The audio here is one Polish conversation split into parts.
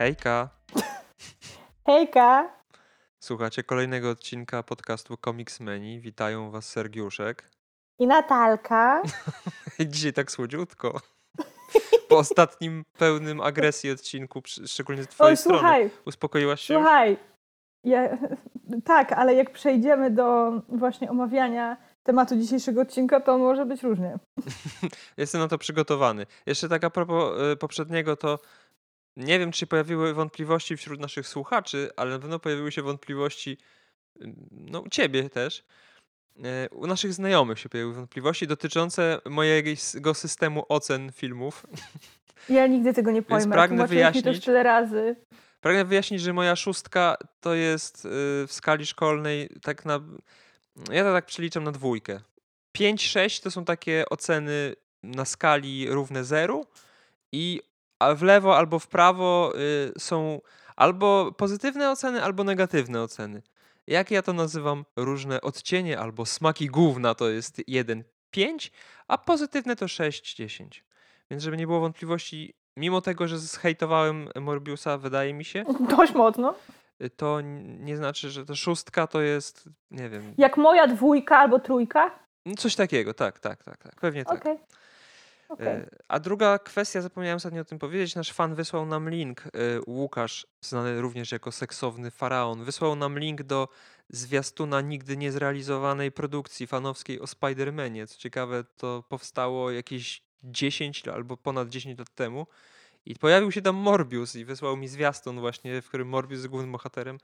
Hejka! Hejka! Słuchacie kolejnego odcinka podcastu Comics Menu. Witają was Sergiuszek. I Natalka. Dzisiaj tak słodziutko. Po ostatnim pełnym agresji odcinku, szczególnie z twojej Oj, strony. słuchaj, Uspokoiłaś się? słuchaj. Ja, tak, ale jak przejdziemy do właśnie omawiania tematu dzisiejszego odcinka, to może być różnie. Jestem na to przygotowany. Jeszcze tak a propos y, poprzedniego, to nie wiem, czy się pojawiły wątpliwości wśród naszych słuchaczy, ale na pewno pojawiły się wątpliwości, y, no u ciebie też. Y, U naszych znajomych się pojawiły wątpliwości dotyczące mojego systemu ocen filmów. Ja nigdy tego nie pojmę. pragnę mi to wyjaśnić- już tyle razy. Pragnę wyjaśnić, że moja szóstka to jest y, w skali szkolnej tak na. Ja to tak przeliczam na dwójkę. 5-6 to są takie oceny na skali równe zeru i a w lewo albo w prawo y, są albo pozytywne oceny, albo negatywne oceny. Jak ja to nazywam? Różne odcienie albo smaki gówna to jest 1-5, a pozytywne to 6-10. Więc żeby nie było wątpliwości, mimo tego, że zhejtowałem Morbiusa, wydaje mi się, Dość mocno. y, to nie znaczy, że to szóstka to jest, nie wiem, Jak moja dwójka albo trójka. no coś takiego, tak, tak, tak, tak, pewnie tak. Okej. E, A druga kwestia, zapomniałem ostatnio o tym powiedzieć, nasz fan wysłał nam link, e, Łukasz, znany również jako seksowny faraon, wysłał nam link do zwiastuna nigdy niezrealizowanej produkcji fanowskiej o Spider-Manie. Co ciekawe, to powstało jakieś 10 albo ponad 10 lat temu i pojawił się tam Morbius i wysłał mi zwiastun właśnie, w którym Morbius jest głównym bohaterem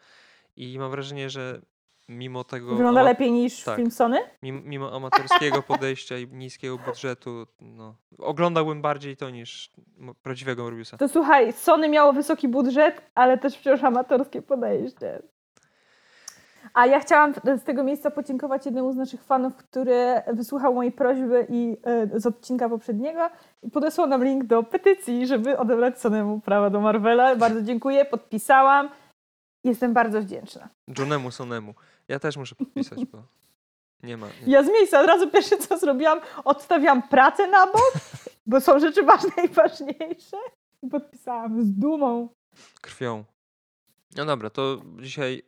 i mam wrażenie, że mimo tego... Wygląda ama- lepiej niż tak. film Sony? Mimo, mimo amatorskiego podejścia i niskiego budżetu, no, oglądałbym bardziej to niż prawdziwego Morbiusa. To słuchaj, Sony miało wysoki budżet, ale też wciąż amatorskie podejście. A ja chciałam z tego miejsca podziękować jednemu z naszych fanów, który wysłuchał mojej prośby i e, z odcinka poprzedniego i podesłał nam link do petycji, żeby odebrać Sonemu prawa do Marvela. Bardzo dziękuję, podpisałam. Jestem bardzo wdzięczna. Johnemu Sonemu. Ja też muszę podpisać, bo nie ma. Nie. Ja z miejsca od razu pierwsze co zrobiłam, odstawiłam pracę na bok, bo są rzeczy ważne i ważniejsze. I podpisałam z dumą. Krwią. No dobra, to dzisiaj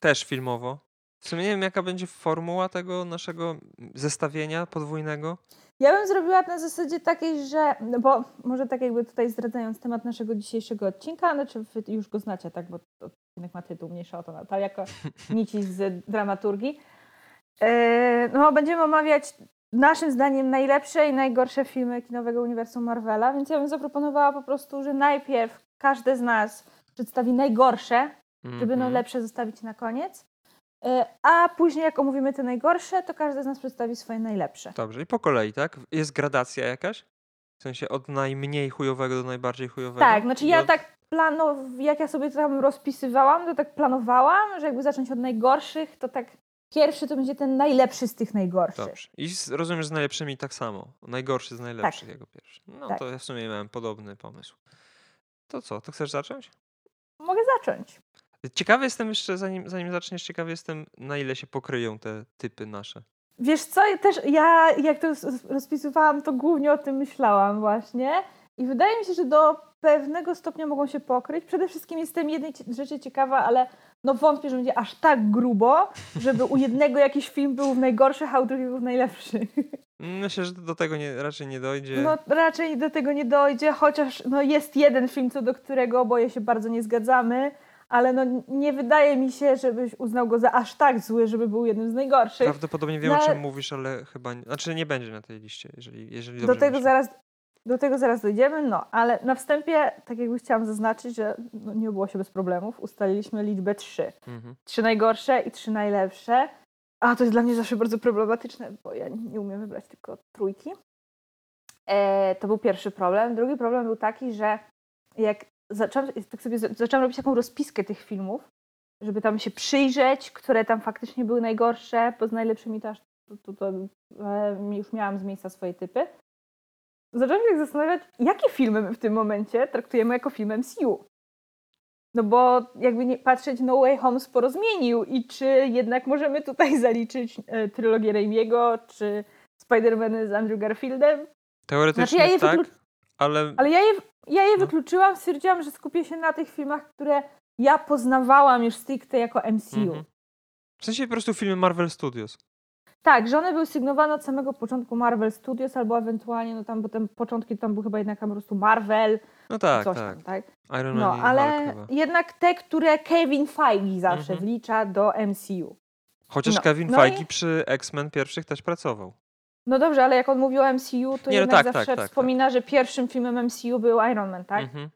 też filmowo. W sumie nie wiem, jaka będzie formuła tego naszego zestawienia podwójnego. Ja bym zrobiła na zasadzie takiej, że, no bo może tak jakby tutaj zdradzając temat naszego dzisiejszego odcinka, znaczy wy już go znacie, tak, bo odcinek ma tytuł, mniejsza o to, Natalia, jako nici z dramaturgii. E, No, będziemy omawiać naszym zdaniem najlepsze i najgorsze filmy kinowego uniwersum Marvela, więc ja bym zaproponowała po prostu, że najpierw każdy z nas przedstawi najgorsze, żeby no lepsze zostawić na koniec, a później jak omówimy te najgorsze, to każdy z nas przedstawi swoje najlepsze. Dobrze, i po kolei, tak? Jest gradacja jakaś? W sensie od najmniej chujowego do najbardziej chujowego? Tak, znaczy ja Do- tak plano, jak ja sobie to tam rozpisywałam, to tak planowałam, że jakby zacząć od najgorszych, to tak pierwszy to będzie ten najlepszy z tych najgorszych. Dobrze. I z, rozumiem, że z najlepszymi tak samo. Najgorszy z najlepszych jako pierwszy. No Tak. to ja w sumie miałem podobny pomysł. To co, to chcesz zacząć? Mogę zacząć. Ciekawy jestem jeszcze, zanim, zanim zaczniesz, ciekawy jestem, na ile się pokryją te typy nasze. Wiesz co, ja też ja jak to roz- rozpisywałam, to głównie o tym myślałam właśnie i wydaje mi się, że do pewnego stopnia mogą się pokryć. Przede wszystkim jestem jednej rzeczy ciekawa, ale no wątpię, że będzie aż tak grubo, żeby u jednego jakiś film był w najgorszych, a u drugiego w najlepszych. Myślę, że do tego nie, raczej nie dojdzie. No raczej do tego nie dojdzie, chociaż no, jest jeden film, co do którego oboje się bardzo nie zgadzamy, ale no, nie wydaje mi się, żebyś uznał go za aż tak zły, żeby był jednym z najgorszych. Prawdopodobnie wiem, No, o czym mówisz, ale chyba. Nie, znaczy nie będzie na tej liście, jeżeli, jeżeli Do dobrze tego, myślę. zaraz, do tego zaraz dojdziemy, no ale na wstępie, tak jakby chciałam zaznaczyć, że no, nie było się bez problemów. Ustaliliśmy liczbę trzy. Mhm. Trzy najgorsze i trzy najlepsze. A to jest dla mnie zawsze bardzo problematyczne, bo ja nie umiem wybrać tylko trójki. E, to był pierwszy problem. Drugi problem był taki, że jak zaczęłam, tak sobie za- zaczęłam robić taką rozpiskę tych filmów, żeby tam się przyjrzeć, które tam faktycznie były najgorsze, bo z najlepszymi to aż to, to, to, e, już miałam z miejsca swoje typy. Zaczęłam się tak zastanawiać, jakie filmy my w tym momencie traktujemy jako film MCU. No bo jakby nie patrzeć, No Way Home sporo zmienił i czy jednak możemy tutaj zaliczyć e, trylogię Raimiego, czy Spider-Many z Andrew Garfieldem? Teoretycznie Znaczy, ja tak, wyklu- ale, Ale ja je, Ja je No. wykluczyłam, stwierdziłam, że skupię się na tych filmach, które ja poznawałam już stricte jako MCU. Mhm. W sensie po prostu filmy Marvel Studios. Tak, że one były sygnowane od samego początku Marvel Studios, albo ewentualnie, no tam, bo ten początki tam był chyba jednak po prostu Marvel, No tak, coś tak. tam, tak? Iron No, ale Hulk jednak te, które Kevin Feige zawsze Mhm. wlicza do MCU. Chociaż no, Kevin no Feige i- przy X-Men pierwszych też pracował. No dobrze, ale jak on mówił o MCU, to Nie, no jednak tak, tak, zawsze tak, tak. wspomina, że pierwszym filmem MCU był Iron Man, tak? Mhm.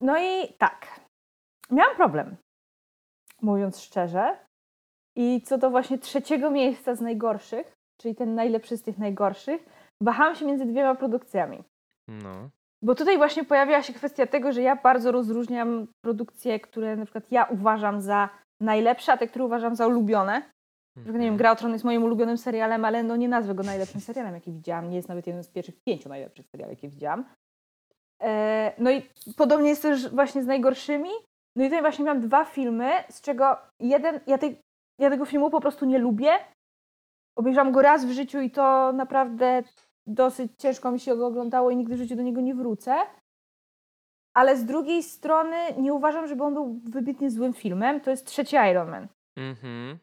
No i tak. Miałam problem, mówiąc szczerze. I co do właśnie trzeciego miejsca z najgorszych, czyli ten najlepszy z tych najgorszych, wahałam się między dwiema produkcjami. No. Bo tutaj właśnie pojawiła się kwestia tego, że ja bardzo rozróżniam produkcje, które na przykład ja uważam za najlepsze, a te, które uważam za ulubione. Nie wiem, Mhm. Gra o Tron jest moim ulubionym serialem, ale no nie nazwę go najlepszym serialem, jaki widziałam. Nie jest nawet jeden z pierwszych pięciu najlepszych seriali, jakie widziałam. E, no i podobnie jest też właśnie z najgorszymi. No i tutaj właśnie miałam dwa filmy, z czego jeden, ja, tej, ja tego filmu po prostu nie lubię. Obejrzałam go raz w życiu i to naprawdę dosyć ciężko mi się go oglądało i nigdy w życiu do niego nie wrócę. Ale z drugiej strony nie uważam, żeby on był wybitnie złym filmem. To jest trzeci Iron Man. Mhm.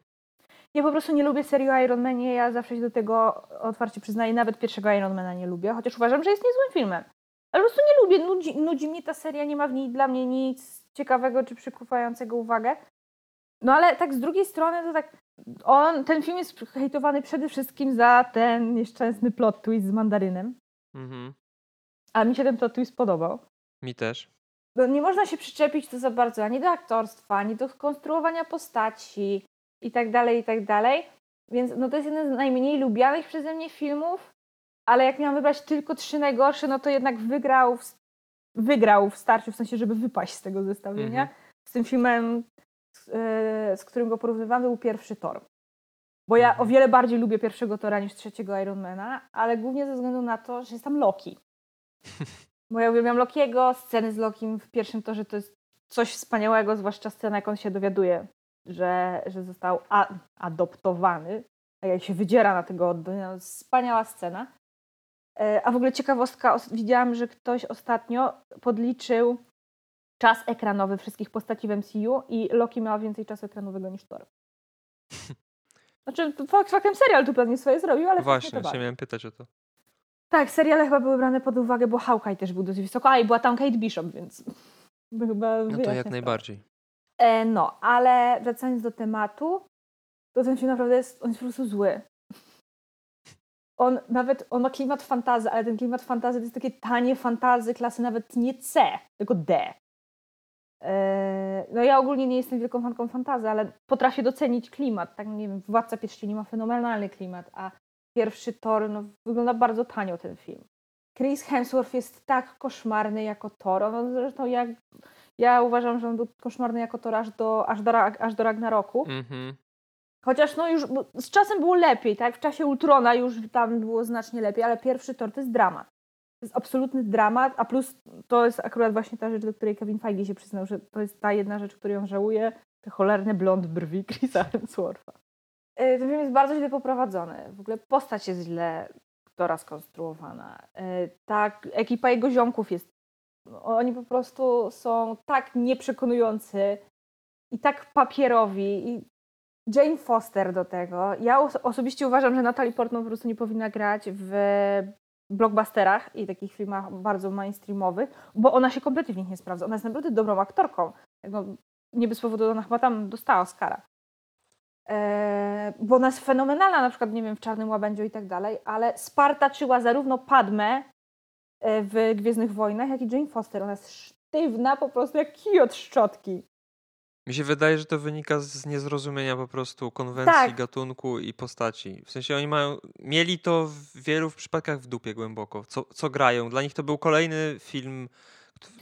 Ja po prostu nie lubię serii o Iron Manie, ja zawsze się do tego otwarcie przyznaję, nawet pierwszego Ironmana nie lubię, chociaż uważam, że jest niezłym filmem. Ale po prostu nie lubię, nudzi, nudzi mnie ta seria, nie ma w niej dla mnie nic ciekawego czy przykuwającego uwagę. No ale tak z drugiej strony to tak, on, ten film jest hejtowany przede wszystkim za ten nieszczęsny plot twist z mandarynem, Mhm. a mi się ten plot twist podobał. Mi też. No, nie można się przyczepić tu za bardzo ani do aktorstwa, ani do konstruowania postaci i tak dalej, i tak dalej. Więc no, to jest jeden z najmniej lubianych przeze mnie filmów, ale jak miałam wybrać tylko trzy najgorsze, no to jednak wygrał w, wygrał w starciu, w sensie, żeby wypaść z tego zestawienia. Mhm. Z tym filmem, z, e, z którym go porównywałam, był pierwszy Thor. Bo ja Mhm. o wiele bardziej lubię pierwszego Tora niż trzeciego Ironmana, ale głównie ze względu na to, że jest tam Loki. Bo ja uwielbiam Lokiego, sceny z Lokim w pierwszym torze to jest coś wspaniałego, zwłaszcza scena, jak on się dowiaduje, że, że został a, adoptowany, a jak się wydziera na tego oddanego. Wspaniała scena. E, A w ogóle ciekawostka, os- widziałam, że ktoś ostatnio podliczył czas ekranowy wszystkich postaci w MCU i Loki miała więcej czasu ekranowego niż Thor. Znaczy, fakt- faktem serial tu pewnie swoje zrobił, ale Właśnie, się miałem pytać o to. Tak, seriale chyba były brane pod uwagę, bo Hawkeye też był dosyć wysoko, a i była tam Kate Bishop, więc chyba No to jak najbardziej. E, no, ale wracając do tematu, to ten film naprawdę jest, on jest po prostu zły. On nawet, on ma klimat fantazy, ale ten klimat fantazy to jest takie tanie fantazy klasy nawet nie C, tylko D. E, no ja ogólnie nie jestem wielką fanką fantazy, ale potrafię docenić klimat. Tak, nie wiem, Władca Pierścieni ma fenomenalny klimat, a pierwszy Thor, no wygląda bardzo tanio ten film. Chris Hemsworth jest tak koszmarny jako Thor. On zresztą jak ja uważam, że on był koszmarny jako Thor aż do, aż do, aż do Ragnaroku. Mhm. Chociaż no już z czasem było lepiej, tak? W czasie Ultrona już tam było znacznie lepiej, ale pierwszy Thor to jest dramat. To jest absolutny dramat, a plus to jest akurat właśnie ta rzecz, do której Kevin Feige się przyznał, że to jest ta jedna rzecz, której on żałuje, te cholerne blond brwi Chrisa Hemswortha. E, Ten film jest bardzo źle poprowadzony. W ogóle postać jest źle Thora skonstruowana. E, Tak, ekipa jego ziomków jest oni po prostu są tak nieprzekonujący i tak papierowi. I Jane Foster do tego. Ja os- osobiście uważam, że Natalie Portman po prostu nie powinna grać w blockbusterach i takich filmach bardzo mainstreamowych, bo ona się kompletnie w nich nie sprawdza. Ona jest naprawdę dobrą aktorką. No, nie bez powodu ona chyba tam dostała Oscara. Eee, bo ona jest fenomenalna, na przykład, nie wiem, w Czarnym Łabędziu i tak dalej, ale spartaczyła zarówno Padmę e, w Gwiezdnych Wojnach, jak i Jane Foster. Ona jest sztywna po prostu jak kij od szczotki. Mi się wydaje, że to wynika z niezrozumienia po prostu konwencji Tak. gatunku i postaci. W sensie oni mają, mieli to w wielu przypadkach w dupie głęboko, co, co grają. Dla nich to był kolejny film,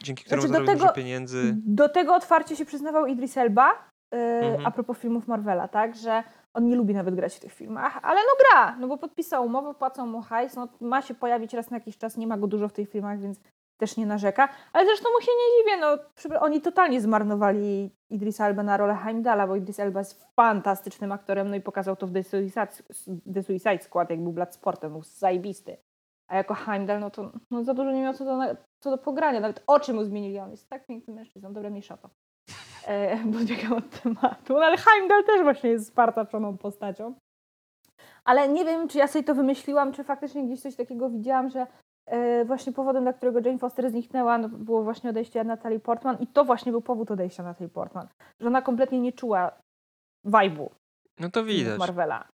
dzięki któremu Znaczy, zarobił dużo pieniędzy. Do tego otwarcie się przyznawał Idris Elba, yy, Mhm. a propos filmów Marvela, tak, że on nie lubi nawet grać w tych filmach, ale no gra, no bo podpisał umowę, płacą mu hajs, no ma się pojawić raz na jakiś czas, nie ma go dużo w tych filmach, więc też nie narzeka, ale zresztą mu się nie dziwię, no oni totalnie zmarnowali Idris Elba na rolę Heimdalla, bo Idris Elba jest fantastycznym aktorem, no i pokazał to w The Suicide, The Suicide Squad, jak był Bloodsportem, był zajebisty. A jako Heimdall, no to no za dużo nie miał co do, co do pogrania. Nawet oczy mu zmienili. On jest tak piękny mężczyzną. Dobra, mniejsza to. Bo zbiegam od tematu. No ale Heimdall też właśnie jest spartaczoną postacią. Ale nie wiem, czy ja sobie to wymyśliłam, czy faktycznie gdzieś coś takiego widziałam, że e, właśnie powodem, dla którego Jane Foster zniknęła, no, było właśnie odejście Natalie Portman i to właśnie był powód odejścia Natalie Portman. Że ona kompletnie nie czuła vibe'u No to widać. Marvela.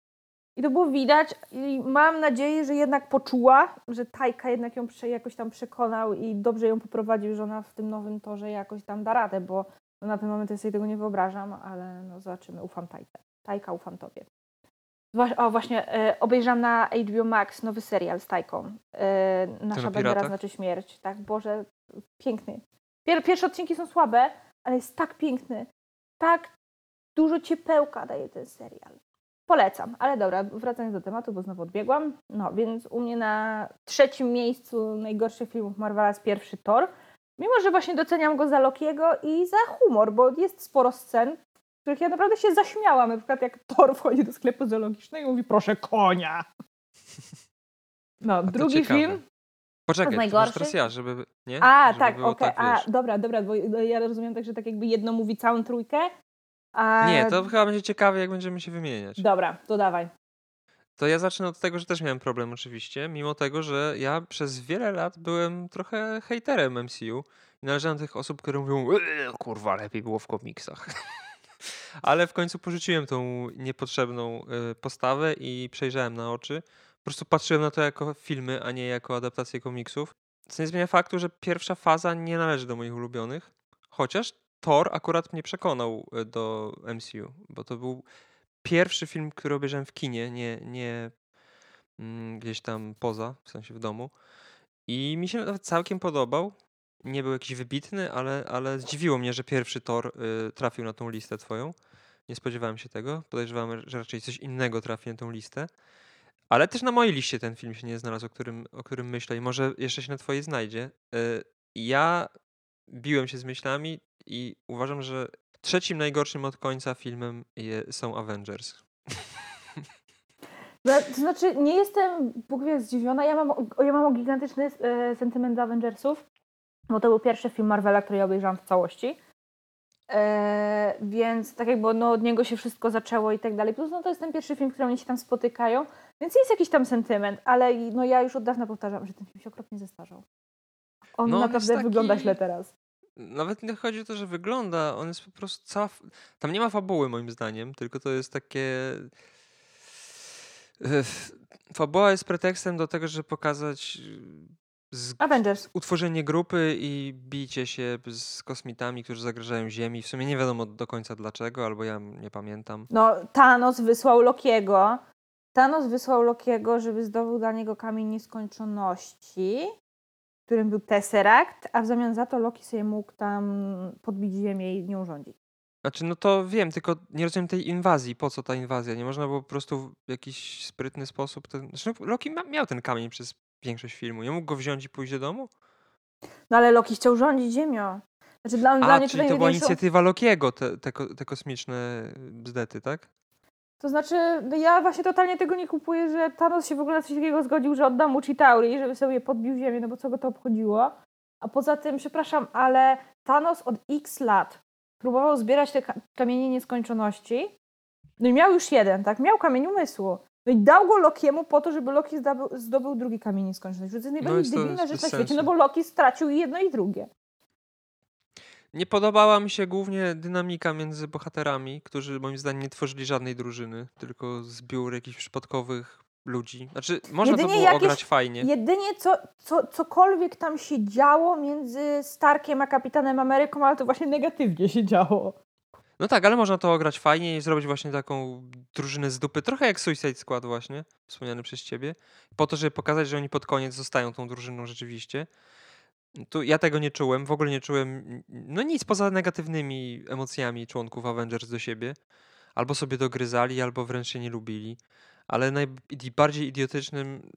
I to było widać i mam nadzieję, że jednak poczuła, że Tajka jednak ją jakoś tam przekonał i dobrze ją poprowadził, że ona w tym nowym torze jakoś tam da radę, bo no na ten moment ja sobie tego nie wyobrażam, ale no zobaczymy, ufam Tajce. Tajka, ufam Tobie. O, właśnie, e, obejrzałam na HBO Max nowy serial z Tajką. E, Nasza bandera znaczy śmierć. Tak, Boże, piękny. Pier pierwsze odcinki są słabe, ale jest tak piękny. Tak dużo ciepełka daje ten serial. Polecam, ale dobra, wracając do tematu, bo znowu odbiegłam. No, więc u mnie na trzecim miejscu najgorszych filmów Marvela jest pierwszy Thor. Mimo, że właśnie doceniam go za Lokiego i za humor, bo jest sporo scen, w których ja naprawdę się zaśmiałam. Na przykład jak Thor wchodzi do sklepu zoologicznego i mówi proszę konia. No, drugi ciekawe. film. Poczekaj, najgorszy? to teraz ja, żeby... Nie? A, żeby tak, okej. tak, A, wiesz. dobra, dobra, bo ja rozumiem tak, że tak jakby jedno mówi całą trójkę, a... Nie, to chyba będzie ciekawe, jak będziemy się wymieniać. Dobra, to dawaj. To ja zacznę od tego, że też miałem problem oczywiście, mimo tego, że ja przez wiele lat byłem trochę hejterem MCU i należałem do tych osób, które mówią, "Eee, kurwa, lepiej było w komiksach. Ale w końcu porzuciłem tą niepotrzebną y, postawę i przejrzałem na oczy. Po prostu patrzyłem na to jako filmy, a nie jako adaptację komiksów. Co nie zmienia faktu, że pierwsza faza nie należy do moich ulubionych, chociaż Thor akurat mnie przekonał y, do MCU, bo to był pierwszy film, który obejrzałem w kinie, nie, nie mm, gdzieś tam poza, w sensie w domu. I mi się nawet całkiem podobał. Nie był jakiś wybitny, ale, ale zdziwiło mnie, że pierwszy Thor y, trafił na tą listę twoją. Nie spodziewałem się tego. Podejrzewałem, że raczej coś innego trafi na tą listę. Ale też na mojej liście ten film się nie znalazł, o którym, o którym myślę i może jeszcze się na twojej znajdzie. Y, ja biłem się z myślami i uważam, że trzecim najgorszym od końca filmem je, są Avengers. No, To znaczy, nie jestem Bóg wie zdziwiona. Ja mam, ja mam gigantyczny e, sentyment do Avengersów, bo to był pierwszy film Marvela, który ja obejrzałam w całości. E, więc tak jakby no, od niego się wszystko zaczęło i tak dalej. Plus no, to jest ten pierwszy film, w którym oni się tam spotykają, więc jest jakiś tam sentyment, ale no, ja już od dawna powtarzam, że ten film się okropnie zestarzał. On No, on naprawdę wygląda taki- źle teraz. Nawet nie chodzi o to, że wygląda, on jest po prostu cała... Tam nie ma fabuły moim zdaniem, tylko to jest takie... Ech, Fabuła jest pretekstem do tego, żeby pokazać y, z... Avengers. utworzenie grupy i bicie się z kosmitami, którzy zagrażają Ziemi. W sumie nie wiadomo do końca dlaczego, albo ja nie pamiętam. No, Thanos wysłał Lokiego. Thanos wysłał Lokiego, żeby zdobył dla niego kamień nieskończoności, którym był Tesseract, a w zamian za to Loki sobie mógł tam podbić ziemię i nią rządzić. Znaczy, no to wiem, tylko nie rozumiem tej inwazji. Po co ta inwazja? Nie można było po prostu w jakiś sprytny sposób. Ten... Zresztą Loki ma, miał ten kamień przez większość filmu. Nie mógł go wziąć i pójść do domu? No ale Loki chciał rządzić ziemią. Znaczy dla, dla A, mnie czyli to była inicjatywa Lokiego, te, te, te kosmiczne bzdety, tak? To znaczy, no ja właśnie totalnie tego nie kupuję, że Thanos się w ogóle na coś takiego zgodził, że odda mu Chitauri, żeby sobie podbił ziemię, no bo co go to obchodziło. A poza tym, przepraszam, ale Thanos od x lat próbował zbierać te ka- kamienie nieskończoności. No i miał już jeden, tak? Miał kamień umysłu. No i dał go Lokiemu po to, żeby Loki zdobył, zdobył drugi kamień nieskończoności. To jest najbardziej jest to debilna rzecz na świecie, no bo Loki stracił jedno i drugie. Nie podobała mi się głównie dynamika między bohaterami, którzy moim zdaniem nie tworzyli żadnej drużyny, tylko zbiór jakichś przypadkowych ludzi. Znaczy, można to Jedynie było jakieś- ograć fajnie. Jedynie co, co, cokolwiek tam się działo między Starkiem a Kapitanem Ameryką, ale to właśnie negatywnie się działo. No tak, ale można to ograć fajnie i zrobić właśnie taką drużynę z dupy, trochę jak Suicide Squad właśnie, wspomniany przez ciebie, po to, żeby pokazać, że oni pod koniec zostają tą drużyną rzeczywiście. Tu ja tego nie czułem, w ogóle nie czułem no nic poza negatywnymi emocjami członków Avengers do siebie. Albo sobie dogryzali, albo wręcz się nie lubili. Ale najbardziej idiotycznym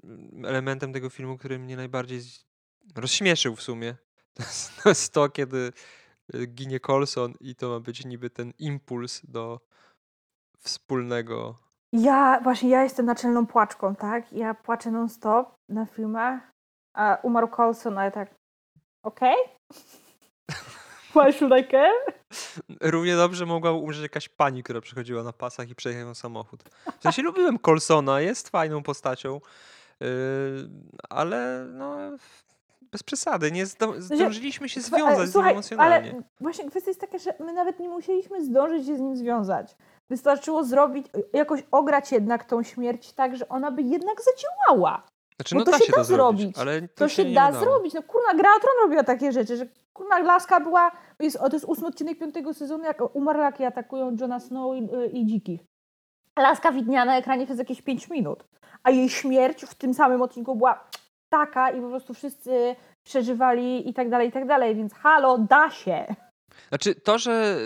elementem tego filmu, który mnie najbardziej rozśmieszył w sumie, to jest to, kiedy y, ginie Colson i to ma być niby ten impuls do wspólnego Ja, właśnie ja jestem naczelną płaczką, tak? Ja płaczę non-stop na filmach, a umarł Colson, ale tak, okej? Okay? Why should I care? Równie dobrze mogła umrzeć jakaś pani, która przychodziła na pasach i przejechał samochód. W sensie lubiłem Colsona, jest fajną postacią, yy, ale no bez przesady, nie zdążyliśmy się związać Słuchaj, z nim emocjonalnie. Ale właśnie kwestia jest taka, że my nawet nie musieliśmy zdążyć się z nim związać. Wystarczyło zrobić, jakoś ograć jednak tą śmierć tak, że ona by jednak zadziałała. Znaczy, no to się, się da zrobić, zrobić. ale to, to się, się da zrobić. No kurna, Gra Tron robiła takie rzeczy, że kurna laska była, jest, to jest ósmy odcinek piątego sezonu, jak umarlaki atakują Johna Snow i, i dzikich. Laska widniała na ekranie przez jakieś 5 minut, a jej śmierć w tym samym odcinku była taka i po prostu wszyscy przeżywali i tak dalej, i tak dalej, więc halo, da się. Znaczy to, że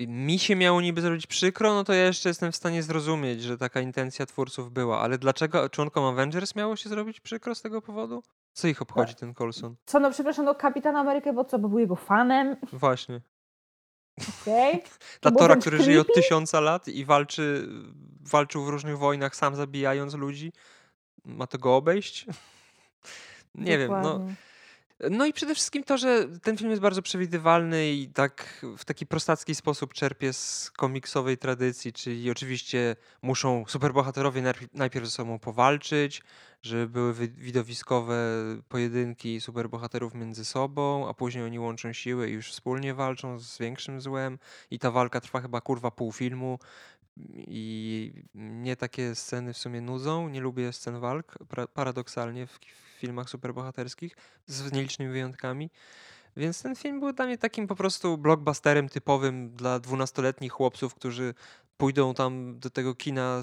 mi się miało niby zrobić przykro, no to ja jeszcze jestem w stanie zrozumieć, że taka intencja twórców była, ale dlaczego członkom Avengers miało się zrobić przykro z tego powodu? Co ich obchodzi ten Colson? Co no, przepraszam, no Kapitan Amerykę, bo co, bo był jego fanem? Właśnie. Okej. Okay. Dla Tora, który creepy? żyje od tysiąca lat i walczy, walczył w różnych wojnach, sam zabijając ludzi, ma to go obejść? Nie Dokładnie. wiem, no no i przede wszystkim to, że ten film jest bardzo przewidywalny i tak w taki prostacki sposób czerpie z komiksowej tradycji, czyli oczywiście muszą superbohaterowie najpierw ze sobą powalczyć, żeby były widowiskowe pojedynki superbohaterów między sobą, a później oni łączą siły i już wspólnie walczą z większym złem. I ta walka trwa chyba kurwa pół filmu. I mnie takie sceny w sumie nudzą, nie lubię scen walk, paradoksalnie w filmach superbohaterskich, z nielicznymi wyjątkami. Więc ten film był dla mnie takim po prostu blockbusterem typowym dla dwunastoletnich chłopców, którzy pójdą tam do tego kina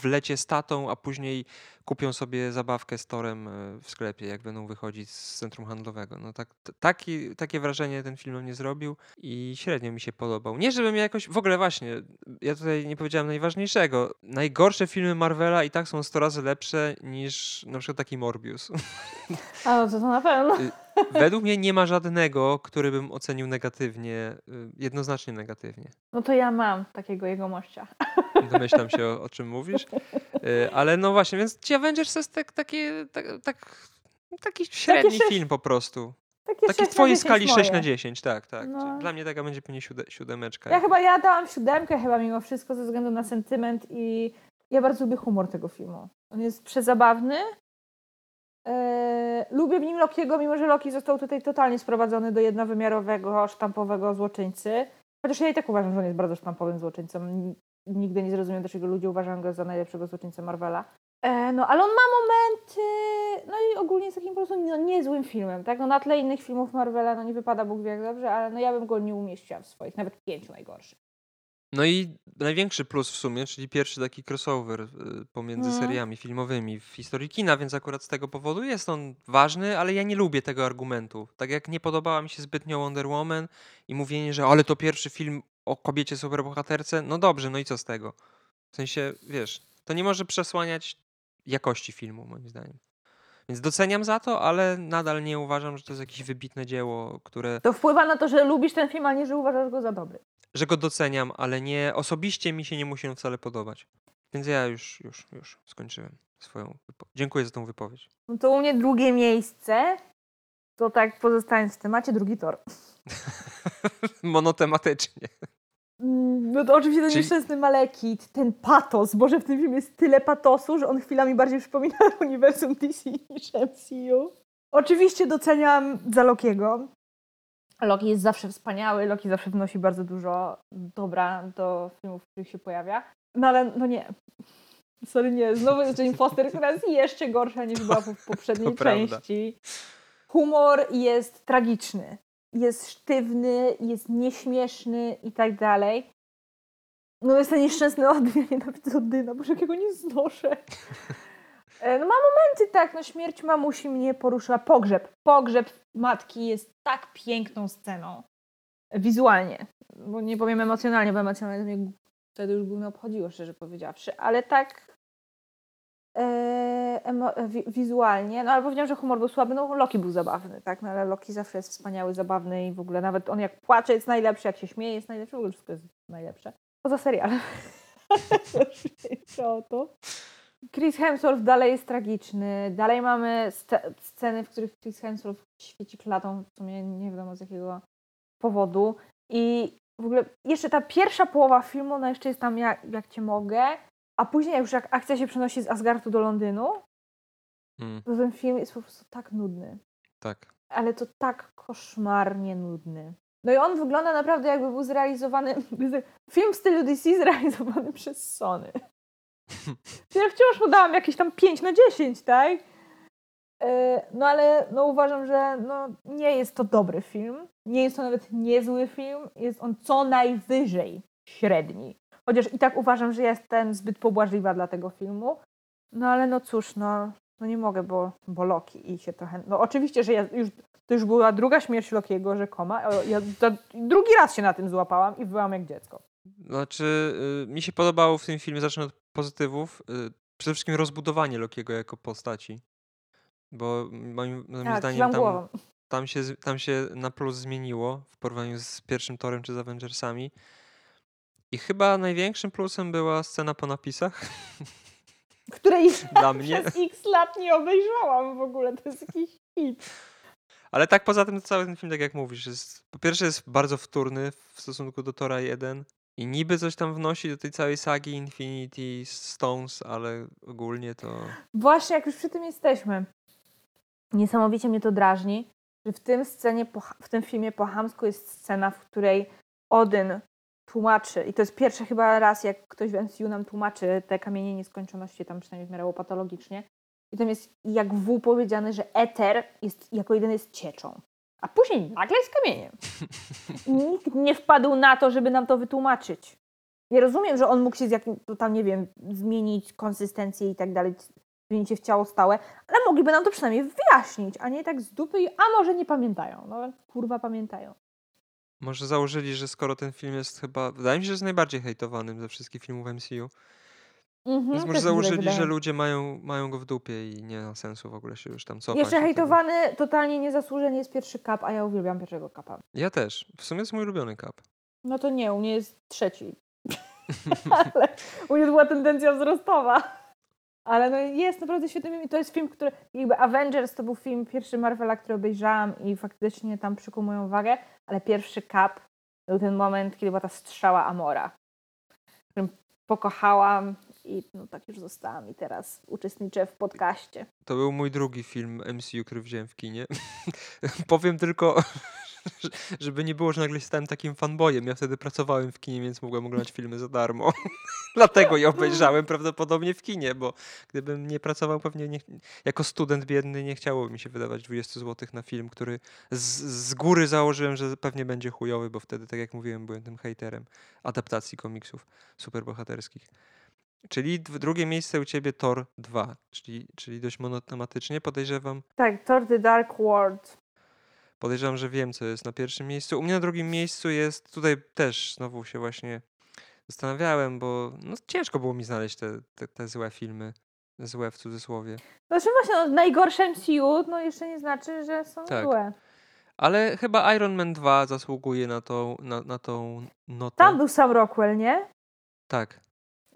w lecie statą, a później kupią sobie zabawkę z torem e, w sklepie, jak będą wychodzić z centrum handlowego. No tak, taki, takie wrażenie ten film mnie zrobił i średnio mi się podobał. Nie, żebym ja jakoś, w ogóle właśnie, ja tutaj nie powiedziałem najważniejszego. Najgorsze filmy Marvela i tak są 100 razy lepsze niż na przykład taki Morbius. A no to, to na pewno. Według mnie nie ma żadnego, który bym ocenił negatywnie, y, jednoznacznie negatywnie. No to ja mam takiego jegomościa. Domyślam się, o, o czym mówisz. Y, ale no właśnie, więc ci Avengers to jest tak, takie, tak, tak, taki średni film po prostu. Takie Taki w twojej skali 6 na 10, tak, tak. No. Dla mnie taka będzie pewnie siódemeczka. Ja chyba ja dałam siódemkę chyba mimo wszystko ze względu na sentyment i ja bardzo lubię humor tego filmu. On jest przezabawny, Yy, lubię w nim Lokiego, mimo że Loki został tutaj totalnie sprowadzony do jednowymiarowego, sztampowego złoczyńcy. Chociaż ja i tak uważam, że on jest bardzo sztampowym złoczyńcą. Nigdy nie zrozumiem, dlaczego ludzie uważają go za najlepszego złoczyńcę Marvela. E, no, ale on ma momenty, no i ogólnie jest takim po prostu no, niezłym filmem, tak? No na tle innych filmów Marvela, no nie wypada Bóg wie jak dobrze, ale no ja bym go nie umieściła w swoich, nawet pięciu najgorszych. No i największy plus w sumie, czyli pierwszy taki crossover y, pomiędzy Mhm. seriami filmowymi w historii kina, więc akurat z tego powodu jest on ważny, ale ja nie lubię tego argumentu. Tak jak nie podobała mi się zbytnio Wonder Woman i mówienie, że ale to pierwszy film o kobiecie superbohaterce, no dobrze, no i co z tego? W sensie, wiesz, to nie może przesłaniać jakości filmu, moim zdaniem. Więc doceniam za to, ale nadal nie uważam, że to jest jakieś wybitne dzieło, które To wpływa na to, że lubisz ten film, a nie, że uważasz go za dobry że go doceniam, ale nie osobiście mi się nie musi on wcale podobać. Więc ja już, już, już skończyłem swoją wypowiedź. Dziękuję za tą wypowiedź. No to u mnie drugie miejsce, to tak pozostając w temacie, drugi tor. Monotematycznie. Mm, no to oczywiście ten Czyli... nieszczęsny malekit, ten patos, Boże w tym filmie jest tyle patosu, że on chwilami bardziej przypomina uniwersum DC niż MCU. Oczywiście doceniam za Lokiego. Loki jest zawsze wspaniały, Loki zawsze wnosi bardzo dużo dobra do filmów, w których się pojawia. No ale no nie. Sorry, nie. Znowu jest Jane Foster, która jest jeszcze gorsza niż była w poprzedniej części. Humor jest tragiczny. Jest sztywny, jest nieśmieszny i tak dalej. No jest ten nieszczęsny ja nienawidzę Odyna, bo jakiego nie znoszę. E, no ma momenty tak, no śmierć mamusi mnie poruszyła. Pogrzeb. Pogrzeb matki jest tak piękną sceną. Wizualnie. Bo nie powiem emocjonalnie, bo emocjonalnie mnie wtedy już głównie obchodziło, szczerze powiedziawszy. Ale tak e, wi, wizualnie, no ale powiedziałam, że humor był słaby, no Loki był zabawny, tak? No ale Loki zawsze jest wspaniały, zabawny i w ogóle nawet on jak płacze jest najlepszy, jak się śmieje jest najlepszy, w ogóle wszystko jest najlepsze. Poza serialem. to. Chris Hemsworth dalej jest tragiczny. Dalej mamy sceny, w których Chris Hemsworth świeci klatą, w sumie nie wiadomo z jakiego powodu. I w ogóle jeszcze ta pierwsza połowa filmu, no jeszcze jest tam jak, jak cię mogę, a później już jak akcja się przenosi z Asgardu do Londynu, mm. to ten film jest po prostu tak nudny. Tak. Ale to tak koszmarnie nudny. No i on wygląda naprawdę jakby był zrealizowany, film w stylu DC zrealizowany przez Sony. Ja wciąż mu dałam jakieś tam 5 na 10, tak? E, no ale no uważam, że no, nie jest to dobry film. Nie jest to nawet niezły film. Jest on co najwyżej średni. Chociaż i tak uważam, że jestem zbyt pobłażliwa dla tego filmu. No ale no cóż, no, no nie mogę, bo, bo Loki i się trochę... No oczywiście, że ja już, to już była druga śmierć Lokiego rzekoma. Ja drugi raz się na tym złapałam i byłam jak dziecko. Znaczy, y, mi się podobało w tym filmie, zacznę od pozytywów, y, przede wszystkim rozbudowanie Lokiego jako postaci. Bo moim, moim tak, zdaniem tam, tam, się, tam się na plus zmieniło w porównaniu z pierwszym torem czy z Avengersami. I chyba największym plusem była scena po napisach. Której Dla mnie. przez x lat nie obejrzałam w ogóle. To jest jakiś hit. Ale tak poza tym cały ten film, tak jak mówisz, jest, po pierwsze jest bardzo wtórny w stosunku do Tora 1 i niby coś tam wnosi do tej całej sagi Infinity Stones, ale ogólnie to... Właśnie, jak już przy tym jesteśmy. Niesamowicie mnie to drażni, że w tym scenie, w tym filmie po hamsku jest scena, w której Odyn tłumaczy, i to jest pierwszy chyba raz, jak ktoś w MCU nam tłumaczy te kamienie nieskończoności, tam przynajmniej w miarę patologicznie. I tam jest jak w powiedziane, że eter jest, jako jedyny jest cieczą. A później nagle jest kamieniem. Nikt nie wpadł na to, żeby nam to wytłumaczyć. Ja rozumiem, że on mógł się z jakim, tam, nie wiem, zmienić konsystencję i tak dalej, zmienić się w ciało stałe, ale mogliby nam to przynajmniej wyjaśnić, a nie tak z dupy, a może nie pamiętają. No kurwa pamiętają. Może założyli, że skoro ten film jest chyba, wydaje mi się, że jest najbardziej hejtowanym ze wszystkich filmów MCU, Mhm, Więc może założyli, że ludzie mają, mają go w dupie i nie ma sensu w ogóle się już tam cofać. Jeszcze hejtowany, totalnie niezasłużenie jest pierwszy kap, a ja uwielbiam pierwszego kapa. Ja też. W sumie jest mój ulubiony kap. No to nie, u mnie jest trzeci. Ale u mnie była tendencja wzrostowa. Ale no jest naprawdę świetny i to jest film, który jakby Avengers to był film pierwszy Marvela, który obejrzałam i faktycznie tam przykuł moją uwagę, ale pierwszy kap był ten moment, kiedy była ta strzała Amora, którym pokochałam i no, tak już zostałam i teraz uczestniczę w podcaście. To był mój drugi film MCU, który wziąłem w kinie. Powiem tylko, żeby nie było, że nagle stałem takim fanboyem. Ja wtedy pracowałem w kinie, więc mogłem oglądać filmy za darmo. Dlatego je obejrzałem prawdopodobnie w kinie, bo gdybym nie pracował, pewnie nie, jako student biedny nie chciało mi się wydawać 20 zł na film, który z, z góry założyłem, że pewnie będzie chujowy, bo wtedy, tak jak mówiłem, byłem tym hejterem adaptacji komiksów superbohaterskich. Czyli drugie miejsce u ciebie Thor 2, czyli, czyli dość monotematycznie podejrzewam. Tak, Thor The Dark World. Podejrzewam, że wiem, co jest na pierwszym miejscu. U mnie na drugim miejscu jest, tutaj też znowu się właśnie zastanawiałem, bo no, ciężko było mi znaleźć te, te, te złe filmy. Złe w cudzysłowie. Znaczy właśnie, no, najgorsze MCU, no jeszcze nie znaczy, że są tak. złe. Ale chyba Iron Man 2 zasługuje na tą, na, na tą notę. Tam był Sam Rockwell, nie? Tak.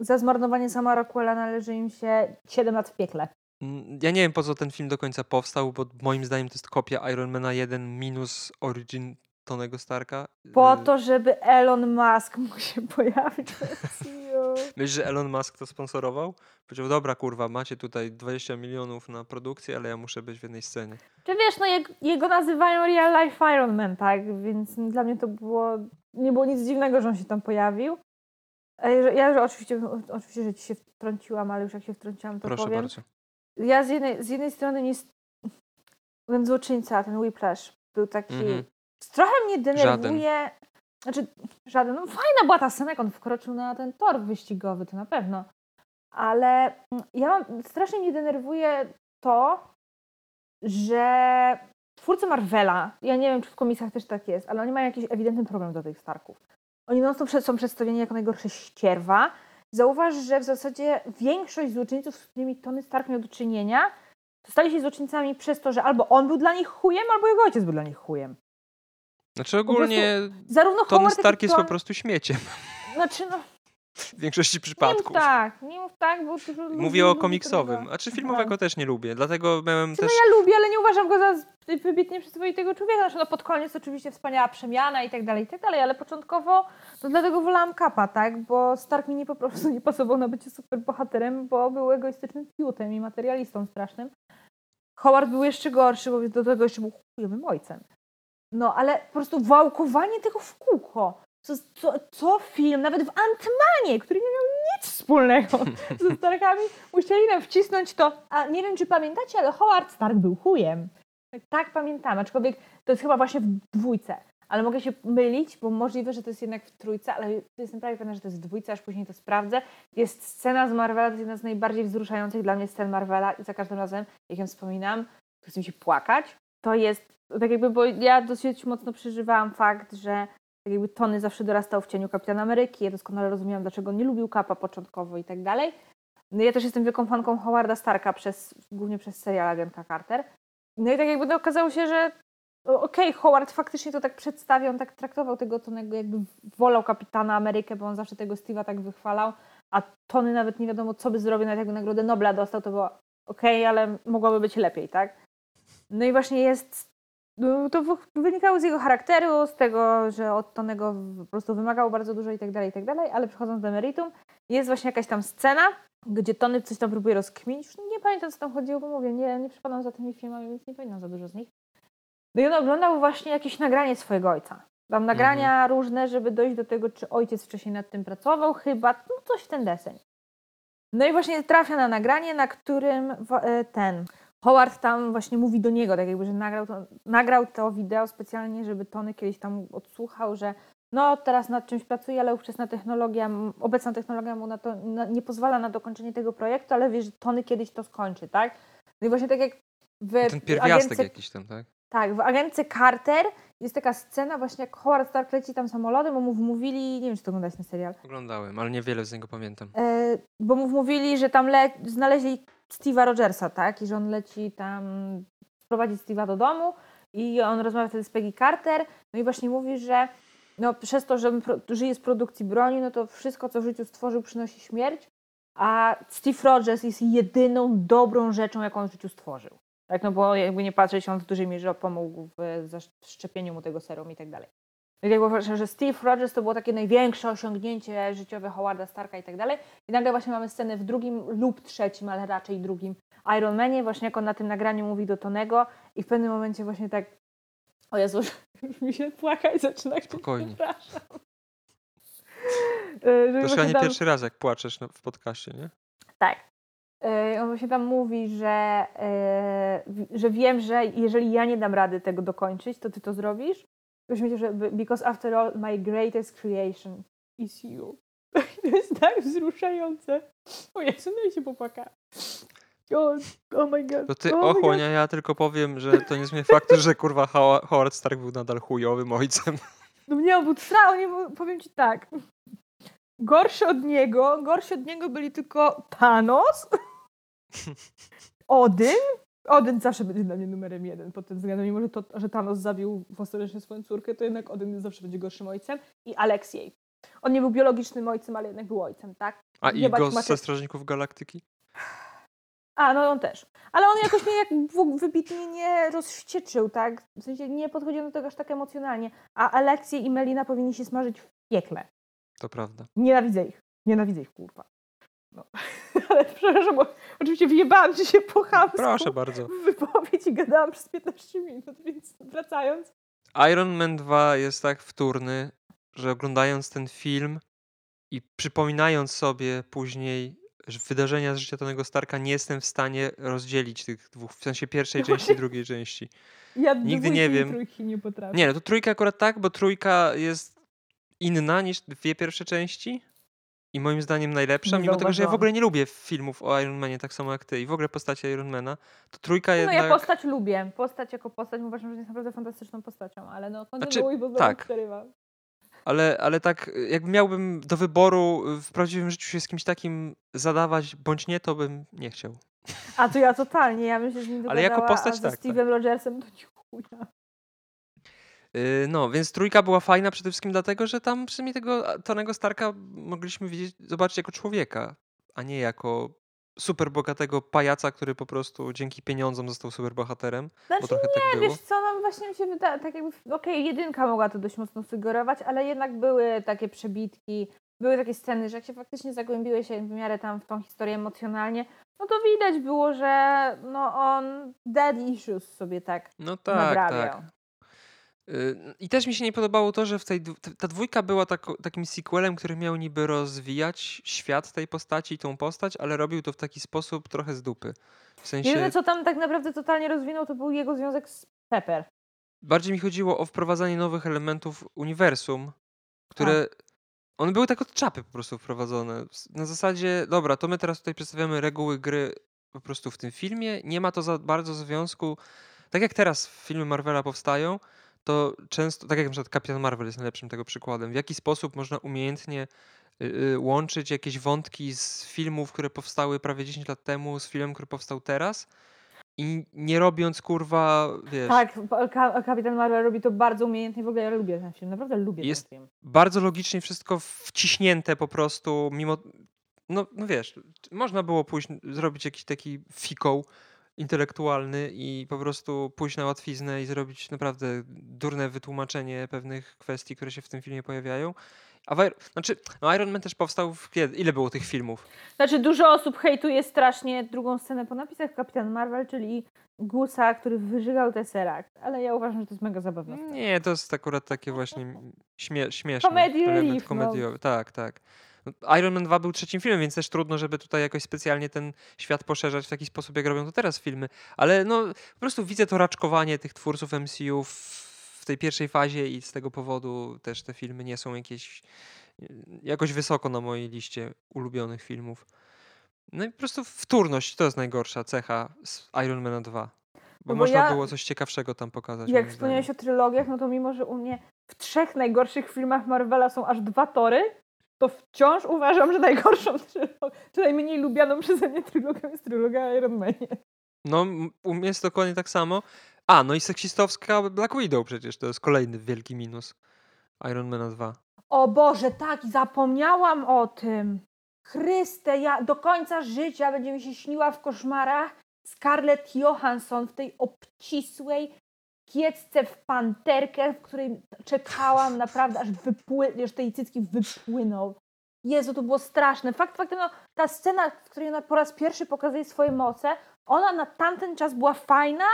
Za zmarnowanie sama Rockwella należy im się 7 lat w piekle. Mm, ja nie wiem, po co ten film do końca powstał, bo moim zdaniem to jest kopia Ironmana 1 minus Origin Tonego Starka. Po y, to, żeby Elon Musk mógł się pojawić Myślisz, że Elon Musk to sponsorował? Powiedział, dobra kurwa, macie tutaj 20 milionów na produkcję, ale ja muszę być w jednej scenie. Czy wiesz, no jego, jego nazywają Real Life Iron Man, tak? Więc dla mnie to było, nie było nic dziwnego, że on się tam pojawił. Ja że oczywiście, oczywiście, że ci się wtrąciłam, ale już jak się wtrąciłam, to Proszę powiem. Bardzo. Ja z jednej, z jednej strony nie... Ten złoczyńca, ten Whiplash, był taki... Mhm. Trochę mnie denerwuje... Żaden. Znaczy, żaden. No fajna była ta scena, jak on wkroczył na ten tor wyścigowy, to na pewno. Ale mm, ja mam... Strasznie mnie denerwuje to, że twórcy Marvela, ja nie wiem, czy w komisjach też tak jest, ale oni mają jakiś ewidentny problem do tych Starków. Oni non są przedstawieni jako najgorsze ścierwa. Zauważ, że w zasadzie większość złoczyńców, z którymi Tony Stark miał do czynienia, stali się złoczyńcami przez to, że albo on był dla nich chujem, albo jego ojciec był dla nich chujem. Znaczy ogólnie zarówno Tony Stark jest po prostu śmieciem. Znaczy no... w większości Nie mów przypadków. tak, nie mów tak, bo dużo Mówię o komiksowym, tego. a czy filmowego też nie lubię, dlatego miałem Czy no też... ja lubię, ale nie uważam go za wybitnie przyzwoitego człowieka. Znaczy, no pod koniec oczywiście wspaniała przemiana i tak dalej, i tak dalej, ale początkowo to dlatego wolałam Kapa, tak? Bo Stark mi nie po prostu nie pasował na bycie super bohaterem, bo był egoistycznym fiutem i materialistą strasznym. Howard był jeszcze gorszy, bo do tego jeszcze był chujowym ojcem. No, ale po prostu wałkowanie tego w kółko. Co, co, co film, nawet w Antmanie, który nie miał nic wspólnego ze Starkami, musieli nam wcisnąć to. A nie wiem, czy pamiętacie, ale Howard Stark był chujem. Tak pamiętam, aczkolwiek to jest chyba właśnie w dwójce. Ale mogę się mylić, bo możliwe, że to jest jednak w trójce, ale jestem prawie pewna, że to jest w dwójce, aż później to sprawdzę. Jest scena z Marvela, to jest jedna z najbardziej wzruszających dla mnie scen Marvela i za każdym razem, jak ją wspominam, to chce mi się płakać. To jest, tak jakby, bo ja dosyć mocno przeżywałam fakt, że tak jakby Tony zawsze dorastał w cieniu Kapitana Ameryki, ja doskonale rozumiałam, dlaczego nie lubił Kapa początkowo i tak dalej. No ja też jestem wielką fanką Howarda Starka, przez, głównie przez serial Agentka Carter. No i tak jakby no, okazało się, że o, okej, Howard faktycznie to tak przedstawiał, on tak traktował tego Tonego, jakby wolał Kapitana Amerykę, bo on zawsze tego Steve'a tak wychwalał, a Tony nawet nie wiadomo, co by zrobił, nawet jakby Nagrodę Nobla dostał, to było okej, ale mogłoby być lepiej, tak? No i właśnie jest no, to w- wynikało z jego charakteru, z tego, że od Tonego po prostu wymagał bardzo dużo i tak dalej, i tak dalej, ale przechodząc do meritum, jest właśnie jakaś tam scena, gdzie Tony coś tam próbuje rozkminić, już nie pamiętam co tam chodziło, bo mówię, nie, nie przypadam za tymi filmami, więc nie pamiętam za dużo z nich. No i on oglądał właśnie jakieś nagranie swojego ojca. Tam nagrania różne, żeby dojść do tego, czy ojciec wcześniej nad tym pracował, chyba, no coś w ten deseń. No i właśnie trafia na nagranie, na którym e, ten Howard tam właśnie mówi do niego, tak jakby, że nagrał to, nagrał to wideo specjalnie, żeby Tony kiedyś tam odsłuchał, że no teraz nad czymś pracuje, ale ówczesna technologia, obecna technologia mu na to na, nie pozwala na dokończenie tego projektu, ale wie, że Tony kiedyś to skończy, tak? No i właśnie tak jak w Ten pierwiastek jakiś tam, tak? tak, w agentce Carter jest taka scena właśnie jak Howard Stark leci tam samolotem, bo mu wmówili, nie wiem czy to oglądać ten serial, Oglądałem, ale niewiele z niego pamiętam. e, bo mu wmówili, że tam le- znaleźli Steve'a Rogersa, tak, i że on leci tam sprowadzić Steve'a do domu i on rozmawia wtedy z Peggy Carter, no i właśnie mówi, że no, przez to, że żyje z produkcji broni, no to wszystko, co w życiu stworzył, przynosi śmierć, a Steve Rogers jest jedyną dobrą rzeczą, jaką w życiu stworzył. Tak, no bo jakby nie patrzeć, on w dużej mierze pomógł w zaszczepieniu mu tego serum i tak dalej. No i jakby uważam, że Steve Rogers to było takie największe osiągnięcie życiowe Howarda Starka i tak dalej. I nagle właśnie mamy scenę w drugim lub trzecim, ale raczej drugim Iron Manie, właśnie jak on na tym nagraniu mówi do Tonego i w pewnym momencie właśnie tak o Jezu, już mi się płakać zaczyna. Spokojnie. Przepraszam. E, To chyba nie tam- pierwszy raz, jak płaczesz na- w podcaście, nie? Tak. E, On właśnie tam mówi, że, e, że wiem, że jeżeli ja nie dam rady tego dokończyć, to ty to zrobisz. To śmiecie, że because after all my greatest creation is you. To jest tak wzruszające. O Jezu, no i się popłaka. Oh, oh my god. To ty oh my ochłoń, God. a ja tylko powiem, że to nie zmienia faktu, że kurwa Howa- Howard Stark był nadal chujowym ojcem. No nie, on był tra, on nie powiem ci tak. Gorszy od niego, gorsi od niego byli tylko Thanos, Odyn. Odyn zawsze będzie dla mnie numerem jeden pod tym względem, mimo że, to, że Thanos zabił ostatecznie swoją córkę, to jednak Odyn zawsze będzie gorszym ojcem. I Aleksiej. On nie był biologicznym ojcem, ale jednak był ojcem, tak? A Igo macie- ze Strażników Galaktyki? A, no on też. Ale on jakoś mnie jak w- wybitnie nie rozwścieczył, tak? W sensie nie podchodził do tego aż tak emocjonalnie. A Aleksiej i Melina powinni się smażyć w piekle. To prawda. Nienawidzę ich. Nienawidzę ich, kurwa. No. Ale przepraszam, bo oczywiście wyjebałam ci się po chamsku Proszę bardzo. wypowiedź i gadałam przez 15 minut, więc wracając. Iron Man 2 jest tak wtórny, że oglądając ten film i przypominając sobie później wydarzenia z życia Tonego Starka, nie jestem w stanie rozdzielić tych dwóch, w sensie pierwszej części i drugiej części. Ja Nigdy nie wiem. trójki nie potrafię. Nie, no to trójka akurat tak, bo trójka jest inna niż dwie pierwsze części i moim zdaniem najlepsza, Nie mimo tego, że ja w ogóle nie lubię filmów o Iron Manie tak samo jak ty i w ogóle postaci Ironmana, to trójka No jednak... ja postać lubię. Postać jako postać uważam, że jest naprawdę fantastyczną postacią, ale no kontynuuj, bo znowu tak. przerywam. Ale, ale tak, jakby miałbym do wyboru w prawdziwym życiu się z kimś takim zadawać, bądź nie, to bym nie chciał. A to ja totalnie, ja bym się z nim Ale jako dogadała, postać a ze tak, Steve'em Rogersem to nie chuja. Yy, no, więc trójka była fajna przede wszystkim dlatego, że tam przynajmniej tego Tonego Starka mogliśmy widzieć, zobaczyć jako człowieka, a nie jako super bogatego pajaca, który po prostu dzięki pieniądzom został super bohaterem. Znaczy bo trochę tak nie, było. wiesz co, nam właśnie mi się wydaje, tak jakby, okej, jedynka mogła to dość mocno sugerować, ale jednak były takie przebitki, były takie sceny, że jak się faktycznie zagłębiłeś się w miarę tam w tą historię emocjonalnie, no to widać było, że no on dead issues sobie tak No tak, nadrabiał. tak. Yy, I też mi się nie podobało to, że w tej, ta dwójka była tako- takim sequelem, który miał niby rozwijać świat tej postaci i tą postać, ale robił to w taki sposób trochę z dupy. W sensie Jedyne, co tam tak naprawdę totalnie rozwinął, to był jego związek z Pepper. bardziej mi chodziło o wprowadzanie nowych elementów uniwersum, które one były tak od czapy po prostu wprowadzone. Na zasadzie, dobra, to my teraz tutaj przedstawiamy reguły gry po prostu w tym filmie. Nie ma to za bardzo związku. Tak jak teraz filmy Marvela powstają, to często, tak jak na przykład Kapitan Marvel jest najlepszym tego przykładem, w jaki sposób można umiejętnie y, y, łączyć jakieś wątki z filmów, które powstały prawie 10 lat temu, z filmem, który powstał teraz i nie robiąc kurwa, wiesz, Tak, Ka- Kapitan Marvel robi to bardzo umiejętnie, w ogóle ja lubię ten film, naprawdę lubię Jest- ten film. bardzo logicznie wszystko wciśnięte po prostu, mimo. No, no wiesz, można było pójść, zrobić jakiś taki fikoł intelektualny i po prostu pójść na łatwiznę i zrobić naprawdę durne wytłumaczenie pewnych kwestii, które się w tym filmie pojawiają. A w, znaczy, no Iron Man też powstał w kiedy? Ile było tych filmów? Znaczy dużo osób hejtuje strasznie drugą scenę po napisach Kapitan Marvel, czyli Gusa, który wyżygał Tesseract, ale ja uważam, że to jest mega zabawne. Nie, to jest akurat takie właśnie śmie śmieszne. Comedy element relief, no. komediowy. Tak, tak. Iron Man 2 był trzecim filmem, więc też trudno, żeby tutaj jakoś specjalnie ten świat poszerzać w taki sposób, jak robią to teraz filmy. Ale no, po prostu widzę to raczkowanie tych twórców MCU w, tej pierwszej fazie i z tego powodu też te filmy nie są jakieś jakoś wysoko na mojej liście ulubionych filmów. No i po prostu wtórność to jest najgorsza cecha z Iron Man 2. Bo, No bo można ja- było coś ciekawszego tam pokazać. Jak wspomniałeś o trylogiach, no to mimo, że u mnie w trzech najgorszych filmach Marvela są aż dwa tory, to wciąż uważam, że najgorszą trylogią, czy najmniej lubianą przeze mnie trylogią jest trylogia Iron Manie. No, m- u mnie jest dokładnie tak samo. A, no i seksistowska Black Widow przecież, to jest kolejny wielki minus Iron Mana 2. O Boże, tak, zapomniałam o tym. Chryste, ja do końca życia będzie mi się śniła w koszmarach Scarlett Johansson w tej obcisłej kiecce w panterkę, w której czekałam naprawdę, aż wypły, aż tej cycki wypłynął. Jezu, to było straszne. Fakt faktem, no, ta scena, w której ona po raz pierwszy pokazuje swoje moce, ona na tamten czas była fajna.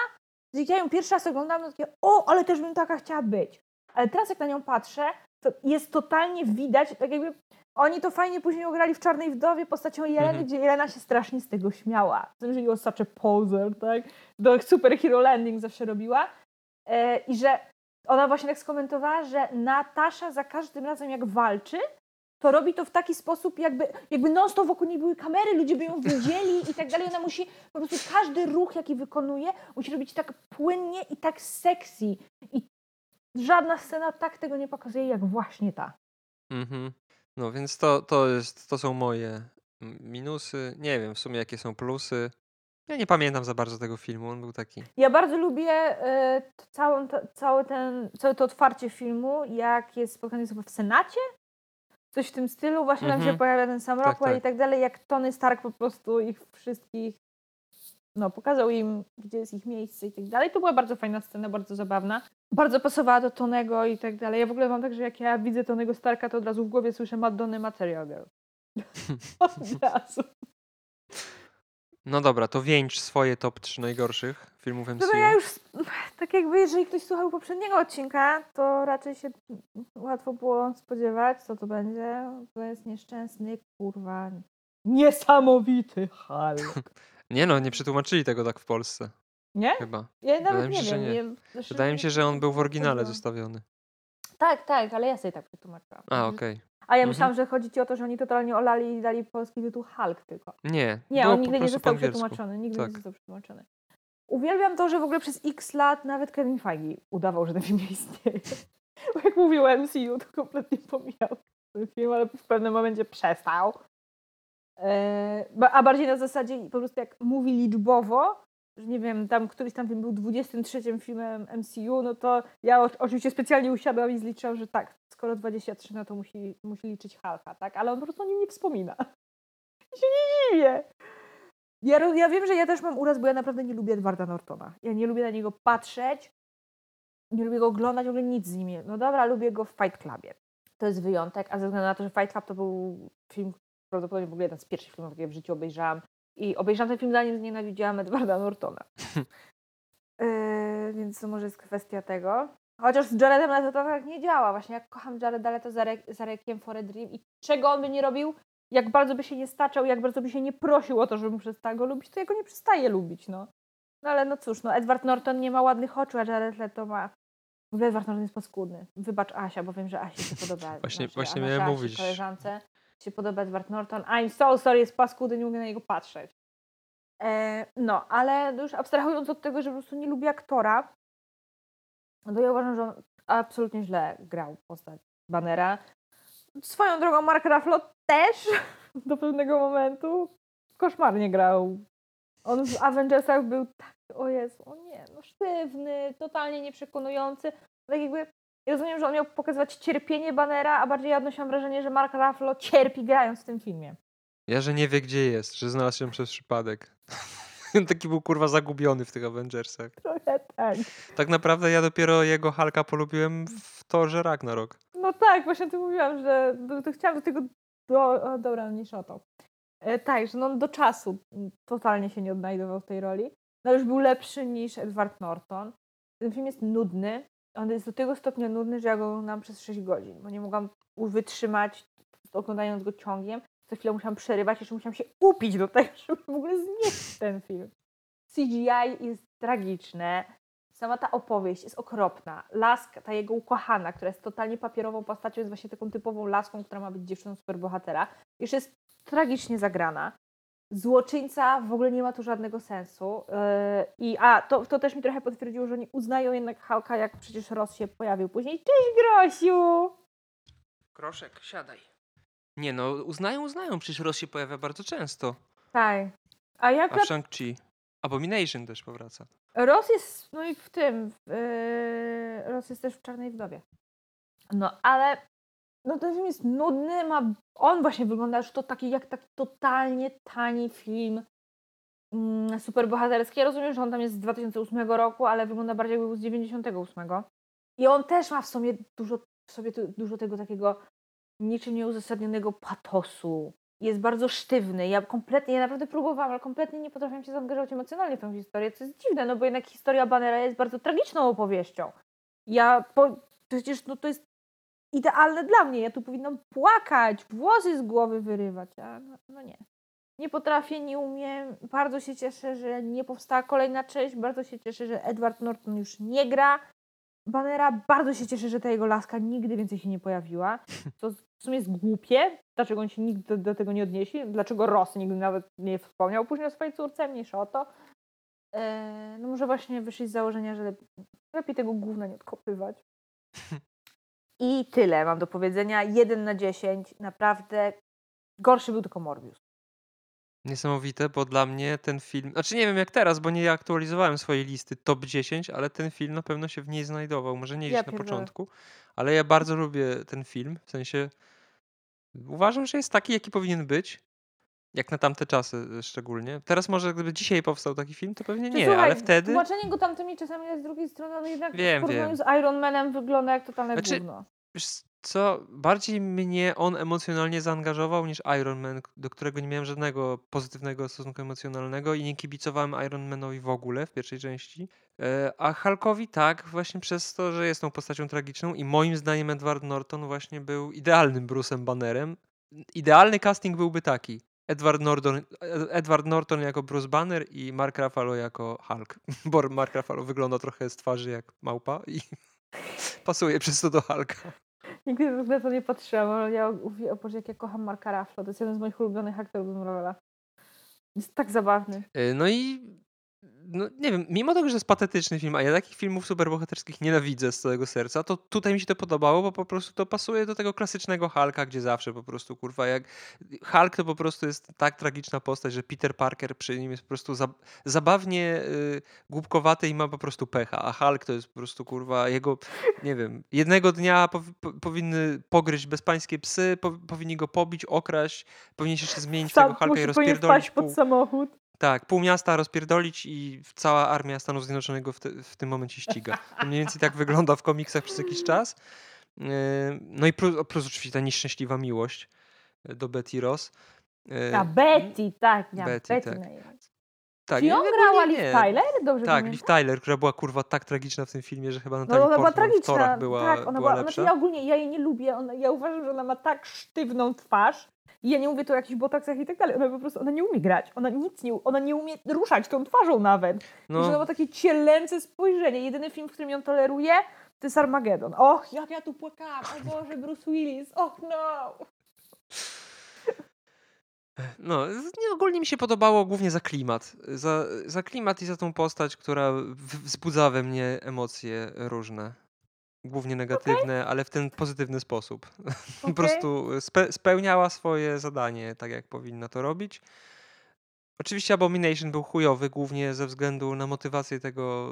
Jak ja ją pierwszy raz oglądałam, to takie, o, ale też bym taka chciała być. Ale teraz jak na nią patrzę, to jest totalnie widać, tak jakby oni to fajnie później ograli w Czarnej Wdowie postacią Jeleny, Mhm. gdzie Jelena się strasznie z tego śmiała. Z tym, że was such a poser, tak? Do superhero landing zawsze robiła. E, I że ona właśnie tak skomentowała, że Natasza za każdym razem jak walczy, to robi to w taki sposób, jakby, jakby non-stop wokół niej były kamery, ludzie by ją widzieli i tak dalej. Ona musi, po prostu każdy ruch, jaki wykonuje, musi robić tak płynnie i tak sexy. I żadna scena tak tego nie pokazuje, jak właśnie ta. Mhm. No więc to, to, jest, to są moje minusy. Nie wiem w sumie jakie są plusy. Ja nie pamiętam za bardzo tego filmu, on był taki. Ja bardzo lubię t- całą, cały ten, całe to otwarcie filmu, jak jest spotkanie chyba w Senacie. Coś w tym stylu, właśnie tam się Mhm. pojawia ten sam Tak, Rockwell tak. i tak dalej, jak Tony Stark po prostu ich wszystkich, no pokazał im, gdzie jest ich miejsce i tak dalej. To była bardzo fajna scena, bardzo zabawna. Bardzo pasowała do Tonego i tak dalej. Ja w ogóle mam tak, że jak ja widzę Tonego Starka, to od razu w głowie słyszę Madonna Material Girl. od razu. No dobra, to wieńcz swoje top 3 najgorszych filmów MCU. No to ja już, tak jakby jeżeli ktoś słuchał poprzedniego odcinka, to raczej się łatwo było spodziewać, co to będzie. To jest nieszczęsny, kurwa, niesamowity Hulk. Nie no, nie przetłumaczyli tego tak w Polsce. Nie? Chyba. Ja nawet Wydaje nie się, wiem. nie. znaczy, Wydaje mi się, że on był w oryginale zostawiony. Tak, tak, ale ja sobie tak przetłumaczyłam. A, okej. A ja Mhm. myślałam, że chodzi ci o to, że oni totalnie olali i dali polski tytuł Hulk tylko. Nie. Nie, on nigdy nie został przetłumaczony. Nigdy Tak. nie został przetłumaczony. Uwielbiam to, że w ogóle przez x lat nawet Kevin Feige udawał, że ten film nie istnieje. Bo jak mówił o MCU, to kompletnie pomijał ten film, ale w pewnym momencie przestał. E, a bardziej na zasadzie po prostu jak mówi liczbowo, że nie wiem, tam któryś tam film był 23 filmem MCU, no to ja oczywiście specjalnie usiadłam i zliczyłam, że tak, skoro 23, no to musi, musi liczyć Hulka, tak? Ale on po prostu o nim nie wspomina. I się nie dziwię. Ja, ja wiem, że ja też mam uraz, bo ja naprawdę nie lubię Edwarda Nortona. Ja nie lubię na niego patrzeć, nie lubię go oglądać, w ogóle nic z nim. No dobra, lubię go w Fight Clubie. To jest wyjątek, a ze względu na to, że Fight Club to był film, prawdopodobnie w ogóle jeden z pierwszych filmów, jakie w życiu obejrzałam. I obejrzałam ten film zanim znienawidziłam Edwarda Nortona. yy, więc to może jest kwestia tego. Chociaż z Jaredem Leto to tak nie działa. Właśnie jak kocham Jareda Leto za, re, za Requiem for a Dream i czego on by nie robił, jak bardzo by się nie staczał, jak bardzo by się nie prosił o to, żebym przestała go lubić, to ja go nie przestaję lubić, no. No ale no cóż, no Edward Norton nie ma ładnych oczu, a Jared Leto ma... W ogóle Edward Norton jest paskudny. Wybacz Asia, bo wiem, że Asi się podoba. właśnie właśnie miałem mówić. koleżance się podoba Edward Norton. I'm so sorry, jest paskudny, nie mogę na niego patrzeć. E, no, ale już abstrahując od tego, że po prostu nie lubię aktora, no to ja uważam, że on absolutnie źle grał postać Bannera. Swoją drogą Mark Ruffalo też do pewnego momentu koszmarnie grał. On w Avengersach był tak, o Jezu, o nie, no sztywny, totalnie nieprzekonujący. Tak jakby, ja rozumiem, że on miał pokazywać cierpienie Bannera, a bardziej ja odnosiłam wrażenie, że Mark Ruffalo cierpi grając w tym filmie. Ja, że nie wie gdzie jest, że znalazł się przez przypadek. Taki był kurwa zagubiony w tych Avengersach. Trochę tak. Tak naprawdę ja dopiero jego Halka polubiłem w Torze Ragnarok. No tak, właśnie tu mówiłam, że do, chciałam do tego... Do, o, dobra, nie o to. E, tak, że no do czasu totalnie się nie odnajdował w tej roli. No już był lepszy niż Edward Norton. Ten film jest nudny. On jest do tego stopnia nudny, że ja go oglądam przez 6 godzin, bo nie mogłam wytrzymać oglądając go ciągiem. Co chwilę musiałam przerywać, jeszcze musiałam się upić do tego, żeby w ogóle znieść ten film. CGI jest tragiczne. Sama ta opowieść jest okropna. Laska, ta jego ukochana, która jest totalnie papierową postacią, jest właśnie taką typową laską, która ma być dziewczyną superbohatera. Jeszcze jest tragicznie zagrana. Złoczyńca w ogóle nie ma tu żadnego sensu. Yy, I a, to, to też mi trochę potwierdziło, że oni uznają jednak Halka, jak przecież Ross się pojawił później. Cześć Grosiu! Kroszek, siadaj. Nie no, uznają, uznają. Przecież Ross się pojawia bardzo często. Tak. A jak... A w Shang-Chi. Abomination też powraca. Ross jest, no i w tym, yy, Ross jest też w Czarnej Wdowie. No, ale no ten film jest nudny, ma, on właśnie wygląda już to taki, jak taki totalnie tani film mm, superbohaterski. Ja rozumiem, że on tam jest z 2008 roku, ale wygląda bardziej jakby był z 98. I on też ma w sobie dużo, w sobie dużo tego takiego niczym nieuzasadnionego patosu. Jest bardzo sztywny. Ja kompletnie, ja naprawdę próbowałam, ale kompletnie nie potrafiłam się zaangażować emocjonalnie w tę historię, co jest dziwne, no bo jednak historia Bannera jest bardzo tragiczną opowieścią. Ja, po, przecież no to jest idealne dla mnie. Ja tu powinnam płakać, włosy z głowy wyrywać, a no, no, nie. Nie potrafię, nie umiem. Bardzo się cieszę, że nie powstała kolejna część. Bardzo się cieszę, że Edward Norton już nie gra. Bannera bardzo się cieszę, że ta jego laska nigdy więcej się nie pojawiła. To w sumie jest głupie. Dlaczego on się nigdy do, do tego nie odnieśli? Dlaczego Ross nigdy nawet nie wspomniał później o swojej córce? Mniejsza o to. Eee, no może właśnie wyszli z założenia, że lepiej tego gówna nie odkopywać. I tyle mam do powiedzenia. Jeden na dziesięć. Naprawdę gorszy był tylko Morbius. Niesamowite, bo dla mnie ten film, znaczy nie wiem jak teraz, bo nie aktualizowałem swojej listy top 10, ale ten film na pewno się w niej znajdował. Może nie gdzieś ja na początku, ale ja bardzo lubię ten film. W sensie uważam, że jest taki, jaki powinien być. Jak na tamte czasy szczególnie. Teraz może gdyby dzisiaj powstał taki film, to pewnie nie, Słuchaj, ale wtedy... Tłumaczenie go tamtymi czasami jest z drugiej strony, no jednak wiem, w porównaniu wiem. z Iron Manem wygląda jak totalne znaczy, gówno. Wiesz co, bardziej mnie on emocjonalnie zaangażował niż Iron Man, do którego nie miałem żadnego pozytywnego stosunku emocjonalnego i nie kibicowałem Iron Manowi w ogóle w pierwszej części. E, a Hulkowi tak, właśnie przez to, że jest tą postacią tragiczną i moim zdaniem Edward Norton właśnie był idealnym Bruce'em Bannerem. Idealny casting byłby taki. Edward Norton, Edward Norton jako Bruce Banner i Mark Ruffalo jako Hulk. Bo Mark Ruffalo wygląda trochę z twarzy jak małpa i pasuje przez to do Hulka. Nigdy na to nie patrzyłam, ale ja mówię, o Boże, jak ja kocham Marka Ruffalo. To jest jeden z moich ulubionych aktorów Marvela. Jest tak zabawny. E, no i no nie wiem, mimo tego, że jest patetyczny film, a ja takich filmów superbohaterskich nienawidzę z całego serca, to tutaj mi się to podobało, bo po prostu to pasuje do tego klasycznego Hulka, gdzie zawsze po prostu, kurwa, jak Hulk to po prostu jest tak tragiczna postać, że Peter Parker przy nim jest po prostu za, zabawnie y, głupkowaty i ma po prostu pecha, a Hulk to jest po prostu, kurwa, jego, nie wiem, jednego dnia po, po, powinny pogryźć bezpańskie psy, po, powinni go pobić, okraść, powinien się jeszcze zmienić tego Hulka i rozpierdolić pod samochód. Tak, pół miasta rozpierdolić i cała armia Stanów Zjednoczonych w, te, w tym momencie ściga. To mniej więcej tak wygląda w komiksach przez jakiś czas. Yy, no i plus, plus oczywiście ta nieszczęśliwa miłość do Betty Ross. Yy, A Betty, tak, ja Betty, Betty tak. Tak, Czy ją grała Liv Tyler? Dobrze tak, Liv Tyler, która była kurwa tak tragiczna w tym filmie, że chyba Natalie no, ona była tragiczna. była, tak, ona była, była lepsza. Znaczy ja ogólnie, ja jej nie lubię, ona, ja uważam, że ona ma tak sztywną twarz, i ja nie mówię tu o jakichś botaksach i tak dalej. Ona po prostu ona nie umie grać. Ona nic nie, ona nie umie ruszać tą twarzą nawet. No. Że ona ma takie cielęce spojrzenie. Jedyny film, w którym ją toleruje, to jest Armageddon. Och, jak ja tu płakałam. O Boże, Bruce Willis. Och no. No, nie, ogólnie mi się podobało głównie za klimat. Za, za klimat i za tą postać, która wzbudza we mnie emocje różne głównie negatywne, okay. ale w ten pozytywny sposób. Okay. po prostu spe spełniała swoje zadanie tak, jak powinna to robić. Oczywiście Abomination był chujowy, głównie ze względu na motywację tego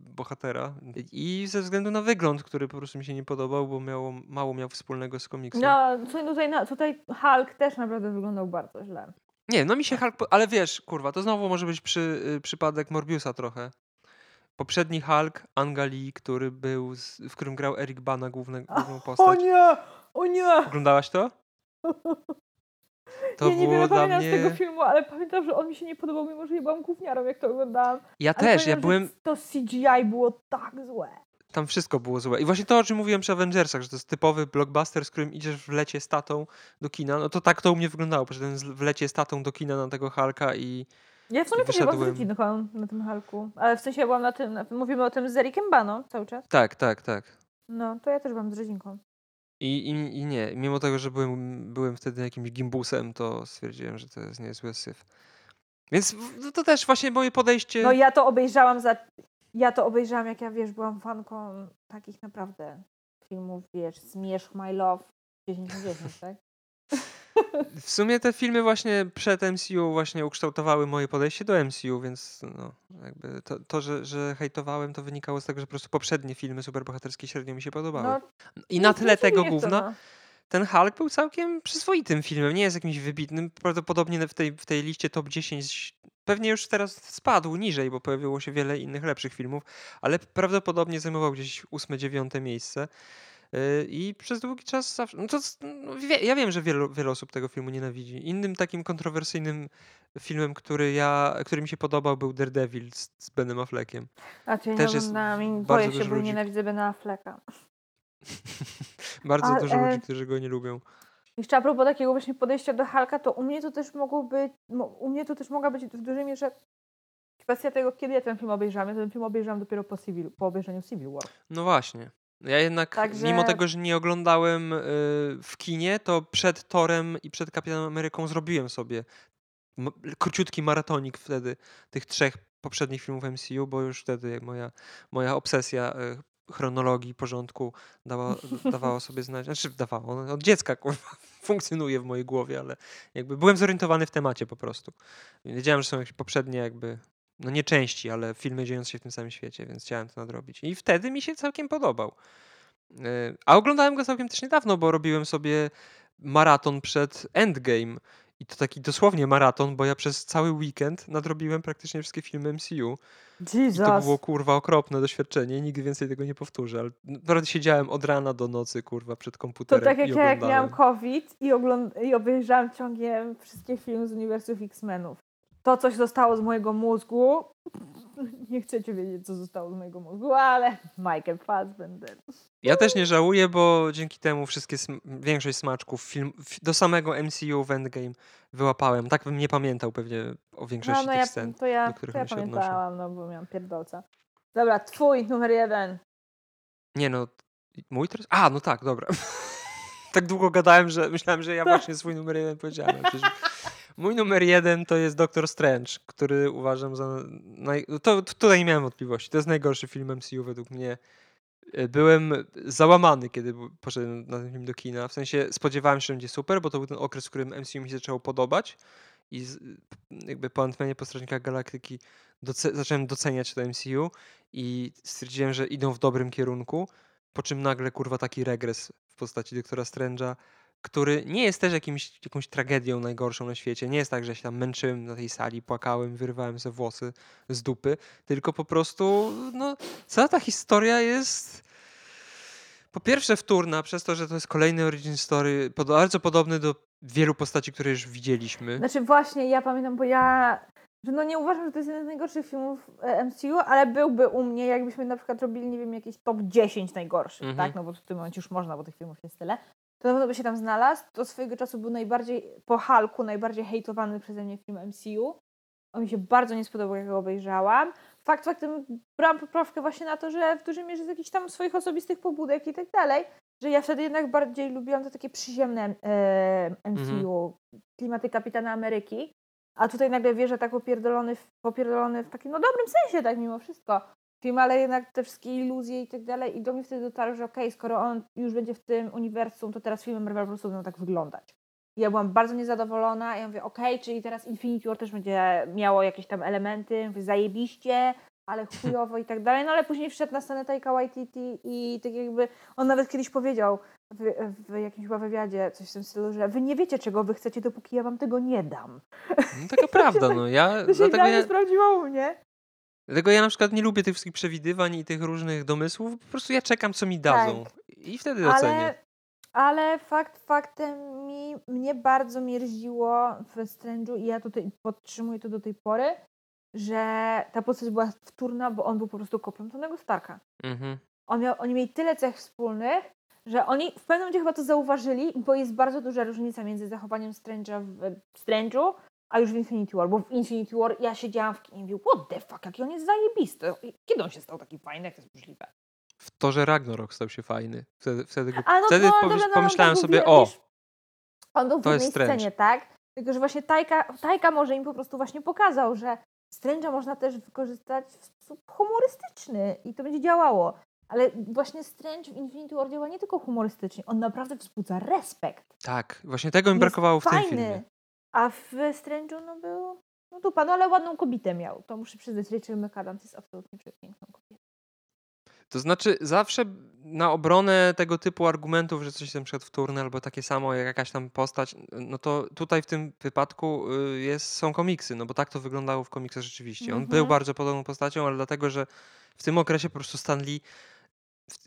bohatera i ze względu na wygląd, który po prostu mi się nie podobał, bo miało, mało miał wspólnego z komiksem. No, tutaj, tutaj Hulk też naprawdę wyglądał bardzo źle. Nie, no mi się Hulk, ale wiesz, kurwa, to znowu może być przy, y, przypadek Morbiusa trochę. Poprzedni Hulk, Angali, który był, z, w którym grał Eric Bana główną, główną postać. O nie! O nie! Oglądałaś to? To ja nie było dla mnie... z tego filmu, ale pamiętam, że on mi się nie podobał, mimo że ja byłam gówniarą, jak to oglądałam. Ja ale też, ja byłem... To CGI było tak złe. Tam wszystko było złe. I właśnie to, o czym mówiłem przy Avengersach, że to jest typowy blockbuster, z którym idziesz w lecie statą do kina, no to tak to u mnie wyglądało. Poszedłem w lecie statą do kina na tego Hulka i ja w sumie też byłam z rodzinką na tym halku. Ale w sensie byłam na tym, mówimy o tym z Erikiem Bano cały czas. Tak, tak, tak. No, to ja też byłam z rodzinką. I, i, I nie, mimo tego, że byłem, byłem wtedy jakimś gimbusem, to stwierdziłem, że to jest niezły syf. Więc no to też właśnie moje podejście... No ja to obejrzałam za... Ja to obejrzałam, jak ja, wiesz, byłam fanką takich naprawdę filmów, wiesz, Zmierzch My Love 10 na 10, tak? W sumie te filmy właśnie przed MCU właśnie ukształtowały moje podejście do MCU, więc no, jakby to, to że, że hejtowałem, to wynikało z tego, że po prostu poprzednie filmy superbohaterskie średnio mi się podobały. No, I na tle tego gówna no. ten Hulk był całkiem przyzwoitym filmem. Nie jest jakimś wybitnym. Prawdopodobnie w tej, w tej liście top 10 pewnie już teraz spadł niżej, bo pojawiło się wiele innych lepszych filmów, ale prawdopodobnie zajmował gdzieś ósme, dziewiąte miejsce. Y, I przez długi czas zawsze. No to, no, wie, ja wiem, że wielu, wiele osób tego filmu nienawidzi. Innym takim kontrowersyjnym filmem, który ja, który mi się podobał, był Daredevil z, z Benem Affleckiem. A czy Też jest boję się, bo ludzi... nienawidzę Bena Afflecka. bardzo dużo ludzi, którzy go nie lubią. Jeszcze a propos takiego właśnie podejścia do Hulka, to u mnie to też mogło być, u mnie to też mogła być w dużej mierze kwestia tego, kiedy ja ten film obejrzałam. Ja ten film obejrzałam dopiero po, civil, po obejrzeniu Civil War. No właśnie. Ja jednak, Także... mimo tego, że nie oglądałem y, w kinie, to przed Torem i przed Kapitanem Ameryką zrobiłem sobie króciutki maratonik wtedy tych trzech poprzednich filmów MCU, bo już wtedy moja, moja obsesja y, chronologii, porządku dawała sobie znać, znaczy dawało, no, od dziecka kurwa, funkcjonuje w mojej głowie, ale jakby byłem zorientowany w temacie po prostu. Wiedziałem, że są jakieś poprzednie jakby no nie części, ale filmy dziejące się w tym samym świecie, więc chciałem to nadrobić. I wtedy mi się całkiem podobał. E, a oglądałem go całkiem też niedawno, bo robiłem sobie maraton przed Endgame. I to taki dosłownie maraton, bo ja przez cały weekend nadrobiłem praktycznie wszystkie filmy MCU. Jesus. I to było kurwa okropne doświadczenie. Nigdy więcej tego nie powtórzę. Ale naprawdę siedziałem od rana do nocy, kurwa, przed komputerem. To tak jak ja, jak miałam COVID i, ogląd- i obejrzałam ciągiem wszystkie filmy z uniwersów X-Menów to coś zostało z mojego mózgu. Nie chcecie wiedzieć, co zostało z mojego mózgu, ale Michael Fassbender. Ja też nie żałuję, bo dzięki temu wszystkie większość smaczków film, do samego MCU w Endgame wyłapałem. Tak bym nie pamiętał pewnie o większości no, no tych ja, scen, to ja, do których to ja pamiętałam, no bo miałam pierdolca. Dobra, twój numer jeden. Nie no, mój teraz? A, no tak, dobra. tak długo gadałem, że myślałem, że ja właśnie swój numer jeden powiedziałem. Przecież Mój numer jeden to jest Doctor Strange, który uważam za. Naj... To, tutaj nie miałem wątpliwości. To jest najgorszy film MCU według mnie. E, byłem załamany, kiedy poszedłem na ten film do kina. W sensie spodziewałem się, że będzie super, bo to był ten okres, w którym MCU mi się zaczęło podobać. I jakby po Ant-Manie, po Strażnikach Galaktyki zacząłem doceniać to MCU i stwierdziłem, że idą w dobrym kierunku. Po czym nagle kurwa taki regres w postaci doktora Strange'a który nie jest też jakimś, jakąś tragedią najgorszą na świecie. Nie jest tak, że się tam męczyłem na tej sali, płakałem, wyrywałem sobie włosy z dupy, tylko po prostu no, cała ta historia jest po pierwsze wtórna, przez to, że to jest kolejny origin story, bardzo podobny do wielu postaci, które już widzieliśmy. Znaczy właśnie, ja pamiętam, bo ja że no nie uważam, że to jest jeden z najgorszych filmów e, MCU, ale byłby u mnie, jakbyśmy na przykład robili, nie wiem, jakiś top 10 najgorszych, mm -hmm. tak? No bo w tym momencie już można, bo tych filmów jest tyle to na pewno by się tam znalazł. To swojego czasu był najbardziej, po Hulku, najbardziej hejtowany przeze mnie film MCU. On mi się bardzo nie spodobał, jak go obejrzałam. Fakt faktem brałam poprawkę właśnie na to, że w dużej mierze z jakichś tam swoich osobistych pobudek i tak dalej, że ja wtedy jednak bardziej lubiłam to takie przyziemne e, MCU, mhm. klimaty Kapitana Ameryki. A tutaj nagle wierzę tak popierdolony, popierdolony w takim no dobrym sensie, tak mimo wszystko film, ale jednak te wszystkie iluzje i tak dalej. I do mnie wtedy dotarło, że okej, okay, skoro on już będzie w tym uniwersum, to teraz filmy Marvel po prostu będą tak wyglądać. I ja byłam bardzo niezadowolona. Ja mówię, okej, okay, czyli teraz Infinity War też będzie miało jakieś tam elementy, mówię, zajebiście, ale chujowo i tak dalej. No ale później wszedł na scenę Taika Waititi i tak jakby on nawet kiedyś powiedział w, w jakimś chyba wywiadzie coś w tym stylu, że wy nie wiecie czego wy chcecie, dopóki ja wam tego nie dam. No, taka prawda, no ja... To się dlatego ja... sprawdziło u mnie. Dlatego ja na przykład nie lubię tych wszystkich przewidywań i tych różnych domysłów. Po prostu ja czekam, co mi dadzą. Tak. I wtedy ale, ocenię. Ale fakt faktem mi, mnie bardzo mierziło w Strange'u i ja tutaj podtrzymuję to do tej pory, że ta postać była wtórna, bo on był po prostu kopią Tonego Starka. Mhm. On miał, oni mieli tyle cech wspólnych, że oni w pewnym momencie chyba to zauważyli, bo jest bardzo duża różnica między zachowaniem Strange'a w Strange'u, a już w Infinity War, bo w Infinity War ja siedziałam w kinie i mówię, what the fuck, jaki on jest zajebisty. Kiedy on się stał taki fajny, jak to jest możliwe? W to, że Ragnarok stał się fajny. Wtedy, wtedy, no, wtedy no, pomyśl, no, pomyślałem sobie, o, on był w jednej scenie, tak? Tylko, że właśnie Tajka, Tajka może im po prostu właśnie pokazał, że Strange'a można też wykorzystać w sposób humorystyczny i to będzie działało. Ale właśnie Strange w Infinity War działa nie tylko humorystycznie, on naprawdę wzbudza respekt. Tak, właśnie tego mi brakowało w fajny. tym filmie. A w Strange'u no był, no dupa, no ale ładną kobietę miał. To muszę przyznać, Rachel McAdams jest absolutnie przepiękną kobietą. To znaczy zawsze na obronę tego typu argumentów, że coś jest na przykład wtórne albo takie samo jak jakaś tam postać, no to tutaj w tym wypadku y, jest, są komiksy, no bo tak to wyglądało w komiksach rzeczywiście. On był mhm. bardzo podobną postacią, ale dlatego, że w tym okresie po prostu Stan Lee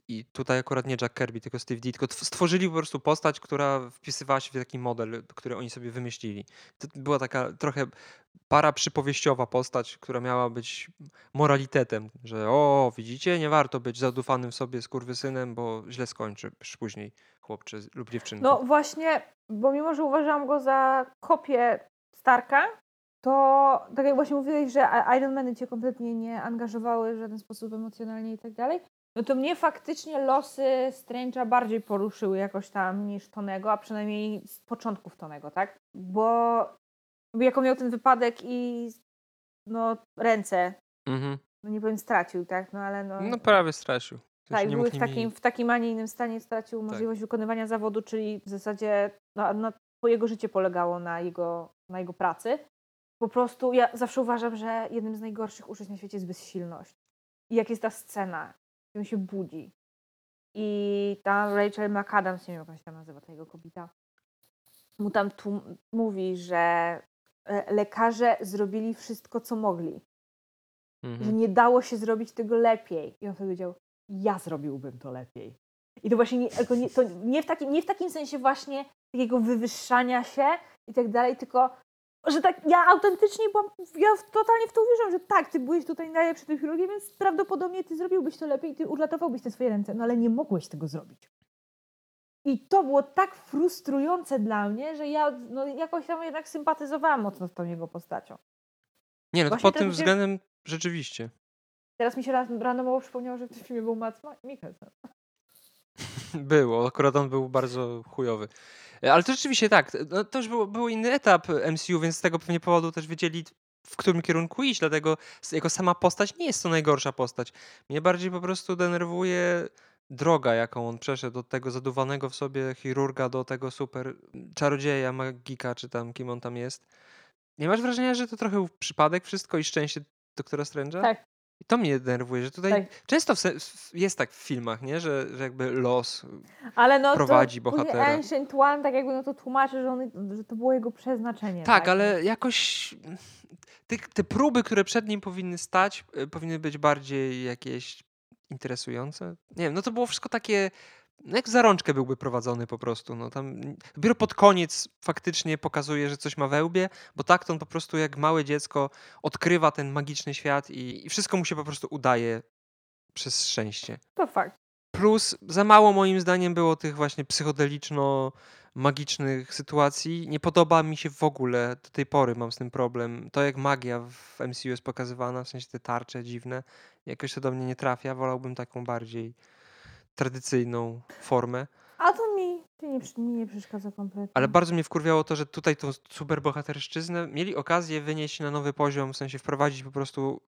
i tutaj akurat nie Jack Kirby, tylko Steve Ditko, stworzyli po prostu postać, która wpisywała się w taki model, który oni sobie wymyślili. To była taka trochę para przypowieściowa postać, która miała być moralitetem, że o, widzicie, nie warto być zadufanym sobie skurwysynem, bo źle skończy później chłopcze lub dziewczynka. No właśnie, bo mimo, że uważam go za kopię Starka, to tak jak właśnie mówiłeś, że Iron Many cię kompletnie nie angażowały w żaden sposób emocjonalnie i tak dalej, no to mnie faktycznie losy Strange'a bardziej poruszyły jakoś tam niż Tonego, a przynajmniej z początków Tonego, tak? Bo jako miał ten wypadek i no ręce, mhm. no nie powiem stracił, tak? No ale no... No prawie stracił. tak, były w takim, w takim, a nie innym stanie stracił tak. możliwość wykonywania zawodu, czyli w zasadzie no, no, jego życie polegało na jego, na jego pracy. Po prostu ja zawsze uważam, że jednym z najgorszych uczuć na świecie jest bezsilność. I jak jest ta scena, on się budzi. I ta Rachel McAdams, nie wiem jak się tam nazywa, ta jego kobieta, mu tam mówi, że e, lekarze zrobili wszystko, co mogli. Mhm. Że nie dało się zrobić tego lepiej. I on powiedział, ja zrobiłbym to lepiej. I to właśnie nie, to nie, w, takim, nie w takim sensie właśnie takiego wywyższania się i tak dalej, tylko że tak, ja autentycznie byłam, ja totalnie w to uwierzyłam, że tak, ty byłeś tutaj najlepszy tej chirurgii, więc prawdopodobnie ty zrobiłbyś to lepiej i ty urlatowałbyś te swoje ręce, no ale nie mogłeś tego zrobić. I to było tak frustrujące dla mnie, że ja no, jakoś tam jednak sympatyzowałam mocno z tą jego postacią. Nie, no to pod tym względem rzeczywiście. Teraz mi się randomowo przypomniało, że w tym filmie był Mats Mikkelsen. Było, akurat on był bardzo chujowy. E, ale to rzeczywiście tak, no, to już był, był inny etap MCU, więc z tego pewnie powodu też wiedzieli, w którym kierunku iść, dlatego jego sama postać nie jest to najgorsza postać. Mnie bardziej po prostu denerwuje droga, jaką on przeszedł od tego zaduwanego w sobie chirurga do tego super czarodzieja, magika, czy tam kim on tam jest. Nie masz wrażenia, że to trochę przypadek wszystko i szczęście doktora Strange'a? Tak. I to mnie denerwuje, że tutaj Tak. często w se- jest tak w filmach, nie? Że, że jakby los Ale no prowadzi to bohatera. Ancient One tak jakby no to tłumaczy, że, on, że to było jego przeznaczenie. Tak, ale jakoś te, te próby, które przed nim powinny stać, y, powinny być bardziej jakieś interesujące. Nie wiem, no to było wszystko takie, no jak za rączkę byłby prowadzony po prostu. No tam dopiero pod koniec faktycznie pokazuje, że coś ma we łbie, bo tak to on po prostu jak małe dziecko odkrywa ten magiczny świat i, i wszystko mu się po prostu udaje przez szczęście. To fakt. Plus za mało moim zdaniem było tych właśnie psychodeliczno magicznych sytuacji. Nie podoba mi się w ogóle, do tej pory mam z tym problem. To jak magia w MCU jest pokazywana, w sensie te tarcze dziwne, jakoś to do mnie nie trafia. Wolałbym taką bardziej tradycyjną formę. A to mi, to nie, mi nie przeszkadza kompletnie. Ale bardzo mnie wkurwiało to, że tutaj tą superbohaterszczyznę mieli okazję wynieść na nowy poziom, w sensie wprowadzić po prostu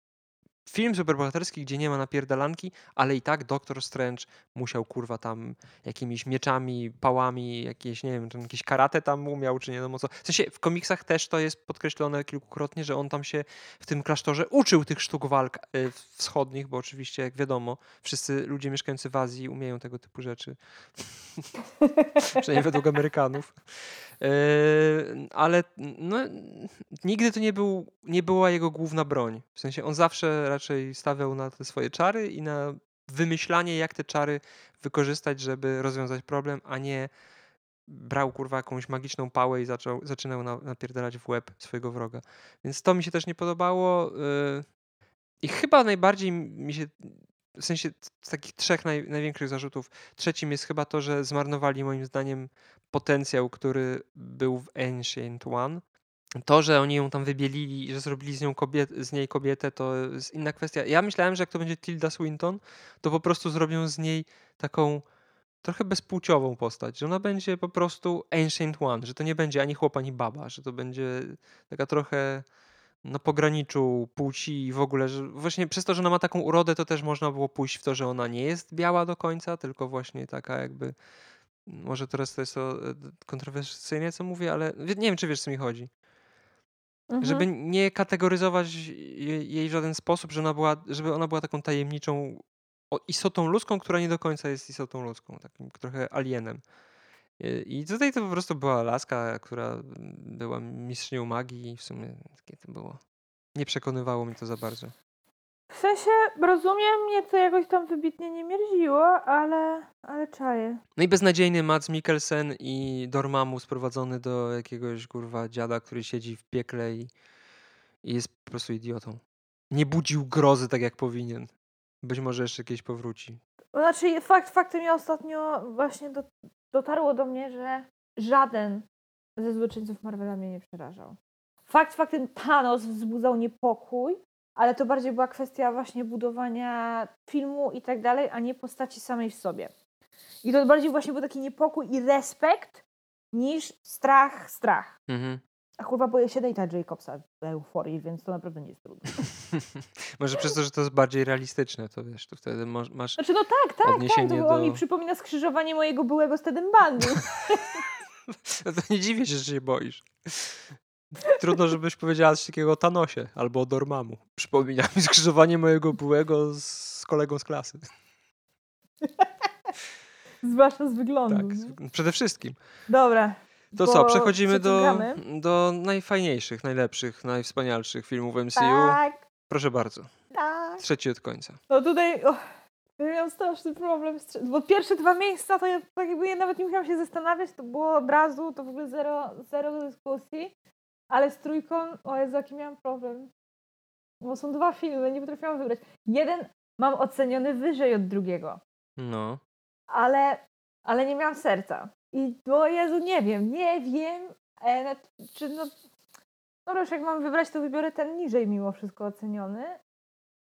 film superbohaterski, gdzie nie ma napierdalanki, ale i tak Doktor Strange musiał kurwa tam jakimiś mieczami, pałami, jakieś, nie wiem, jakieś karate tam umiał, czy nie wiadomo co. W sensie w komiksach też to jest podkreślone kilkukrotnie, że on tam się w tym klasztorze uczył tych sztuk walk y, wschodnich, bo oczywiście, jak wiadomo, wszyscy ludzie mieszkający w Azji umieją tego typu rzeczy. Przynajmniej według Amerykanów. Yy, ale no, nigdy to nie, był, nie była jego główna broń. W sensie on zawsze raczej stawiał na te swoje czary i na wymyślanie, jak te czary wykorzystać, żeby rozwiązać problem, a nie brał kurwa jakąś magiczną pałę i zaczął, zaczynał na, napierdalać w łeb swojego wroga. Więc to mi się też nie podobało. yy, I chyba najbardziej mi się, w sensie z takich trzech naj, największych zarzutów, trzecim jest chyba to, że zmarnowali moim zdaniem potencjał, który był w Ancient One. To, że oni ją tam wybielili i że zrobili z, nią kobiet, z niej kobietę, to jest inna kwestia. Ja myślałem, że jak to będzie Tilda Swinton, to po prostu zrobią z niej taką trochę bezpłciową postać, że ona będzie po prostu Ancient One, że to nie będzie ani chłop, ani baba, że to będzie taka trochę na pograniczu płci i w ogóle, że właśnie przez to, że ona ma taką urodę, to też można było pójść w to, że ona nie jest biała do końca, tylko właśnie taka jakby może teraz to jest to e, kontrowersyjne, co mówię, ale nie wiem, czy wiesz, co mi chodzi. Mhm. Żeby nie kategoryzować jej w żaden sposób, że ona była, żeby ona była taką tajemniczą istotą ludzką, która nie do końca jest istotą ludzką, takim trochę alienem. I tutaj to po prostu była laska, która mm, była mistrzynią magii i w sumie takie to było. Nie przekonywało mnie to za bardzo. W sensie, rozumiem, mnie to jakoś tam wybitnie nie mierziło, ale, ale czaję. No i beznadziejny Mads Mikkelsen i Dormammu sprowadzony do jakiegoś kurwa dziada, który siedzi w piekle i, i jest po prostu idiotą. Nie budził grozy tak jak powinien. Być może jeszcze kiedyś powróci. Znaczy, fakt faktem ja ostatnio właśnie do, dotarło do mnie, że żaden ze złoczyńców Marvela mnie nie przerażał. Fakt faktem Thanos wzbudzał niepokój, ale to bardziej była kwestia właśnie budowania filmu i tak dalej, a nie postaci samej w sobie. I to bardziej właśnie był taki niepokój i respekt niż strach, strach. Mhm. A kurwa boję się Nate'a Jacobsa w euforii, więc to naprawdę nie jest trudne. może przez to, że to jest bardziej realistyczne, to wiesz, to wtedy masz, Znaczy no tak, tak, tak, to on do- mi przypomina skrzyżowanie mojego byłego z Tedem Bundy. No to nie dziwię się, że się boisz. Trudno, żebyś powiedziała coś takiego o Thanosie albo o Dormammu. Przypomina mi skrzyżowanie mojego byłego z kolegą z klasy. Zwłaszcza z wyglądu. Tak, z- przede wszystkim. Dobra. To bo co, przechodzimy do, do najfajniejszych, najlepszych, najwspanialszych filmów MCU. Tak, Proszę bardzo, tak. trzeci od końca. No tutaj oh, ja miałam straszny problem, bo pierwsze dwa miejsca to ja tak jakby ja nawet nie musiałam się zastanawiać, to było od razu, to w ogóle zero, zero dyskusji, ale z trójką, o Jezu, jaki miałam problem. Bo są dwa filmy, nie potrafiłam wybrać. Jeden mam oceniony wyżej od drugiego. No. ale, ale nie miałam serca. I bo Jezu, nie wiem, nie wiem, e, czy no, no już jak mam wybrać, to wybiorę ten niżej mimo wszystko oceniony.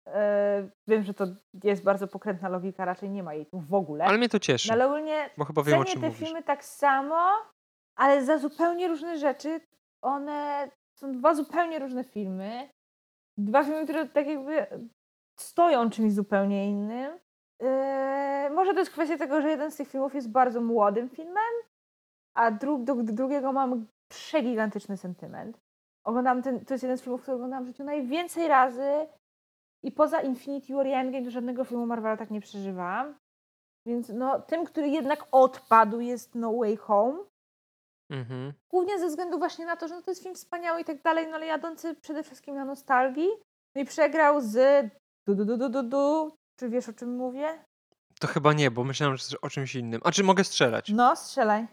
E, wiem, że to jest bardzo pokrętna logika, raczej nie ma jej tu w ogóle. Ale mnie to cieszy, No, ale ogólnie bo chyba wiem o czym te mówisz. filmy tak samo, ale za zupełnie różne rzeczy. One są dwa zupełnie różne filmy. Dwa filmy, które tak jakby stoją czymś zupełnie innym. Yy, może to jest kwestia tego, że jeden z tych filmów jest bardzo młodym filmem, a dru do, do drugiego mam przegigantyczny sentyment. Oglądam ten, to jest jeden z filmów, który oglądam w życiu najwięcej razy i poza Infinity War i Endgame do żadnego filmu Marvela tak nie przeżywałam. Więc no, tym, który jednak odpadł jest No Way Home. Mhm. Głównie ze względu właśnie na to, że no to jest film wspaniały i tak dalej, no ale jadący przede wszystkim na nostalgii. No i przegrał z du du du du du du. Czy wiesz o czym mówię? To chyba nie, bo myślałem, że o czymś innym. A czy mogę strzelać? No, strzelaj.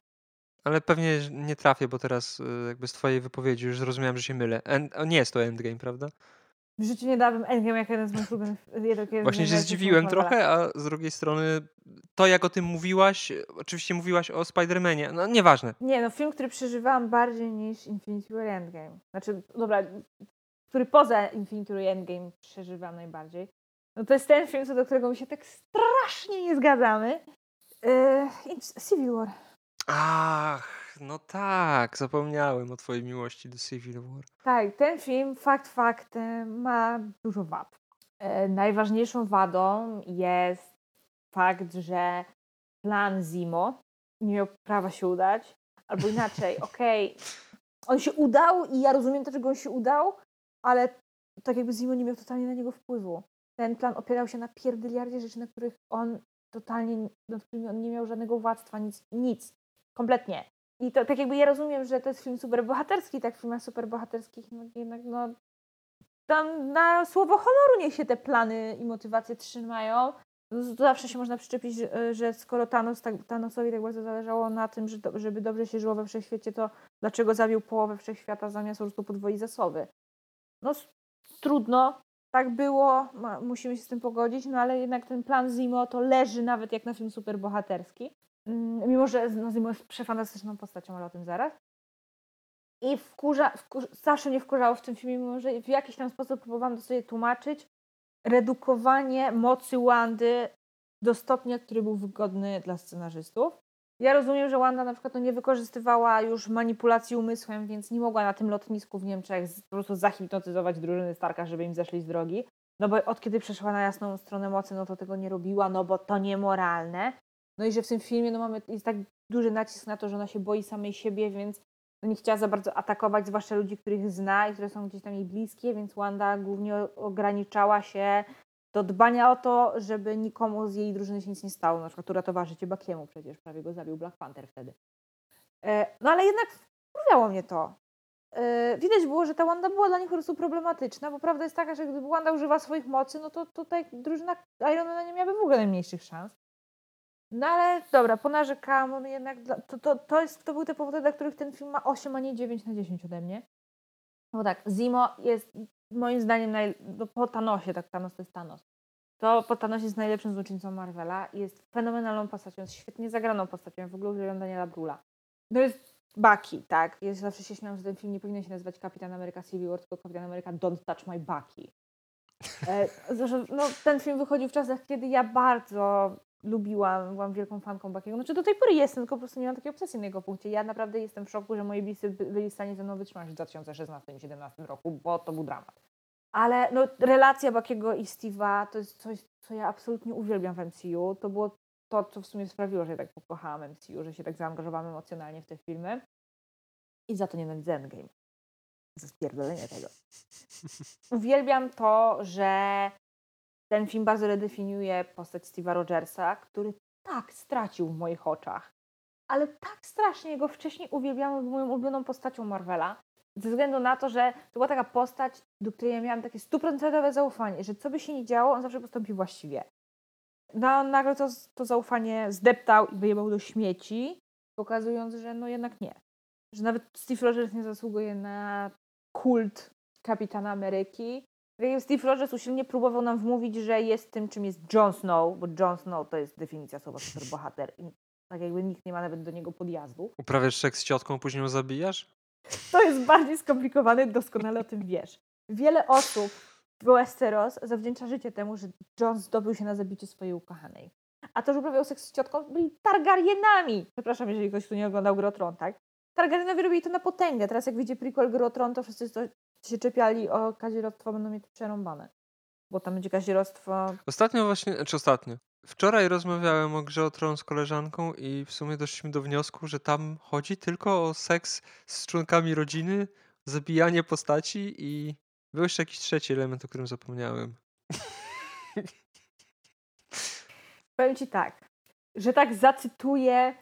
Ale pewnie nie trafię, bo teraz y, jakby z twojej wypowiedzi już zrozumiałem, że się mylę. End, nie jest to Endgame, prawda? W życiu nie dałabym Endgame jak jeden z moich ulubionych... Właśnie się zdziwiłem trochę, a z drugiej strony to, jak o tym mówiłaś, oczywiście mówiłaś o Spider-Manie, no nieważne. Nie, no film, który przeżywałam bardziej niż Infinity War Endgame. Znaczy, dobra, który poza Infinity War Endgame przeżywam najbardziej. No to jest ten film, co do którego my się tak strasznie nie zgadzamy. Yy, Civil War. Ach, no tak, zapomniałem o twojej miłości do Civil War. Tak, ten film, fakt faktem, ma dużo wad. E, najważniejszą wadą jest fakt, że plan Zimo nie miał prawa się udać, albo inaczej, okej, okay, on się udał i ja rozumiem dlaczego on się udał, ale tak jakby Zimo nie miał totalnie na niego wpływu. Ten plan opierał się na pierdyliardzie rzeczy, na których on totalnie, nad którymi on nie miał żadnego władztwa, nic, nic. Kompletnie. I to tak jakby ja rozumiem, że to jest film superbohaterski, tak w filmach superbohaterskich no jednak no tam na słowo honoru niech się te plany i motywacje trzymają. Zawsze się można przyczepić, że, skoro Thanos, tak, Thanosowi tak bardzo zależało na tym, żeby dobrze się żyło we wszechświecie, to dlaczego zabił połowę wszechświata zamiast po prostu podwoić zasoby? No trudno, tak było, musimy się z tym pogodzić, no ale jednak ten plan Zimo to leży nawet jak na film superbohaterski. Mm, mimo że no, Zimo jest przefantastyczną postacią, ale o tym zaraz. I wkurza, wkurza, zawsze mnie wkurzało w tym filmie, mimo że w jakiś tam sposób próbowałam to sobie tłumaczyć, redukowanie mocy Wandy do stopnia, który był wygodny dla scenarzystów. Ja rozumiem, że Wanda na przykład no, nie wykorzystywała już manipulacji umysłem, więc nie mogła na tym lotnisku w Niemczech po prostu zahipnotyzować drużyny Starka, żeby im zeszli z drogi. No bo od kiedy przeszła na jasną stronę mocy, no to tego nie robiła, no bo to niemoralne. No i że w tym filmie no mamy, jest tak duży nacisk na to, że ona się boi samej siebie, więc no nie chciała za bardzo atakować, zwłaszcza ludzi, których zna i które są gdzieś tam jej bliskie, więc Wanda głównie ograniczała się do dbania o to, żeby nikomu z jej drużyny się nic nie stało. Na przykład życie Bakiemu przecież, prawie go zabił Black Panther wtedy. E, no ale jednak wkurwiało mnie to. E, widać było, że ta Wanda była dla nich po prostu problematyczna, bo prawda jest taka, że gdyby Wanda używa swoich mocy, no to tutaj drużyna Irona nie miałaby w ogóle najmniejszych szans. No ale dobra, ponarzekałam, on jednak, to, to, to, jest, to były te powody, dla których ten film ma 8, a nie 9 na 10 ode mnie. No tak, Zimo jest moim zdaniem naj, no, po Thanosie, tak Thanos to jest Thanos. To po Thanosie jest najlepszym złoczyńcą Marvela jest fenomenalną postacią, jest świetnie zagraną postacią, ja w ogóle uwielbiam Daniela Brula. To jest Bucky, tak? Ja zawsze się śmiałam, że ten film nie powinien się nazywać Kapitan Ameryka Civil War, tylko Kapitan Ameryka Don't Touch My Bucky. E, zresztą, no, ten film wychodził w czasach, kiedy ja bardzo lubiłam, byłam wielką fanką Bakiego. Znaczy do tej pory jestem, tylko po prostu nie mam takiej obsesji na jego punkcie. Ja naprawdę jestem w szoku, że moi bliscy byli w stanie ze mną wytrzymać w 2016 i 2017 roku, bo to był dramat. Ale no, relacja Bakiego i Steve'a to jest coś, co ja absolutnie uwielbiam w MCU. To było to, co w sumie sprawiło, że ja tak pokochałam MCU, że się tak zaangażowałam emocjonalnie w te filmy. I za to nienawidzę Endgame. Za spierdolenie tego. Uwielbiam to, że ten film bardzo redefiniuje postać Steve'a Rogersa, który tak stracił w moich oczach. Ale tak strasznie go wcześniej uwielbiałam, był moją ulubioną postacią Marvela. Ze względu na to, że to była taka postać, do której ja miałam takie stuprocentowe zaufanie, że co by się nie działo, on zawsze postąpi właściwie. No, nagle to, to zaufanie zdeptał i wyjebał do śmieci, pokazując, że no jednak nie. Że nawet Steve Rogers nie zasługuje na kult kapitana Ameryki, Steve Rogers usilnie próbował nam wmówić, że jest tym, czym jest Jon Snow, bo Jon Snow to jest definicja słowa superbohater. I tak jakby nikt nie ma nawet do niego podjazdu. Uprawiasz seks z ciotką, później ją zabijasz? To jest bardziej skomplikowane, doskonale o tym wiesz. Wiele osób w Westeros zawdzięcza życie temu, że Jon zdobył się na zabiciu swojej ukochanej. A to, że uprawiał seks z ciotką, byli Targaryenami. Przepraszam, jeżeli ktoś tu nie oglądał Grotron, tak? Targaryenowie robili to na potęgę. Teraz jak wyjdzie prequel Gry o Tron, to wszyscy to się czepiali o kazirodztwo, będą mieć przerąbane. Bo tam będzie kazirodztwo... Ostatnio właśnie, czy ostatnio? Wczoraj rozmawiałem o grze o Tron z koleżanką i w sumie doszliśmy do wniosku, że tam chodzi tylko o seks z członkami rodziny, zabijanie postaci i był jeszcze jakiś trzeci element, o którym zapomniałem. Powiem ci tak, że tak zacytuję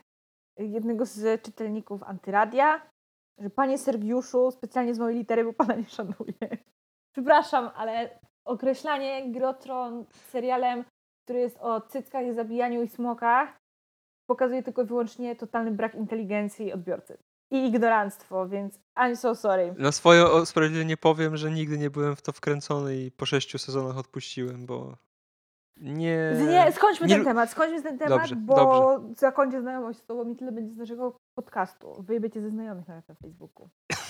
jednego z czytelników Antyradia, że panie Sergiuszu, specjalnie z mojej litery, bo pana nie szanuję. Przepraszam, ale określanie Grotron serialem, który jest o cyckach zabijaniu i smokach, pokazuje tylko i wyłącznie totalny brak inteligencji odbiorcy. I ignoranstwo, więc I'm so sorry. Na swoje usprawiedliwienie powiem, że nigdy nie byłem w to wkręcony i po sześciu sezonach odpuściłem, bo nie... Nie, skończmy nie... ten temat, skończmy ten temat, dobrze, bo dobrze. zakończę znajomość z tobą i tyle będzie z naszego podcastu. Wyjebiecie ze znajomych nawet na Facebooku.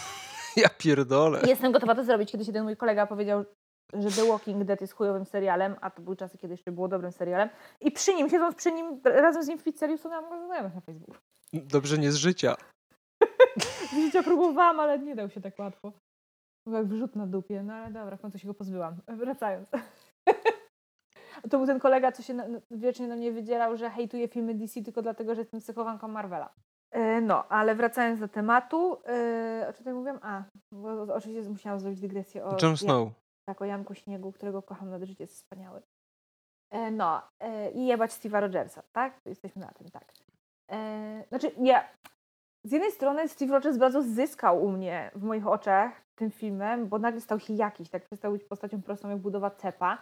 Ja pierdolę. Jestem gotowa to zrobić. Kiedyś jeden mój kolega powiedział, że The Walking Dead jest chujowym serialem, a to były czasy, kiedy jeszcze było dobrym serialem. I przy nim, siedząc przy nim, razem z nim w pizzerii, usunęłam go znajomych na Facebooku. Dobrze nie z życia. z życia próbowałam, ale nie dał się tak łatwo. Był jak wrzut na dupie, no ale dobra, w końcu się go pozbyłam. Wracając. To był ten kolega, co się na, wiecznie na mnie wydzierał, że hejtuje filmy DC tylko dlatego, że jestem psychowanką Marvela. E, no, ale wracając do tematu, e, o czym tutaj mówiłam? A, bo oczywiście musiałam zrobić dygresję o... Jon Snow. tak, o Janku Śniegu, którego kocham nad życie, jest wspaniały. E, no, i jebać Steve'a Rogersa, tak? Jesteśmy na tym, tak. Znaczy, ja... Z jednej strony Steve Rogers bardzo zyskał u mnie, w moich oczach, tym filmem, bo nagle stał się jakiś, tak? Przestał być postacią prostą jak budowa cepa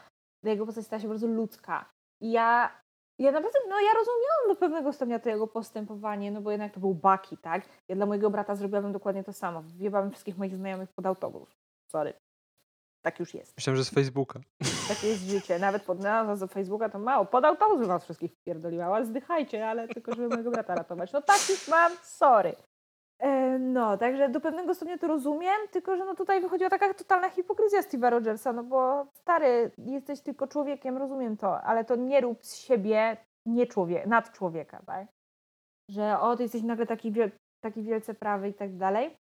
jego postać stała się bardzo ludzka. I ja, ja naprawdę, no ja rozumiałam do pewnego stopnia to jego postępowanie, no bo jednak to był Baki, tak? Ja dla mojego brata zrobiłabym dokładnie to samo. Wjebałabym wszystkich moich znajomych pod autobus. Sorry. Tak już jest. Myślałem, że z Facebooka. Takie jest życie. Nawet pod nazwą z Facebooka to mało. Pod autobus was wszystkich wpierdoliła, ale zdychajcie, ale tylko żeby mojego brata ratować. No tak już mam, sorry. E, no, także do pewnego stopnia to rozumiem, tylko że no tutaj wychodziła taka totalna hipokryzja Steve'a Rogersa, no bo stary, jesteś tylko człowiekiem, rozumiem to, ale to nie rób z siebie nie człowiek, nad człowieka, tak? Że o, ty jesteś nagle taki, wiel taki wielce prawy i tak dalej.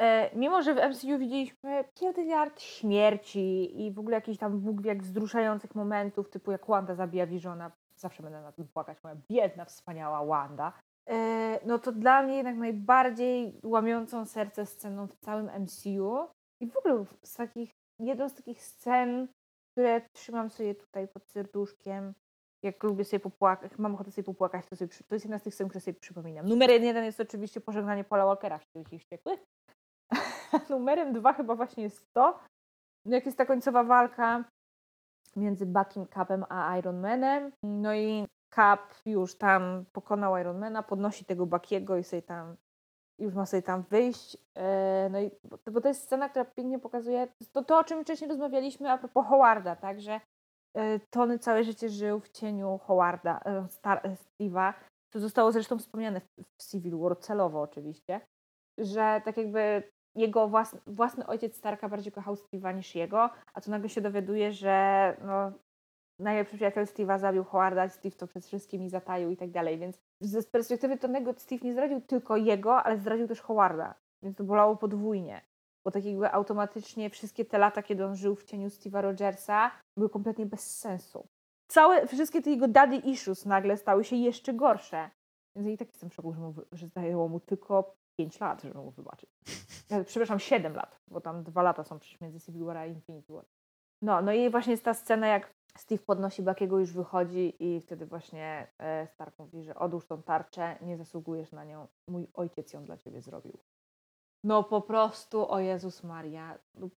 E, mimo, że w MCU widzieliśmy kilka śmierci i w ogóle jakichś tam Bóg wie jak wzruszających momentów, typu jak Wanda zabija Visiona, zawsze będę na tym płakać, moja biedna, wspaniała Wanda. E, no to dla mnie jednak najbardziej łamiącą serce sceną w całym MCU i w ogóle z takich, jedną z takich scen, które trzymam sobie tutaj pod serduszkiem, jak lubię sobie popłakać, mam ochotę sobie popłakać, to, sobie, to jest jedna z tych scen, które sobie przypominam. Numer jeden jest oczywiście pożegnanie Paula Walkera w Śmierci Wściekłych. Numerem dwa chyba właśnie jest to, jak jest ta końcowa walka między Buckiem Capem a Iron Manem. No i Cap już tam pokonał Ironmana, podnosi tego Bakiego i sobie tam już ma sobie tam wyjść. E, no i bo to jest scena, która pięknie pokazuje to, to o czym wcześniej rozmawialiśmy a propos Howarda, tak, że e, Tony całe życie żył w cieniu Howarda, e, Steve'a, to zostało zresztą wspomniane w Civil War, celowo oczywiście, że tak jakby jego własny, własny ojciec Starka bardziej kochał Steve'a niż jego, a tu nagle się dowiaduje, że no, najlepszy przyjaciel Steve'a zabił Howarda, Steve to przed wszystkimi zataił i tak dalej, więc z perspektywy Tonego Steve nie zdradził tylko jego, ale zdradził też Howarda, więc to bolało podwójnie, bo tak jakby automatycznie wszystkie te lata, kiedy on żył w cieniu Steve'a Rogersa, były kompletnie bez sensu. Całe, wszystkie te jego daddy issues nagle stały się jeszcze gorsze. Więc i tak jestem w szoku, że, mu, że zajęło mu tylko 5 lat, żeby mu wybaczyć. Przepraszam, 7 lat, bo tam dwa lata są przecież między Civil War a Infinity War. No, no i właśnie jest ta scena, jak Steve podnosi Bakiego, już wychodzi i wtedy właśnie e, Stark mówi, że odłóż tą tarczę, nie zasługujesz na nią, mój ojciec ją dla ciebie zrobił. No po prostu, o Jezus Maria, no,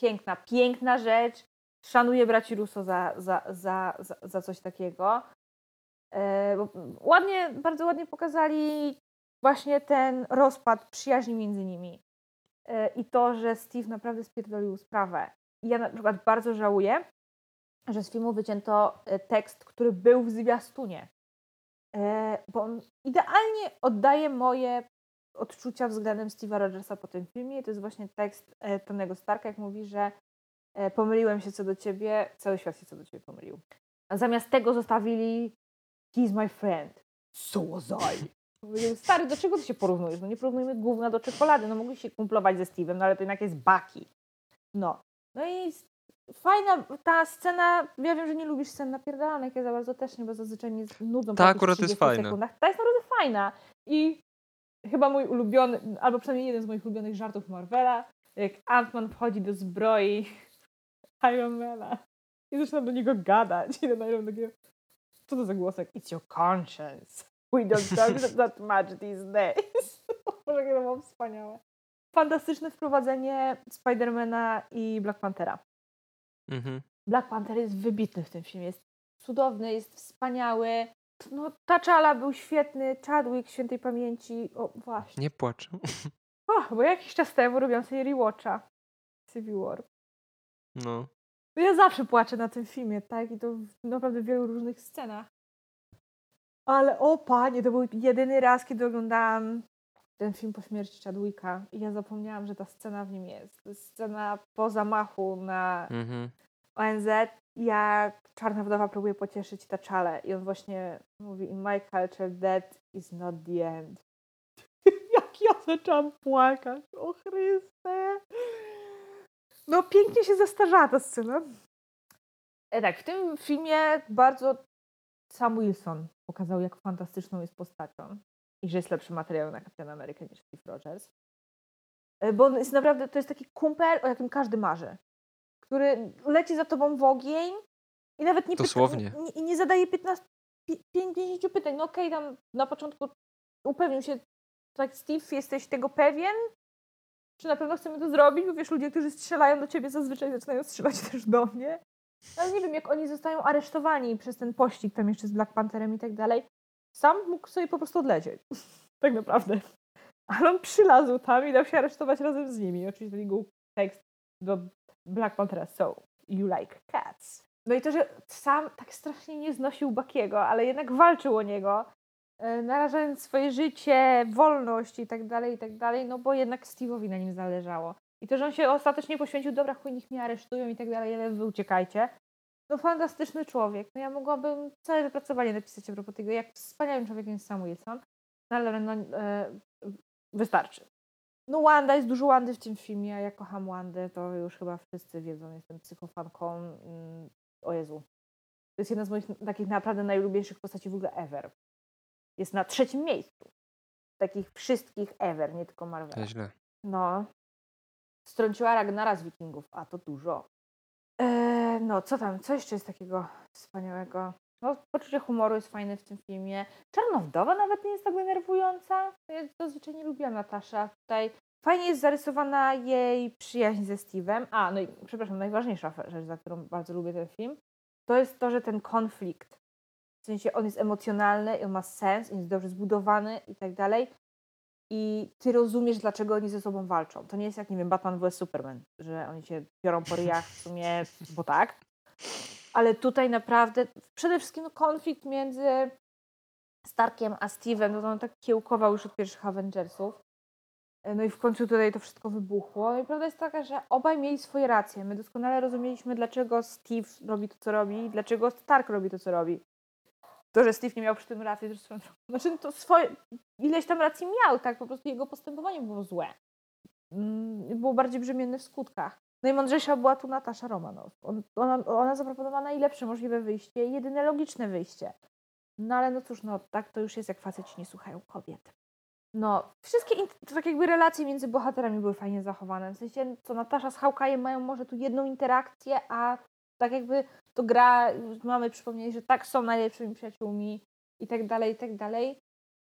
piękna, piękna rzecz. Szanuję braci Russo za, za, za, za, za coś takiego. E, ładnie, bardzo ładnie pokazali właśnie ten rozpad przyjaźni między nimi. E, I to, że Steve naprawdę spierdolił sprawę. Ja na przykład bardzo żałuję, że z filmu wycięto e, tekst, który był w zwiastunie. E, bo on idealnie oddaje moje odczucia względem Steve'a Rogersa po tym filmie. To jest właśnie tekst e, Tonego Starka, jak mówi, że pomyliłem się co do ciebie, cały świat się co do ciebie pomylił. A zamiast tego zostawili He's my friend. So was I. Powiedział, stary, do czego ty się porównujesz? No nie porównujmy gówna do czekolady. No mogli się kumplować ze Steve'em, no ale to jednak jest Baki. No. No i fajna ta scena, ja wiem, że nie lubisz scen napierdalanek, ja za bardzo też nie, bo zazwyczaj mnie nudzą Ta akurat jest fajna. Sekundach. Ta jest naprawdę fajna. I chyba mój ulubiony, albo przynajmniej jeden z moich ulubionych żartów Marvela, jak Ant-Man wchodzi do zbroi Ironmana i zaczyna do niego gadać i ten Iron takiego, co to za głosek? It's your conscience. We don't talk that much these days. Jakie to było wspaniałe. Fantastyczne wprowadzenie Spidermana i Black Panthera. Mhm. Black Panther jest wybitny w tym filmie. Jest cudowny, jest wspaniały. No, T'Challa był świetny, Chadwick świętej pamięci. O, właśnie. Nie płaczę. O, bo jakiś czas temu robiłam sobie rewatcha Civil War. No. Ja zawsze płaczę na tym filmie, tak? I to w naprawdę wielu różnych scenach. Ale o panie, to był jedyny raz, kiedy oglądałam ten film po śmierci Chadwicka i ja zapomniałam, że ta scena w nim jest. Scena po zamachu na mhm. ONZ, jak czarna wdowa próbuje pocieszyć czale i on właśnie mówi in my culture that is not the end. jak ja zaczęłam płakać, o Chryste. No pięknie się zastarzała ta scena. E, tak, w tym filmie bardzo sam Wilson pokazał, jak fantastyczną jest postacią i że jest lepszy materiał na Captain America niż Steve Rogers. E, bo on jest naprawdę, to jest taki kumpel, o jakim każdy marzy, który leci za tobą w ogień i nawet nie, Dosłownie. Pyta, nie, nie zadaje 15, 50 pytań. No okej, okay, tam na początku upewnił się, tak Steve, jesteś tego pewien? Czy na pewno chcemy to zrobić? Bo wiesz, ludzie, którzy strzelają do ciebie zazwyczaj zaczynają strzelać też do mnie. Ale nie wiem, jak oni zostają aresztowani przez ten pościg tam jeszcze z Black Pantherem i tak dalej. Sam mógł sobie po prostu odlecieć. tak naprawdę. Ale on przylazł tam i dał się aresztować razem z nimi. Oczywiście był tekst do Black Panthera. So, you like cats. No i to, że sam tak strasznie nie znosił Bakiego, ale jednak walczył o niego, e, narażając swoje życie, wolność i tak dalej, i tak dalej, no bo jednak Steve'owi na nim zależało. I to, że on się ostatecznie poświęcił, dobra, chuj, niech mnie aresztują i tak dalej, ale wy uciekajcie. No fantastyczny człowiek. No ja mogłabym całe wypracowanie napisać a propos tego, jak wspaniałym człowiekiem jest Sam Wilson. No ale no, e, wystarczy. No Wanda, jest dużo Wandy w tym filmie, ja kocham Wandę, to już chyba wszyscy wiedzą, jestem psychofanką. Mm, o Jezu. To jest jedna z moich takich naprawdę najlubieńszych postaci w ogóle ever. Jest na trzecim miejscu. Takich wszystkich ever, nie tylko Marvel. To źle. No. Strąciła Ragnara z Wikingów, a to dużo. No, co tam? Co jeszcze jest takiego wspaniałego? No, poczucie humoru jest fajne w tym filmie. Czarnowdowa nawet nie jest tak denerwująca. Ja zazwyczaj nie lubiłam Natasza. Tutaj fajnie jest zarysowana jej przyjaźń ze Steve'em. A, no i przepraszam, najważniejsza rzecz, za którą bardzo lubię ten film, to jest to, że ten konflikt, w sensie on jest emocjonalny, on ma sens, on jest dobrze zbudowany i tak dalej i ty rozumiesz, dlaczego oni ze sobą walczą. To nie jest jak, nie wiem, Batman vs Superman, że oni się biorą po ryjach w sumie, bo tak. Ale tutaj naprawdę, przede wszystkim konflikt między Starkiem a Steve'em, no to on tak kiełkował już od pierwszych Avengersów. No i w końcu tutaj to wszystko wybuchło. I prawda jest taka, że obaj mieli swoje racje. My doskonale rozumieliśmy, dlaczego Steve robi to, co robi i dlaczego Stark robi to, co robi to, że Steve nie miał przy tym racji, swoją Znaczy, to swoje, ileś tam racji miał, tak? Po prostu jego postępowanie było złe. Mm, było bardziej brzemienne w skutkach. Najmądrzejsza była tu Natasza Romanow. ona, ona zaproponowała najlepsze możliwe wyjście jedyne logiczne wyjście. No ale no cóż, no tak to już jest, jak faceci nie słuchają kobiet. No, wszystkie tak jakby relacje między bohaterami były fajnie zachowane. W sensie, co Natasza z Hałkajem mają może tu jedną interakcję, a tak jakby to gra, mamy przypomnieć, że tak są najlepszymi przyjaciółmi i tak dalej, i tak dalej.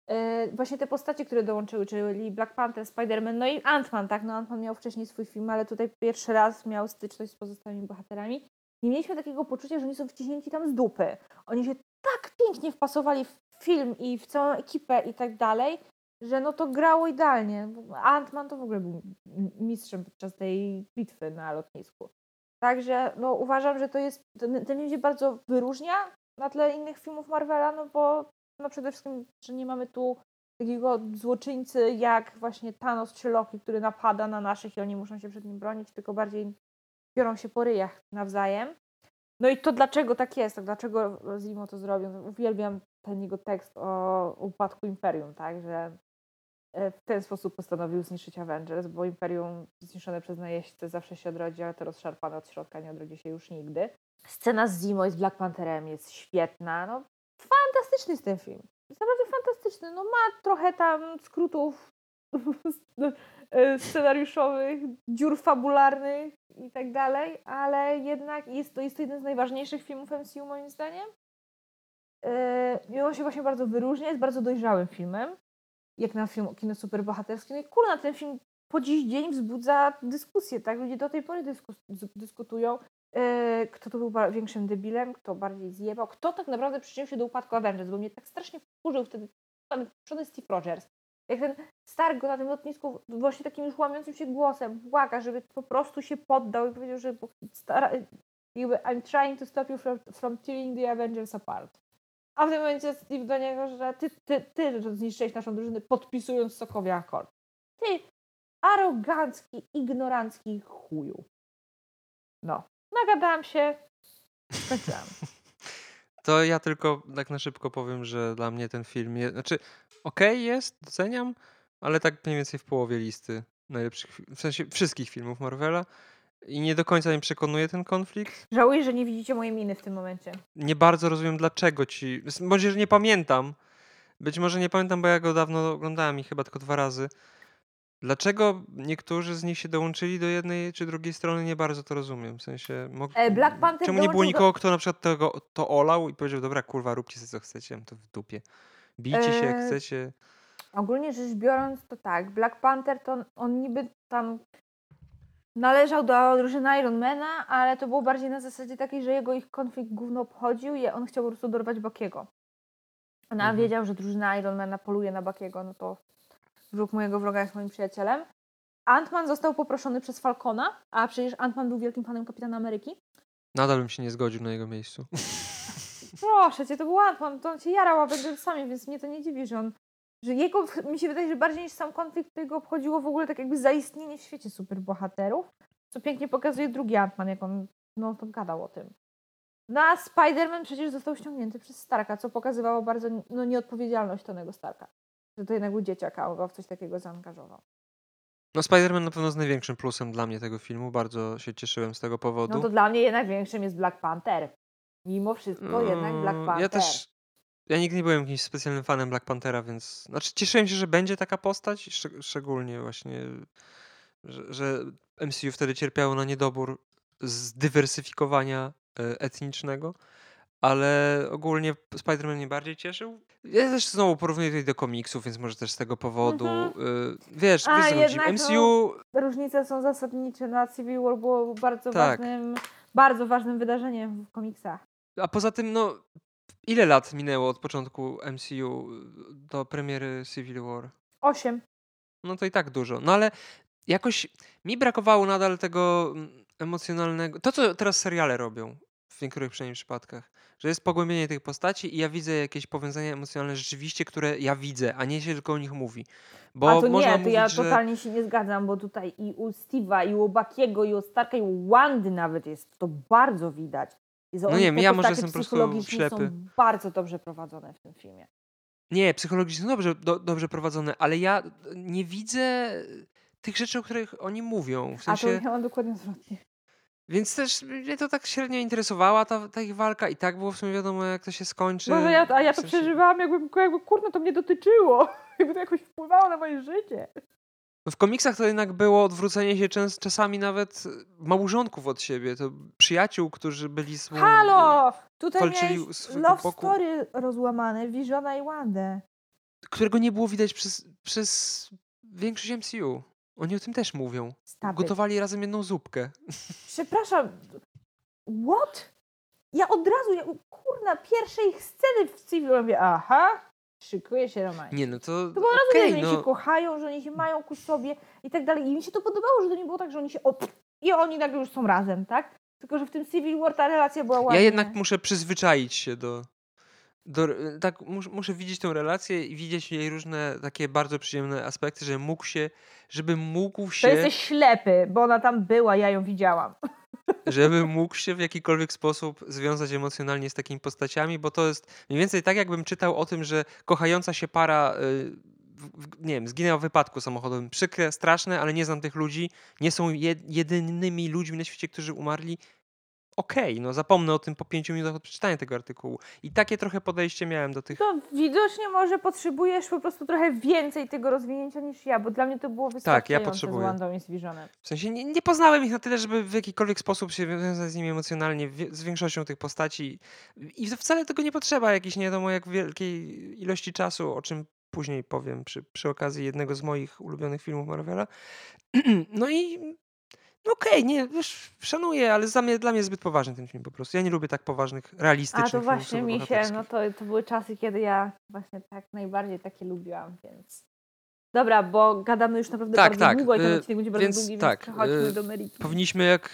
Yy, właśnie te postacie, które dołączyły, czyli Black Panther, Spider-Man, no i Ant-Man, tak? No Ant-Man miał wcześniej swój film, ale tutaj pierwszy raz miał styczność z pozostałymi bohaterami. Nie mieliśmy takiego poczucia, że oni są wciśnięci tam z dupy. Oni się tak pięknie wpasowali w film i w całą ekipę i tak dalej, że no to grało idealnie. Ant-Man to w ogóle był mistrzem podczas tej bitwy na lotnisku. Także no, uważam, że to jest, ten, ten film się bardzo wyróżnia na tle innych filmów Marvela, no bo no przede wszystkim, że nie mamy tu takiego złoczyńcy jak właśnie Thanos czy Loki, który napada na naszych i oni muszą się przed nim bronić, tylko bardziej biorą się po ryjach nawzajem. No i to dlaczego tak jest, tak dlaczego Zimo to zrobił. Uwielbiam ten jego tekst o upadku Imperium, tak, że w ten sposób postanowił zniszczyć Avengers, bo Imperium zniszczone przez najeźdźcę zawsze się odrodzi, ale to rozszarpane od środka nie odrodzi się już nigdy. Scena z Zimo i z Black Pantherem jest świetna, no fantastyczny jest ten film. Naprawdę fantastyczny, no ma trochę tam skrótów e, scenariuszowych, dziur fabularnych i tak dalej, ale jednak jest to, jest to jeden z najważniejszych filmów MCU moim zdaniem. Yy, on się właśnie bardzo wyróżnia, jest bardzo dojrzałym filmem, jak na film kino superbohaterskie. No i kurna, ten film po dziś dzień wzbudza dyskusję, tak? Ludzie do tej pory dysku, dyskutują, yy, kto to był większym debilem, kto bardziej zjebał, kto tak naprawdę przyczynił się do upadku Avengers, bo mnie tak strasznie wkurzył wtedy przodem Steve Rogers. Jak ten Stark na tym lotnisku właśnie takim już łamiącym się głosem błaga, żeby po prostu się poddał i powiedział, że stara, jakby I'm trying to stop you from, from tearing the Avengers apart. A w tym momencie Steve do niego, że ty, ty, ty zniszczyłeś naszą drużynę podpisując Sokowi akord. Ty, arogancki, ignorancki chuju. No, nagadałam się, skończyłam. To ja tylko tak na szybko powiem, że dla mnie ten film jest, znaczy okej okay jest, doceniam, ale tak mniej więcej w połowie listy najlepszych, w sensie wszystkich filmów Marvela. I nie do końca mnie przekonuje ten konflikt. Żałuję, że nie widzicie mojej miny w tym momencie. Nie bardzo rozumiem dlaczego ci. Może, że nie pamiętam. Być może nie pamiętam, bo ja go dawno oglądałem i chyba tylko dwa razy. Dlaczego niektórzy z nich się dołączyli do jednej czy drugiej strony, nie bardzo to rozumiem. W sensie. E, Black Panther Czemu nie było nikogo, kto na przykład tego, to olał i powiedział, dobra, kurwa, róbcie sobie co chcecie, to w dupie. Bijcie się jak e, chcecie. Ogólnie rzecz biorąc, to tak. Black Panther to on niby tam należał do drużyny Ironmana, ale to było bardziej na zasadzie takiej, że jego ich konflikt gówno obchodził i on chciał po prostu dorwać Bakiego. Ona mhm. wiedział, że drużyna Ironmana poluje na Bakiego, no to wróg mojego wroga jest moim przyjacielem. Ant-Man został poproszony przez Falcona, a przecież Ant-Man był wielkim fanem Kapitana Ameryki. Nadal bym się nie zgodził na jego miejscu. Proszę cię, to był Ant-Man, to on się jarał Avengersami, więc mnie to nie dziwi, że on że jego, mi się wydaje, że bardziej niż sam konflikt, to jego obchodziło w ogóle tak jakby zaistnienie w świecie superbohaterów, co pięknie pokazuje drugi Ant-Man, jak on no to gadał o tym. No a Spider-Man przecież został ściągnięty przez Starka, co pokazywało bardzo no, nieodpowiedzialność Tonego Starka. Że to jednak był dzieciak, a on go w coś takiego zaangażował. No Spider-Man na pewno jest największym plusem dla mnie tego filmu, bardzo się cieszyłem z tego powodu. No to dla mnie jednak większym jest Black Panther. Mimo wszystko jednak Black Panther. Ja też ja nigdy nie byłem jakimś specjalnym fanem Black Panthera, więc znaczy cieszyłem się, że będzie taka postać, szczeg- szczególnie właśnie, że, że MCU wtedy cierpiało na niedobór zdywersyfikowania e, etnicznego, ale ogólnie Spider-Man mnie bardziej cieszył. Ja też znowu porównuję tutaj do komiksów, więc może też z tego powodu. Mhm. Y, wiesz, A, wiesz MCU... Różnice są zasadnicze. Na Civil War było bardzo tak. ważnym, bardzo ważnym wydarzeniem w komiksach. A poza tym, no, Ile lat minęło od początku MCU do premiery Civil War? Osiem. No to i tak dużo. No ale jakoś mi brakowało nadal tego mm, emocjonalnego. To, co teraz seriale robią, w niektórych przynajmniej przypadkach, że jest pogłębienie tych postaci i ja widzę jakieś powiązania emocjonalne rzeczywiście, które ja widzę, a nie się tylko o nich mówi. Bo a to można nie, to mówić, ja że... totalnie się nie zgadzam, bo tutaj i u Steve'a, i u Bakiego, i u Starka, i u Wandy nawet jest to bardzo widać. No nie wiem, ja może jestem po prostu ślepy. są bardzo dobrze prowadzone w tym filmie. Nie, psychologicznie są dobrze, do, dobrze prowadzone, ale ja nie widzę tych rzeczy, o których oni mówią. W sensie... A to miałam dokładnie odwrotnie. Więc też mnie to tak średnio interesowała ta, ta ich walka i tak było w sumie wiadomo, jak to się skończy. Może ja, a ja to w sensie... przeżywałam, jakby, jakby kurno to mnie dotyczyło. Jakby to jakoś wpływało na moje życie. No w komiksach to jednak było odwrócenie się czas, czasami nawet małżonków od siebie, to przyjaciół, którzy byli z Halo! Tutaj walczyli love boku, story rozłamane, Visiona i Wandę. Którego nie było widać przez, przez większość MCU. Oni o tym też mówią. Stop Gotowali it. razem jedną zupkę. Przepraszam. What? Ja od razu, ja, kurna, pierwszej ich sceny w Civil mówię, aha, szykuje się romans. Nie, no to. To było okay, że no. oni się kochają, że oni się mają ku sobie i tak dalej. I mi się to podobało, że to nie było tak, że oni się. Op, I oni nagle już są razem, tak? Tylko, że w tym Civil War ta relacja była ładna. Ja jednak muszę przyzwyczaić się do. do tak, mus, muszę widzieć tę relację i widzieć jej różne takie bardzo przyjemne aspekty, że mógł się, żeby mógł się. To jesteś ślepy, bo ona tam była, ja ją widziałam. Żeby mógł się w jakikolwiek sposób związać emocjonalnie z takimi postaciami, bo to jest mniej więcej tak, jakbym czytał o tym, że kochająca się para, y, nie wiem, zginęła w wypadku samochodowym. Przykre, straszne, ale nie znam tych ludzi. Nie są jedynymi ludźmi na świecie, którzy umarli okej, no zapomnę o tym po pięciu minutach od przeczytania tego artykułu. I takie trochę podejście miałem do tych... To widocznie może potrzebujesz po prostu trochę więcej tego rozwinięcia niż ja, bo dla mnie to było wystarczające Tak, ja potrzebuję. z Wandą i z Visionem. W sensie nie, nie poznałem ich na tyle, żeby w jakikolwiek sposób się wiązać z nimi emocjonalnie, z większością tych postaci. I wcale tego nie potrzeba jakiejś nie wiadomo jak wielkiej ilości czasu, o czym później powiem przy, przy okazji jednego z moich ulubionych filmów Marvela. No i okej, okay, nie, wiesz, szanuję, ale dla mnie, dla mnie jest zbyt poważny ten film po prostu. Ja nie lubię tak poważnych, realistycznych A to właśnie mi się, no to, to były czasy, kiedy ja właśnie tak najbardziej takie lubiłam, więc... Dobra, bo gadamy już naprawdę tak, bardzo tak. długo i ten y, odcinek będzie bardzo długi, tak, więc przechodźmy y, do meritum. Powinniśmy jak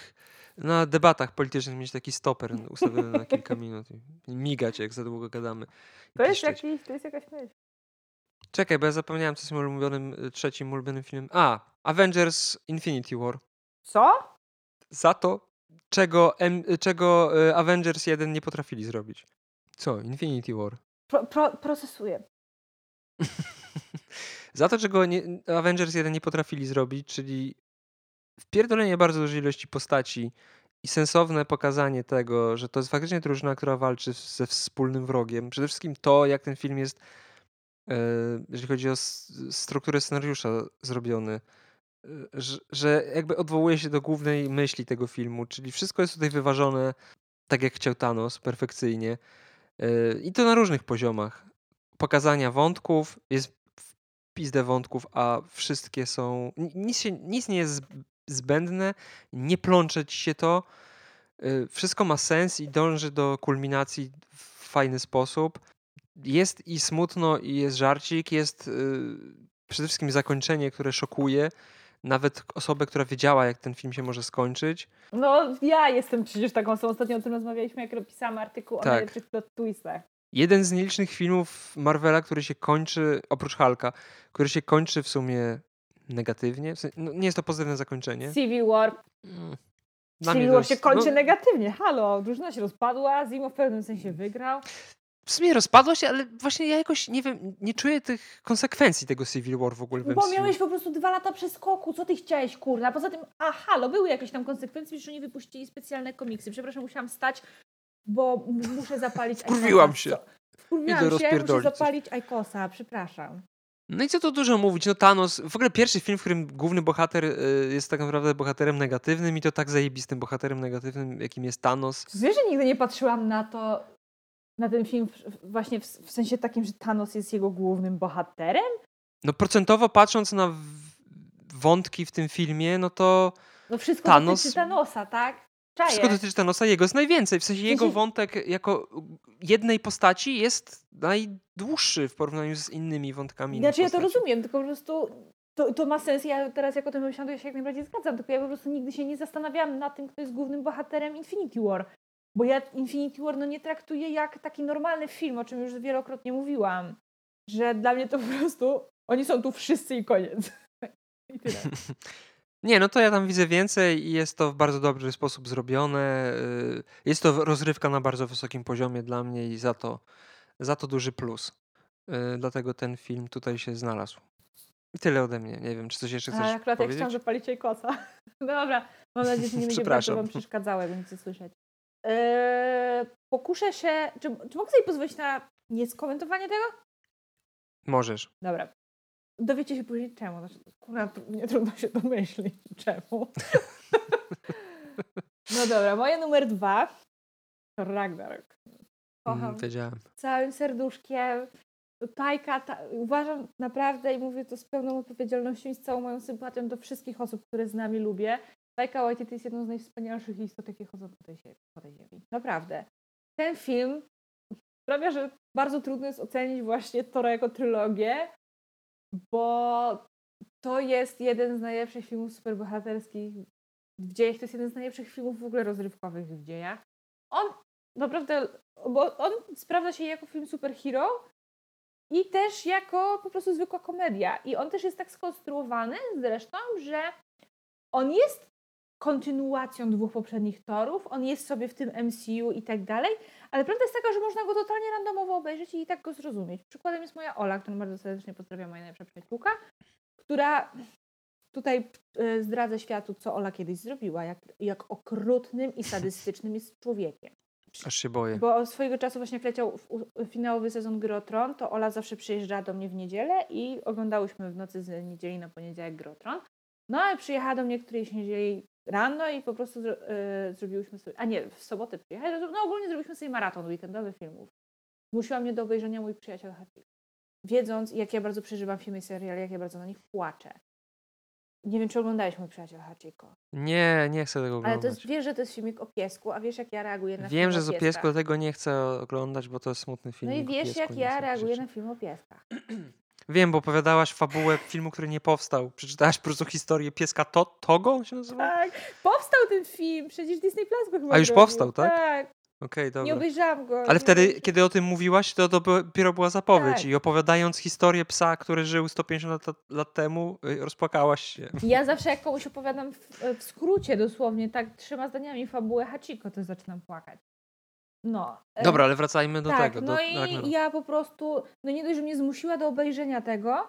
na debatach politycznych mieć taki stoper ustawiony na kilka minut i migać, jak za długo gadamy. To jest, jakiś, to jest jakaś myśl. Czekaj, bo ja zapomniałem, co jest moim ulubionym, y, trzecim ulubionym filmem. A, Avengers Infinity War. Co? Za to, czego, M, czego e, Avengers 1 nie potrafili zrobić. Co? Infinity War. Pro, pro, procesuję. Za to, czego nie, Avengers 1 nie potrafili zrobić, czyli wpierdolenie bardzo dużej ilości postaci i sensowne pokazanie tego, że to jest faktycznie drużyna, która walczy ze wspólnym wrogiem. Przede wszystkim to, jak ten film jest, e, jeżeli chodzi o strukturę scenariusza zrobiony że, że jakby odwołuje się do głównej myśli tego filmu, czyli wszystko jest tutaj wyważone tak jak chciał Thanos, perfekcyjnie. Yy, I to na różnych poziomach. Pokazania wątków, jest pizdę wątków, a wszystkie są. Nic, się, nic nie jest zbędne, nie plącze ci się to. Yy, wszystko ma sens i dąży do kulminacji w fajny sposób. Jest i smutno, i jest żarcik, jest przede wszystkim zakończenie, które szokuje nawet osobę, która wiedziała, jak ten film się może skończyć. No, ja jestem przecież taką osobą. Ostatnio o tym rozmawialiśmy, jak pisałam artykuł tak. o najlepszych plot twistach. Jeden z nielicznych filmów Marvela, który się kończy, oprócz Hulka, który się kończy w sumie negatywnie. W sensie, no, nie jest to pozytywne zakończenie. Civil War. Mm. Civil War się kończy no... negatywnie. Halo, drużyna się rozpadła, Zimo w pewnym sensie wygrał w sumie rozpadło się, ale właśnie ja jakoś nie wiem, nie czuję tych konsekwencji tego Civil War w ogóle. Bo miałeś po prostu dwa lata przeskoku, co ty chciałeś, kurna? Poza tym, a halo, były jakieś tam konsekwencje, że nie wypuścili specjalne komiksy. Przepraszam, musiałam stać, bo muszę zapalić Wkurwiłam się. Wkurwiłam się, muszę zapalić Aikosa, przepraszam. No i co tu dużo mówić, no Thanos, w ogóle pierwszy film, w którym główny bohater y, jest tak naprawdę bohaterem negatywnym i to tak zajebistym bohaterem negatywnym, jakim jest Thanos. Wiesz, że nigdy nie patrzyłam na to, na ten film właśnie w, w sensie takim, że Thanos jest jego głównym bohaterem? No procentowo patrząc na wątki w tym filmie, no to No wszystko Thanos... dotyczy Thanosa, tak? Czaję. Wszystko dotyczy Thanosa, jego jest najwięcej. W sensie jego wątek jako jednej postaci jest najdłuższy w porównaniu z innymi wątkami. Znaczy ja to rozumiem, tylko po prostu to, to ma sens. Ja teraz jak o tym myślałam, to ja się jak najbardziej zgadzam, tylko ja po prostu nigdy się nie zastanawiałam nad tym, kto jest głównym bohaterem Infinity War. Bo ja Infinity War no, nie traktuję jak taki normalny film, o czym już wielokrotnie mówiłam. Że dla mnie to po prostu oni są tu wszyscy i koniec. I tyle. Nie, no to ja tam widzę więcej i jest to w bardzo dobry sposób zrobione. Y, jest to rozrywka na bardzo wysokim poziomie dla mnie i za to, za to duży plus. Y, dlatego ten film tutaj się znalazł. I tyle ode mnie. Nie wiem, czy coś jeszcze chcesz A, akurat powiedzieć? jak chciałam zapalić jej kosa. No dobra, mam nadzieję, że nie będzie bardzo wam przeszkadzało, jak będziecie słyszeć. Yy, pokuszę się. Czy, czy mogę sobie pozwolić na nieskomentowanie tego? Możesz. Dobra. Dowiecie się później czemu. Znaczy, kurwa, nie trudno się domyślić czemu. no dobra, moje numer dwa to Ragnarok. Kocham mm, wiedziałem. całym serduszkiem. Tajka, ta, uważam naprawdę i mówię to z pełną odpowiedzialnością i z całą moją sympatią do wszystkich osób, które z nami lubię. Taika Waititi jest jedną z najwspanialszych istot, jakie chodzą po tej, po tej ziemi. Naprawdę. Ten film sprawia, że bardzo trudno jest ocenić właśnie Tora jako trylogię, bo to jest jeden z najlepszych filmów superbohaterskich w dziejach. To jest jeden z najlepszych filmów w ogóle rozrywkowych w dziejach. On naprawdę, bo on sprawdza się jako film superhero i też jako po prostu zwykła komedia. I on też jest tak skonstruowany zresztą, że on jest kontynuacją dwóch poprzednich torów. On jest sobie w tym MCU i tak dalej, ale prawda jest taka, że można go totalnie randomowo obejrzeć i tak go zrozumieć. Przykładem jest moja Ola, którą bardzo serdecznie pozdrawiam, moja najlepsza przyjaciółka, która tutaj y, zdradza światu, co Ola kiedyś zrobiła, jak, jak okrutnym i sadystycznym jest człowiekiem. Aż się boję. Bo swojego czasu właśnie jak leciał finałowy sezon Gry o Tron, to Ola zawsze przyjeżdżała do mnie w niedzielę i oglądałyśmy w nocy z niedzieli na poniedziałek Gry o Tron. No ale przyjechała do mnie którejś niedzieli rano i po prostu zro, y, zrobiłyśmy sobie, a nie, w sobotę przyjechała, no ogólnie zrobiliśmy sobie maraton weekendowy filmów. Zmusiła mnie do obejrzenia mój przyjaciel Happy. Wiedząc, jak ja bardzo przeżywam filmy i seriale, jak ja bardzo na nich płaczę. Nie wiem, czy oglądałeś mój przyjaciel Hachiko. Nie, nie chcę tego Ale oglądać. to jest, wiesz, że to jest filmik o piesku, a wiesz, jak ja reaguję na Wiem, film że o z piesku tego nie chcę oglądać, bo to jest smutny film. No i wiesz, jak ja reaguję na film o pieskach. Wiem, bo opowiadałaś fabułę filmu, który nie powstał. Przeczytałaś po prostu historię pieska to Togo się nazywa? Tak, powstał ten film, przecież Disney Plus go chyba A już zrobił. powstał, tak? Tak, Okej, nie dobra. obejrzałam go. Ale nie wtedy, obejrzałam. kiedy o tym mówiłaś, to dopiero była zapowiedź. Tak. I opowiadając historię psa, który żył 150 lat, lat temu, y, rozpłakałaś się. Ja zawsze jak komuś opowiadam w, w skrócie dosłownie, tak trzema zdaniami fabułę Hachiko, to zaczynam płakać. No. Dobra, ale wracajmy do tak, tego. no do i ja po prostu, no nie dość, że mnie zmusiła do obejrzenia tego,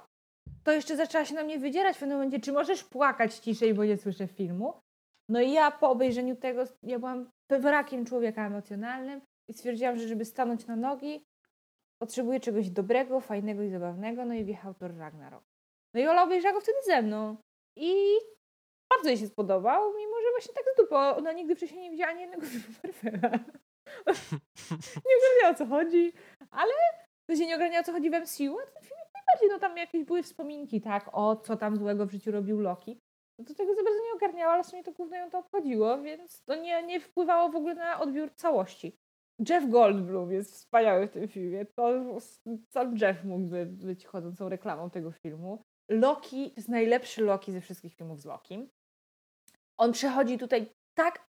to jeszcze zaczęła się na mnie wydzierać w pewnym momencie, czy możesz płakać ciszej, bo nie słyszę filmu. No i ja po obejrzeniu tego, ja byłam wrakiem człowieka emocjonalnym i stwierdziłam, że żeby stanąć na nogi, potrzebuję czegoś dobrego, fajnego i zabawnego, no i wjechał Thor Ragnarok. No i Ola obejrzała go wtedy ze mną i bardzo jej się spodobał, mimo że właśnie tak z dupy. Ona nigdy wcześniej nie widziała ani jednego filmu Marvela. nie ogarniała o co chodzi, ale to się nie ogarniała o co chodzi w MCU, a ten film jak najbardziej, no tam jakieś były wspominki, tak, o co tam złego w życiu robił Loki. No to tego za bardzo nie ogarniała, ale w sumie to głównie ją to obchodziło, więc to nie, nie wpływało w ogóle na odbiór całości. Jeff Goldblum jest wspaniały w tym filmie. To sam Jeff mógłby być chodzącą reklamą tego filmu. Loki to jest najlepszy Loki ze wszystkich filmów z Lokim. On przechodzi tutaj tak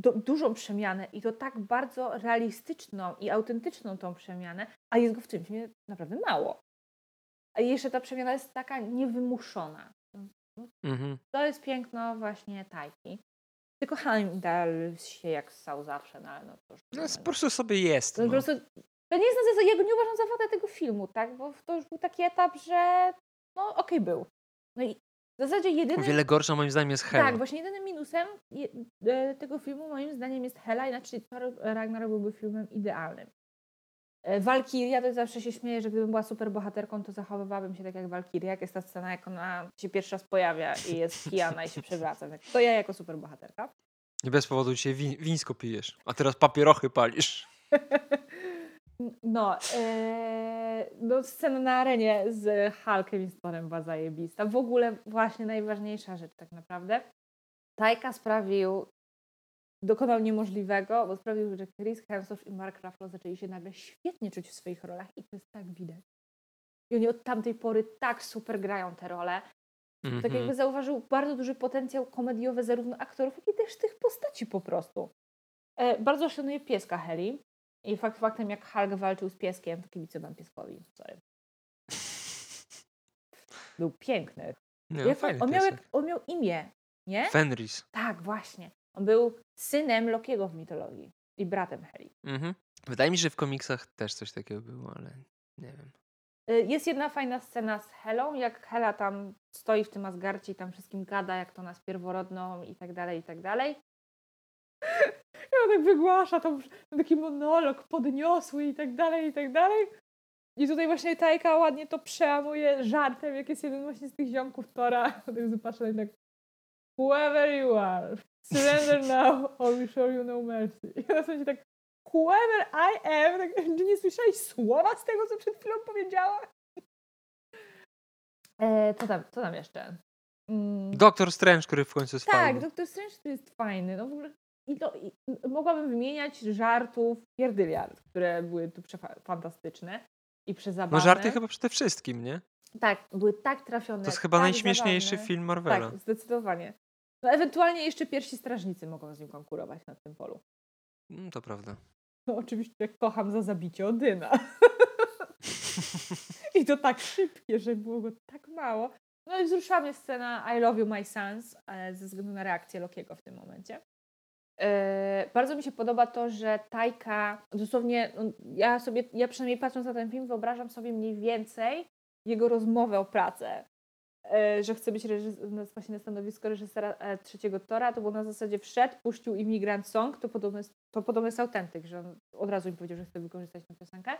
du- dużą przemianę i to tak bardzo realistyczną i autentyczną tą przemianę, a jest go w filmie naprawdę mało. A jeszcze ta przemiana jest taka niewymuszona. Mhm. To jest piękno właśnie Tajki. Tylko Heimdall się jak ssał zawsze, no ale no to już... No, po prostu sobie jest. To, No. po prostu, to nie jest na ja go nie uważam za wadę tego filmu, tak? Bo to już był taki etap, że no okej był. No i w zasadzie O jedynym... wiele gorsza moim zdaniem jest Hela. Tak, właśnie jedynym minusem je, e, tego filmu moim zdaniem jest Hela, inaczej Thor Ragnarok byłby filmem idealnym. E, Walkiria, to zawsze się śmieję, że gdybym była super bohaterką, to zachowywałabym się tak jak Walkiria, jak jest ta scena, jak ona się pierwszy raz pojawia i jest pijana i się przewraca. Tak, To ja jako super bohaterka. Nie bez powodu dzisiaj win, wińsko pijesz, a teraz papierochy palisz. No, e, no, scena na arenie z Hulkiem i z Thorem była zajebista. W ogóle właśnie najważniejsza rzecz tak naprawdę. Tajka sprawił, dokonał niemożliwego, bo sprawił, że Chris Hemsworth i Mark Ruffalo zaczęli się nagle świetnie czuć w swoich rolach i to jest tak widać. I oni od tamtej pory tak super grają te role. Tak Mhm. jakby zauważył bardzo duży potencjał komediowy zarówno aktorów, jak i też tych postaci po prostu. E, bardzo szanuję pieska Heli. I fakt faktem, jak Hulk walczył z pieskiem, to kibicowałam pieskowi. Sorry. Był piękny. Nie, Jak fajny on, miał, jak, on miał imię, nie? Fenris. Tak, właśnie. On był synem Lokiego w mitologii i bratem Heli. Mhm. Wydaje mi się, że w komiksach też coś takiego było, ale nie wiem. Y, Jest jedna fajna scena z Helą, jak Hela tam stoi w tym Asgardzie i tam wszystkim gada, jak to nas pierworodną i tak dalej, i tak dalej. Tak wygłasza tam taki monolog podniosły i tak dalej, i tak dalej. I tutaj właśnie Tajka ładnie to przełamuje żartem, jak jest jeden właśnie z tych ziomków Tora. Tak zobaczę tak Whoever you are, surrender now or we show you no mercy. I na sensie tak Whoever I am, tak, czy nie słyszałeś słowa z tego, co przed chwilą powiedziała? E, co, tam, co tam jeszcze? Mm, Doktor Strange, który w końcu jest tak, fajny. Doktor Strange to jest fajny. No w ogóle, i to, i, mogłabym wymieniać żartów pierdyliard, które były tu fantastyczne i przezabawne. No żarty chyba przede wszystkim, nie? Tak, były tak trafione. To jest chyba tak najśmieszniejszy zabawne. film Marvela. Tak, zdecydowanie. No ewentualnie jeszcze pierwsi strażnicy mogą z nim konkurować na tym polu. Mm, to prawda. No oczywiście kocham za zabicie Odyna. I to tak szybkie, że było go tak mało. No i wzruszyła mnie scena I love you my sons e, ze względu na reakcję Lokiego w tym momencie. E, bardzo mi się podoba to, że Tajka, dosłownie, no, ja sobie, ja przynajmniej patrząc na ten film, wyobrażam sobie mniej więcej jego rozmowę o pracę. E, że chce być właśnie na stanowisko reżysera e, trzeciego Tora, to było na zasadzie wszedł, puścił Immigrant Song, to podobno jest, to podobno jest autentyk, że on od razu mi powiedział, że chce wykorzystać tę piosenkę.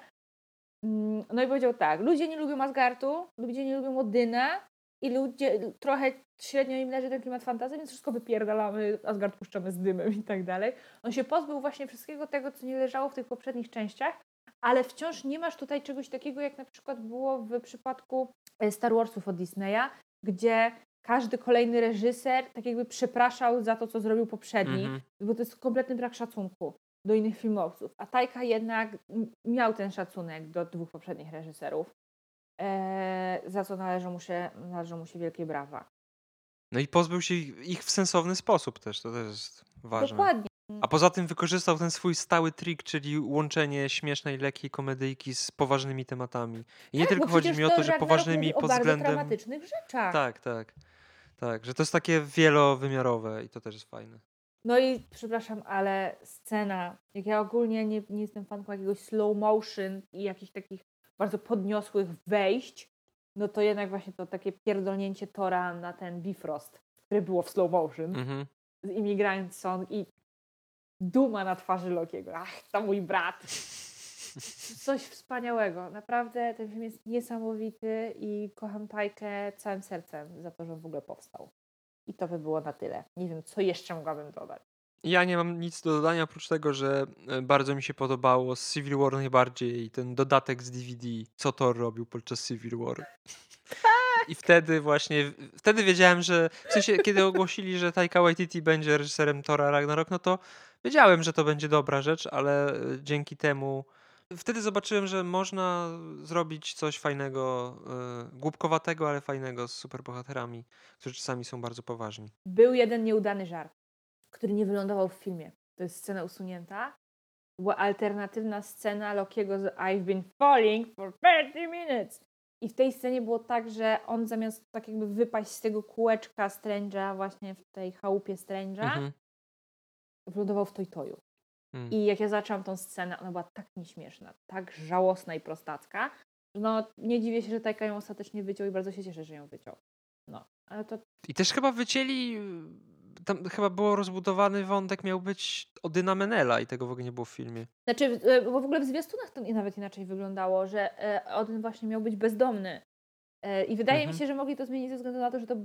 Mm, No i powiedział tak, ludzie nie lubią Asgardu, ludzie nie lubią Odyna i ludzie, trochę średnio im leży ten klimat fantazy, więc wszystko wypierdalamy, Asgard puszczamy z dymem i tak dalej. On się pozbył właśnie wszystkiego tego, co nie leżało w tych poprzednich częściach, ale wciąż nie masz tutaj czegoś takiego, jak na przykład było w przypadku e, Star Warsów od Disneya, gdzie każdy kolejny reżyser tak jakby przepraszał za to, co zrobił poprzedni, Mhm. bo to jest kompletny brak szacunku do innych filmowców. A Tajka jednak miał ten szacunek do dwóch poprzednich reżyserów, za co należą mu, się, należą mu się wielkie brawa. No i pozbył się ich w sensowny sposób też, to też jest ważne. Dokładnie. A poza tym wykorzystał ten swój stały trik, czyli łączenie śmiesznej, lekkiej komedyjki z poważnymi tematami. I nie Tak, tylko chodzi mi o to, że poważnymi pod względem... dramatycznych rzeczach. Tak, tak. Tak, że to jest takie wielowymiarowe i to też jest fajne. No i przepraszam, ale scena, jak ja ogólnie nie, nie jestem fanką jakiegoś slow motion i jakichś takich bardzo podniosłych wejść, no to jednak właśnie to takie pierdolnięcie Tora na ten Bifrost, które było w slow motion Mhm. z Immigrant Song i duma na twarzy Lokiego. Ach, to mój brat. Coś wspaniałego. Naprawdę ten film jest niesamowity i kocham Tajkę całym sercem za to, że w ogóle powstał. I to by było na tyle. Nie wiem, co jeszcze mogłabym dodać. Ja nie mam nic do dodania, oprócz tego, że e, bardzo mi się podobało z Civil War najbardziej ten dodatek z DVD, co Thor robił podczas Civil War. I wtedy właśnie, wtedy wiedziałem, że w sensie, kiedy ogłosili, że Taika Waititi będzie reżyserem Thora Ragnarok, no to wiedziałem, że to będzie dobra rzecz, ale e, dzięki temu wtedy zobaczyłem, że można zrobić coś fajnego, e, głupkowatego, ale fajnego z superbohaterami, którzy czasami są bardzo poważni. Był jeden nieudany żart, który nie wylądował w filmie. To jest scena usunięta. Była alternatywna scena Lokiego z I've been falling for 30 minutes. I w tej scenie było tak, że on zamiast tak jakby wypaść z tego kółeczka Strange'a właśnie w tej chałupie Strange'a, Mhm. wylądował w Toy-Toyu. Mm. I jak ja zaczęłam tą scenę, ona była tak nieśmieszna, tak żałosna i prostacka, że no nie dziwię się, że Taika ją ostatecznie wyciął i bardzo się cieszę, że ją wyciął. No, ale to I też chyba wycięli. Tam chyba było rozbudowany wątek, miał być Odyna Menela i tego w ogóle nie było w filmie. Znaczy, e, bo w ogóle w zwiastunach to nawet inaczej wyglądało, że e, Odyn właśnie miał być bezdomny. E, I wydaje Mhm. mi się, że mogli to zmienić ze względu na to, że to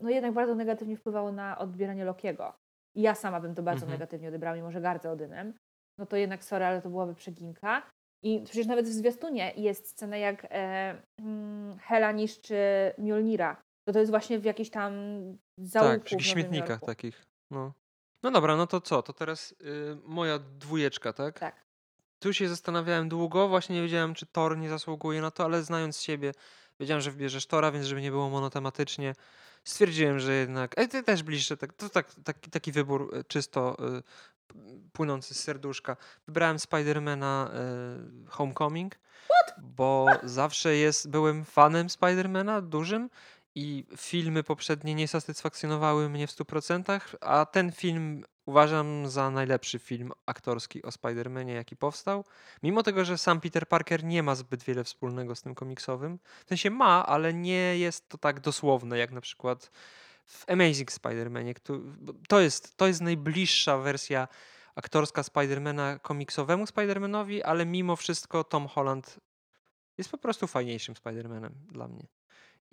no jednak bardzo negatywnie wpływało na odbieranie Lokiego. I ja sama bym to bardzo Mhm. negatywnie odebrała, mimo że gardzę Odynem. No to jednak, sorry, ale to byłaby przeginka. I przecież nawet w zwiastunie jest scena, jak e, mm, Hela niszczy Mjolnira. To to jest właśnie w jakiejś tam zaułku tak, w jakichś śmietnikach Jorku. takich. No. no dobra, no to co? To teraz y, moja dwójeczka, tak? Tak. Tu się zastanawiałem długo, właśnie nie wiedziałem, czy Thor nie zasługuje na to, ale znając siebie, wiedziałem, że wybierzesz Tora, więc żeby nie było monotematycznie, stwierdziłem, że jednak. E, ty też bliższe, tak, to tak, taki, taki wybór y, czysto y, płynący z serduszka. Wybrałem Spidermana y, Homecoming, bo zawsze jest, byłem fanem Spidermana dużym i filmy poprzednie nie satysfakcjonowały mnie w 100%, a ten film uważam za najlepszy film aktorski o Spider-Manie, jaki powstał. Mimo tego, że sam Peter Parker nie ma zbyt wiele wspólnego z tym komiksowym. W sensie ma, ale nie jest to tak dosłowne, jak na przykład w Amazing Spider-Manie. To jest, to jest najbliższa wersja aktorska Spidermana komiksowemu Spider-Manowi, ale mimo wszystko Tom Holland jest po prostu fajniejszym Spider-Manem dla mnie.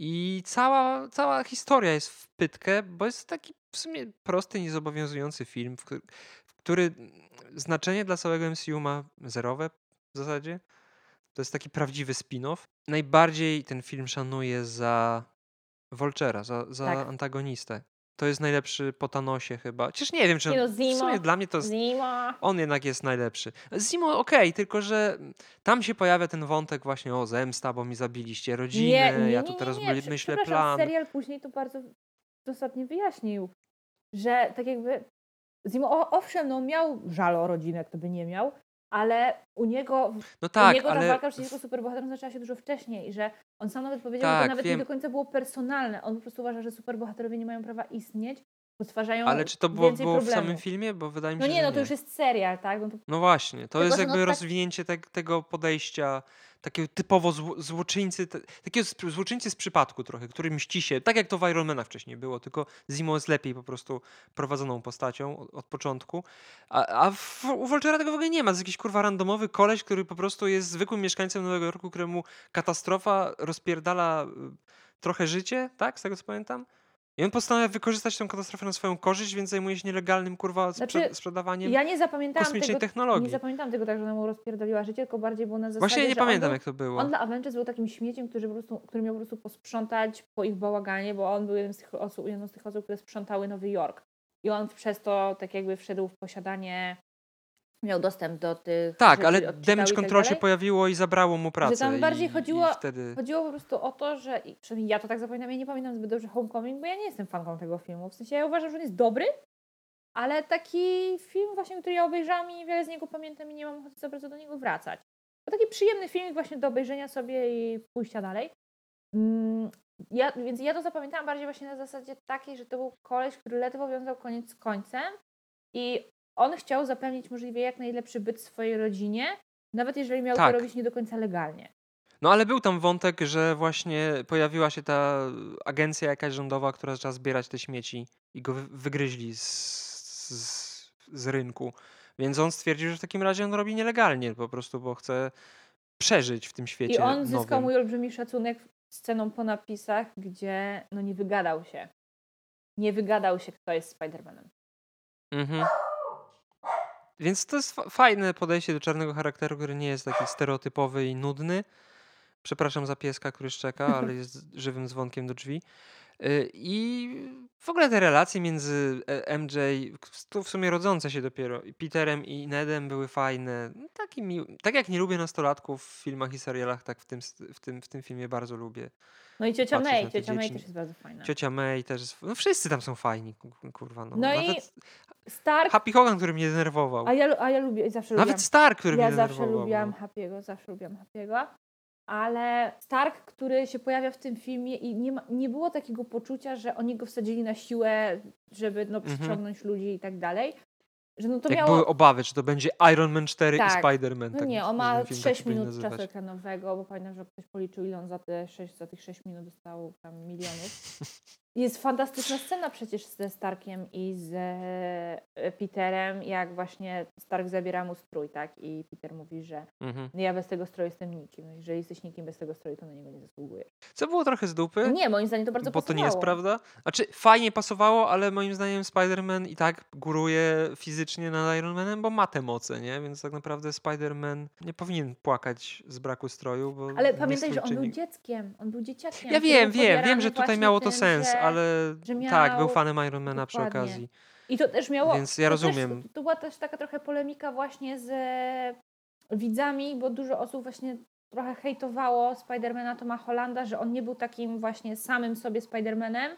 I cała, cała historia jest w pytkę, bo jest taki w sumie prosty, niezobowiązujący film, w który, w który znaczenie dla całego MCU ma zerowe w zasadzie. To jest taki prawdziwy spin-off. Najbardziej ten film szanuję za Vulture'a, za, za Tak. antagonistę. To jest najlepszy po Thanosie chyba. Chociaż nie wiem, czy Nie no, w sumie dla mnie to jest Zimo. on jednak jest najlepszy. Zimo okej, tylko że tam się pojawia ten wątek właśnie o zemsta, bo mi zabiliście rodzinę, ja tu teraz nie, prze- myślę plan. serial później to bardzo dosadnie wyjaśnił, że tak jakby Zimo, o, owszem, no miał żal o rodzinę, kto by nie miał, ale u niego, No tak, u niego ta ale walka przeciwko superbohaterom zaczęła się dużo wcześniej i że on sam nawet powiedział, że Tak, to nawet wiem. nie do końca było personalne. On po prostu uważa, że superbohaterowie nie mają prawa istnieć, stwarzają ale czy to było, więcej było w problemów. samym filmie? Bo wydaje mi No się, nie, że no to już jest serial, tak? No to No właśnie, to Tylko, jest że no jakby tak- rozwinięcie te, tego podejścia, takiego typowo zło, złoczyńcy, te, takiego sp- złoczyńcy z przypadku trochę, który mści się, tak jak to w Iron Manach wcześniej było, tylko Zimo jest lepiej po prostu prowadzoną postacią od, od początku, a, a w, u Vulture'a tego w ogóle nie ma, to jest jakiś kurwa randomowy koleś, który po prostu jest zwykłym mieszkańcem Nowego Jorku, któremu katastrofa rozpierdala y, trochę życie, tak, z tego co pamiętam? I on postanawia wykorzystać tę katastrofę na swoją korzyść, więc zajmuje się nielegalnym kurwa Znaczy, sprzedawaniem ja nie zapamiętałam kosmicznej tego, technologii. nie zapamiętałam tego tak, że ona mu rozpierdoliła życie, tylko bardziej było na zasadzie, Właśnie ja nie pamiętam, był, jak to było. On dla Avengers był takim śmieciem, który, po prostu, który miał po prostu posprzątać po ich bałaganie, bo on był jednym z tych osób, jedną z tych osób, które sprzątały Nowy Jork. I on przez to tak jakby wszedł w posiadanie, miał dostęp do tych Tak, ale damage tak control się dalej. pojawiło i zabrało mu pracę. tam bardziej i, chodziło- I wtedy... Chodziło po prostu o to, że i przynajmniej ja to tak zapamiętam, ja nie pamiętam zbyt dobrze Homecoming, bo ja nie jestem fanką tego filmu. W sensie ja uważam, że on jest dobry, ale taki film właśnie, który ja obejrzałam i wiele z niego pamiętam i nie mam ochoty za bardzo do niego wracać. To taki przyjemny film właśnie do obejrzenia sobie i pójścia dalej. Mm, Ja, więc ja to zapamiętałam bardziej właśnie na zasadzie takiej, że to był koleś, który ledwo wiązał koniec z końcem i on chciał zapewnić możliwie jak najlepszy byt swojej rodzinie, nawet jeżeli miał Tak. to robić nie do końca legalnie. No ale był tam wątek, że właśnie pojawiła się ta agencja jakaś rządowa, która zaczęła zbierać te śmieci i go wy- wygryźli z, z, z rynku. Więc on stwierdził, że w takim razie on robi nielegalnie po prostu, bo chce przeżyć w tym świecie I on zyskał nowym. mój olbrzymi szacunek sceną po napisach, gdzie no nie wygadał się. Nie wygadał się, kto jest Spider-Manem. Mhm. Więc to jest fa- fajne podejście do czarnego charakteru, który nie jest taki stereotypowy i nudny. Przepraszam za pieska, który szczeka, ale jest żywym dzwonkiem do drzwi. Y, I w ogóle te relacje między e, MJ, tu w sumie rodzące się dopiero, i Peterem i Nedem były fajne. No, Taki mił, tak jak nie lubię nastolatków w filmach i serialach, tak w tym, w tym, w tym filmie bardzo lubię. No i ciocia Patrzeć May, ciocia May też jest bardzo fajna. Ciocia May też jest, no wszyscy tam są fajni, ku- kurwa. No, No i Stark, Happy Hogan, który mnie denerwował. a ja, a ja lubię, zawsze lubiłam. Nawet Stark, który ja mnie zawsze denerwował. lubiłam no. Happy'ego, zawsze lubiłam Happy'ego. Ale Stark, który się pojawia w tym filmie i nie, ma, nie było takiego poczucia, że oni go wsadzili na siłę, żeby no, Mhm. przyciągnąć ludzi i tak dalej. Że no to Jak miało... były obawy, czy to będzie Iron Man 4 i Tak. Spider-Man. No tak nie, on ma ten film 6 tak się powinien minut nazywać. czasu ekranowego, bo pamiętam, że ktoś policzył, ile on za, te 6, za tych 6 minut dostał tam milionów. Jest fantastyczna scena przecież ze Starkiem i z e, Peterem, jak właśnie Stark zabiera mu strój, tak? I Peter mówi, że Mhm. no ja bez tego stroju jestem nikim. No jeżeli jesteś nikim bez tego stroju, to na niego nie zasługujesz. Co było trochę z dupy, Nie, moim zdaniem to bardzo bo to nie jest pasowało. prawda. Znaczy, fajnie pasowało, ale moim zdaniem Spider-Man i tak góruje fizycznie nad Iron Manem, bo ma te moce, nie? Więc tak naprawdę Spider-Man nie powinien płakać z braku stroju, bo Ale pamiętaj, że on był dzieckiem, on był dzieciakiem. Ja wiem, wiem, wiem, że tutaj miało to sens, ale że tak, był miał- fanem Ironmana przy okazji. I to też miało. Więc ja to też- rozumiem. to była też taka trochę polemika właśnie z e, widzami, bo dużo osób właśnie trochę hejtowało Spidermana Toma Hollanda, że on nie był takim właśnie samym sobie Spidermanem,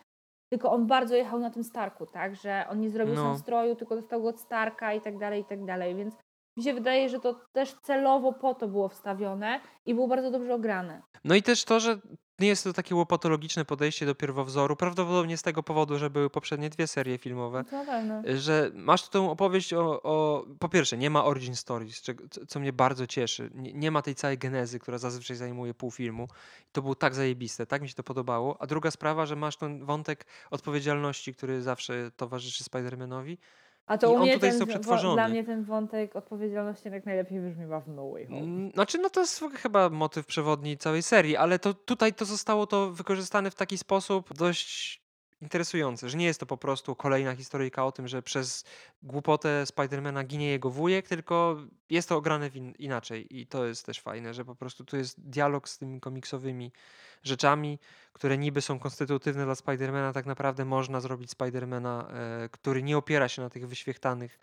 tylko on bardzo jechał na tym Starku, tak? Że on nie zrobił No. sam stroju, tylko dostał go od Starka i tak dalej, i tak dalej. Więc mi się wydaje, że to też celowo po to było wstawione i było bardzo dobrze ograne. No i też to, że nie jest to takie łopatologiczne podejście do pierwowzoru, prawdopodobnie z tego powodu, że były poprzednie dwie serie filmowe, na pewno. że masz tu tę opowieść o, o... Po pierwsze, nie ma origin co, co mnie bardzo cieszy. Nie, nie ma tej całej genezy, która zazwyczaj zajmuje pół filmu. To było tak zajebiste, tak mi się to podobało. A druga sprawa, że masz ten wątek odpowiedzialności, który zawsze towarzyszy Spider-Manowi. A to i u mnie tutaj ten, został przetworzony. dla mnie ten wątek odpowiedzialności jak najlepiej brzmiewa w No Way Home. Mm, Znaczy, no to jest chyba motyw przewodni całej serii, ale to tutaj to zostało to wykorzystane w taki sposób dość interesujący, że nie jest to po prostu kolejna historyjka o tym, że przez głupotę Spidermana ginie jego wujek, tylko jest to ograne inaczej i to jest też fajne, że po prostu tu jest dialog z tymi komiksowymi rzeczami, które niby są konstytutywne dla Spidermana, tak naprawdę można zrobić Spidermana, e, który nie opiera się na tych wyświechtanych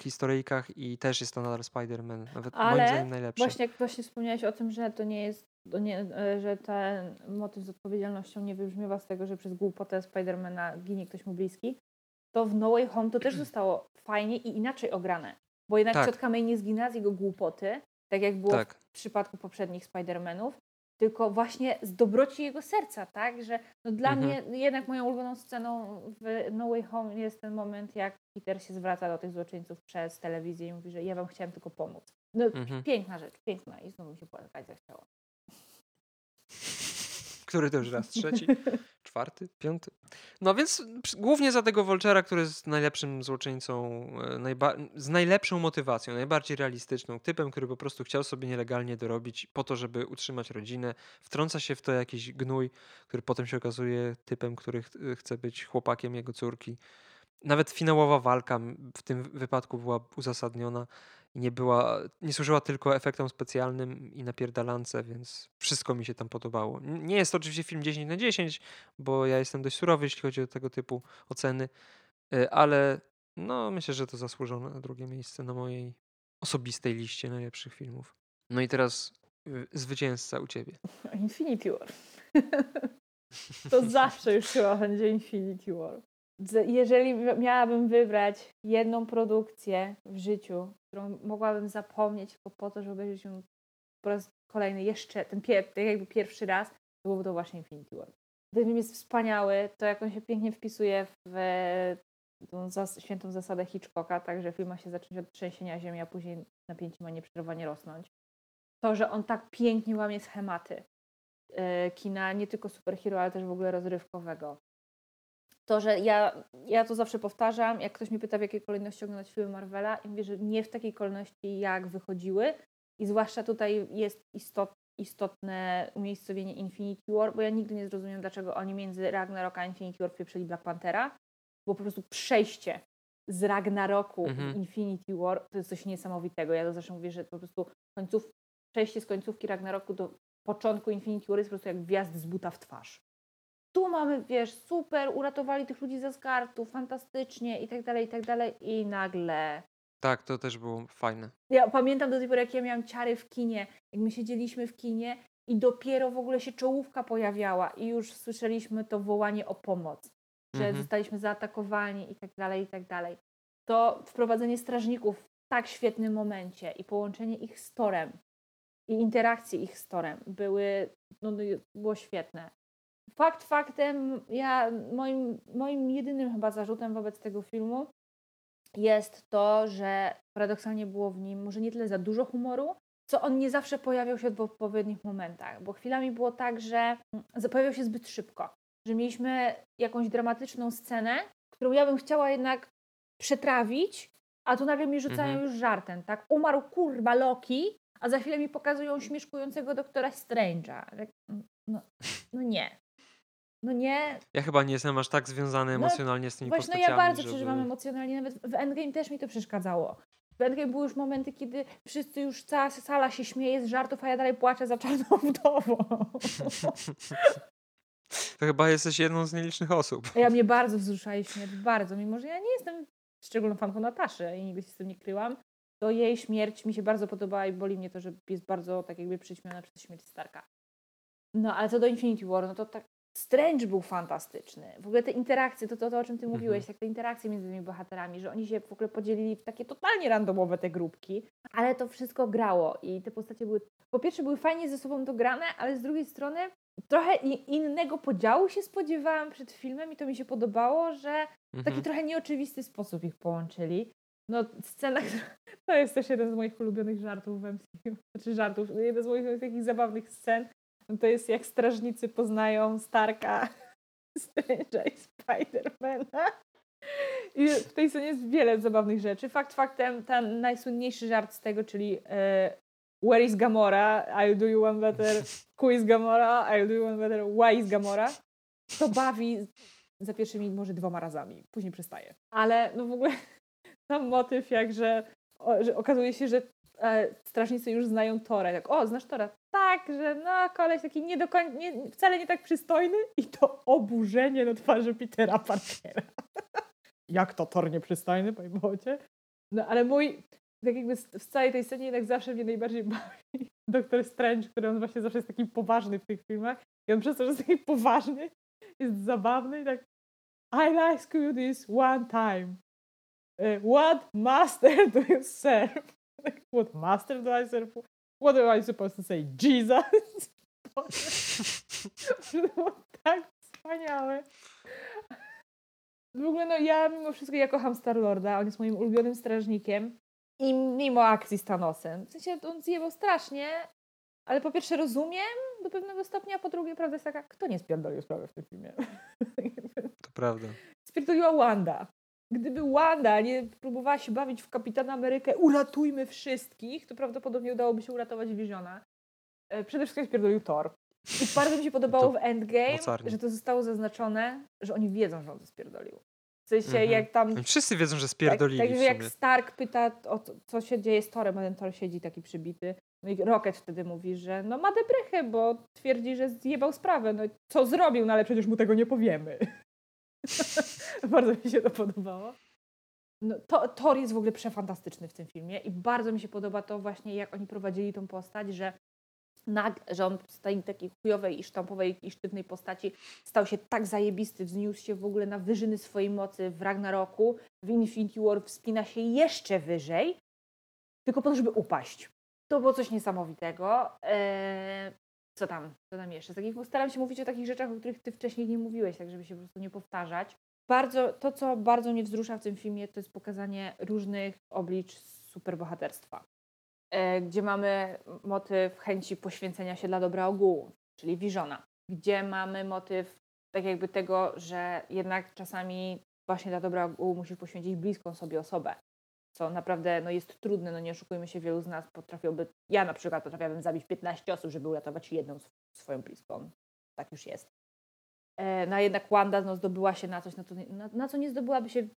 historyjkach i też jest to nadal Spider-Man, nawet moim Ale zdaniem najlepszy. Właśnie, jak właśnie wspomniałeś o tym, że to nie jest, to nie, e, że ten motyw z odpowiedzialnością nie wybrzmiewa z tego, że przez głupotę Spidermana ginie ktoś mu bliski, to w No Way Home to też zostało fajnie i inaczej ograne. Bo jednak Tak. ciotka May nie zginęła z jego głupoty, tak jak było Tak. w przypadku poprzednich Spider-Manów, tylko właśnie z dobroci jego serca, tak? Że no dla Mhm. mnie jednak moją ulubioną sceną w No Way Home jest ten moment, jak Peter się zwraca do tych złoczyńców przez telewizję i mówi, że ja wam chciałem tylko pomóc. No Mhm. piękna rzecz, piękna i znowu mi się płakać zachciało. Który to już raz? Trzeci? Czwarty? Piąty? No więc głównie za tego Volchera, który jest najlepszym złoczyńcą, e, najba- z najlepszą motywacją, najbardziej realistyczną, typem, który po prostu chciał sobie nielegalnie dorobić po to, żeby utrzymać rodzinę. Wtrąca się w to jakiś gnój, który potem się okazuje typem, który ch- chce być chłopakiem jego córki. Nawet finałowa walka w tym wypadku była uzasadniona i nie była, nie służyła tylko efektom specjalnym i napierdalance, więc wszystko mi się tam podobało. Nie jest to oczywiście film 10 na 10, bo ja jestem dość surowy, jeśli chodzi o tego typu oceny, y, ale no myślę, że to zasłużone drugie miejsce na mojej osobistej liście najlepszych filmów. No i teraz y, zwycięzca u ciebie. Infinity War. to zawsze już chyba będzie Infinity War. Jeżeli miałabym wybrać jedną produkcję w życiu, którą mogłabym zapomnieć tylko po to, żeby obejrzeć ją po raz kolejny, jeszcze ten pier- tak jakby pierwszy raz, to byłby to właśnie Infinity War. Ten film jest wspaniały, to jak on się pięknie wpisuje w tą zas- świętą zasadę Hitchcocka, tak, że film ma się zacząć od trzęsienia ziemi, a później napięcie ma nieprzerwanie rosnąć. To, że on tak pięknie łamie schematy e, kina, nie tylko superhero, ale też w ogóle rozrywkowego. To, że ja, ja to zawsze powtarzam, jak ktoś mnie pyta, w jakiej kolejności oglądać filmy Marvela, i mówię, że nie w takiej kolejności, jak wychodziły. I zwłaszcza tutaj jest istot, istotne umiejscowienie Infinity War, bo ja nigdy nie zrozumiem, dlaczego oni między Ragnarok a Infinity War pieprzyli Black Panthera, bo po prostu przejście z Ragnaroku Mhm. w Infinity War to jest coś niesamowitego. Ja to zawsze mówię, że po prostu końców, przejście z końcówki Ragnaroku do początku Infinity War jest po prostu jak wjazd z buta w twarz. Tu mamy, wiesz, super, uratowali tych ludzi ze skartu, fantastycznie i tak dalej, i tak dalej i nagle... Tak, to też było fajne. Ja pamiętam do tej pory, jak ja miałam ciary w kinie, jak my siedzieliśmy w kinie i dopiero w ogóle się czołówka pojawiała i już słyszeliśmy to wołanie o pomoc, że Mhm. zostaliśmy zaatakowani i tak dalej, i tak dalej. To wprowadzenie strażników w tak świetnym momencie i połączenie ich z Torem i interakcje ich z Torem były, no, no, było świetne. Fakt faktem, ja, moim, moim jedynym chyba zarzutem wobec tego filmu jest to, że paradoksalnie było w nim może nie tyle za dużo humoru, co on nie zawsze pojawiał się w odpowiednich momentach, bo chwilami było tak, że mm, pojawiał się zbyt szybko, że mieliśmy jakąś dramatyczną scenę, którą ja bym chciała jednak przetrawić, a tu nagle mi rzucają Mhm. już żartem, tak? Umarł kurwa Loki, a za chwilę mi pokazują śmieszkującego doktora Strange'a. Tak, No, no nie. No nie, Ja chyba nie jestem aż tak związany No, emocjonalnie z tymi Właśnie no postaciami, ja bardzo żeby... przeżywam emocjonalnie, nawet w Endgame też mi to przeszkadzało. W Endgame były już momenty, kiedy wszyscy już, cała sala się śmieje z żartów, a ja dalej płaczę za czarną wdową. To chyba jesteś jedną z nielicznych osób. Ja mnie bardzo wzruszała śmierć, bardzo, mimo że ja nie jestem szczególną fanką Nataszy i nigdy się z tym nie kryłam, to jej śmierć mi się bardzo podobała i boli mnie to, że jest bardzo tak jakby przyćmiona przez śmierć Starka. No, ale co do Infinity War, no to tak Strange był fantastyczny. W ogóle te interakcje, to, to, to o czym ty Mhm. mówiłeś, jak te interakcje między tymi bohaterami, że oni się w ogóle podzielili w takie totalnie randomowe te grupki, ale to wszystko grało i te postacie były, po pierwsze były fajnie ze sobą dograne, ale z drugiej strony trochę innego podziału się spodziewałam przed filmem i to mi się podobało, że w taki Mhm. trochę nieoczywisty sposób ich połączyli. No, scena, to jest też jeden z moich ulubionych żartów w MCU. Znaczy żartów, jeden z moich takich zabawnych scen. To jest jak strażnicy poznają Starka, Strange'a i Spidermana. I w tej scenie jest wiele zabawnych rzeczy. Fakt faktem, ten najsłynniejszy żart z tego, czyli e, Where is Gamora? I'll do you one better. Who is Gamora? I'll do you one better. Why is Gamora? To bawi za pierwszymi może dwoma razami. Później przestaje. Ale no w ogóle sam motyw, jak że, okazuje się, że strażnicy już znają Tora. Tak, o, znasz Tora? Tak, że no koleś taki nie do końca, nie, wcale nie tak przystojny i to oburzenie na twarzy Petera Parkera. Jak to Thor nieprzystojny, panie Bocie? No ale mój, tak jakby z całej tej scenie jednak zawsze mnie najbardziej bawi Doktor Strange, który on właśnie zawsze jest taki poważny w tych filmach i on przez to, że jest taki poważny, jest zabawny i tak I ask you this one time. e, What master do you serve? What master do I serve? What am I supposed to say? Jesus? było tak wspaniałe. W ogóle no ja mimo wszystko ja kocham Star-Lorda, on jest moim ulubionym strażnikiem i mimo akcji z Thanosem. W sensie on zjebał strasznie, ale po pierwsze rozumiem do pewnego stopnia, a po drugie prawda jest taka, kto nie spierdolił sprawy w tym filmie? To prawda. Spierdoliła Wanda. Gdyby Wanda nie próbowała się bawić w Kapitana Amerykę, uratujmy wszystkich, to prawdopodobnie udałoby się uratować Visiona. E, przede wszystkim spierdolił Thor. I bardzo mi się podobało w Endgame, mocarnie. że to zostało zaznaczone, że oni wiedzą, że on to spierdolił. W sensie mhm. jak tam... Wszyscy wiedzą, że spierdolili Tak, tak jak Stark pyta, o to, co się dzieje z Torem, a ten Thor siedzi taki przybity. No i Rocket wtedy mówi, że no ma debrechę, bo twierdzi, że zjebał sprawę. No co zrobił, no ale przecież mu tego nie powiemy. bardzo mi się to podobało. No, to, Thor jest w ogóle przefantastyczny w tym filmie i bardzo mi się podoba to właśnie, jak oni prowadzili tą postać, że nag, że on z tej takiej chujowej i sztampowej i sztywnej postaci stał się tak zajebisty, wzniósł się w ogóle na wyżyny swojej mocy w Ragnaroku, w Infinity War wspina się jeszcze wyżej, tylko po to, żeby upaść. To było coś niesamowitego. Eee, co tam? Co tam jeszcze? Takich, staram się mówić o takich rzeczach, o których ty wcześniej nie mówiłeś, tak żeby się po prostu nie powtarzać. Bardzo, to, co bardzo mnie wzrusza w tym filmie, to jest pokazanie różnych oblicz superbohaterstwa. E, gdzie mamy motyw chęci poświęcenia się dla dobra ogółu, czyli Visiona, gdzie mamy motyw tak jakby tego, że jednak czasami właśnie dla dobra ogółu musisz poświęcić bliską sobie osobę, co naprawdę no, jest trudne, no nie oszukujmy się, wielu z nas potrafiłby, ja na przykład potrafiłabym zabić 15 osób, żeby uratować jedną swoją bliską. Tak już jest. E, no a jednak Wanda no, zdobyła się na coś, na, to, na, na co nie zdobyłaby się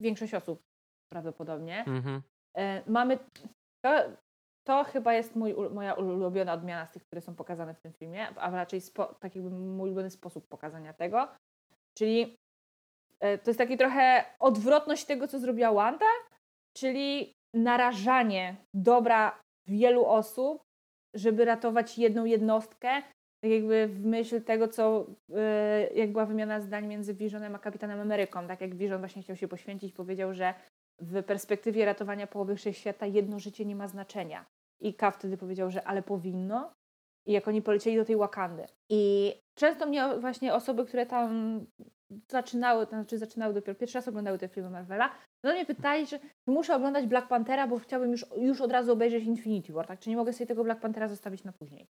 większość osób prawdopodobnie. Mhm. E, mamy to, to chyba jest mój, moja ulubiona odmiana z tych, które są pokazane w tym filmie, a raczej spo, tak jakby mój ulubiony sposób pokazania tego. Czyli e, to jest taki trochę odwrotność tego, co zrobiła Wanda, czyli narażanie dobra wielu osób, żeby ratować jedną jednostkę, tak jakby w myśl tego, co e, jak była wymiana zdań między Visionem a Kapitanem Ameryką. Tak jak Vision właśnie chciał się poświęcić, powiedział, że w perspektywie ratowania połowy wszechświata jedno życie nie ma znaczenia. I Ka wtedy powiedział, że ale powinno. I jak oni polecieli do tej Wakandy. I często mnie właśnie osoby, które tam zaczynały, to znaczy zaczynały dopiero pierwszy raz oglądały te filmy Marvela, no mnie pytali, że muszę oglądać Black Panthera, bo chciałbym już, już od razu obejrzeć Infinity War, tak? Czy nie mogę sobie tego Black Panthera zostawić na później?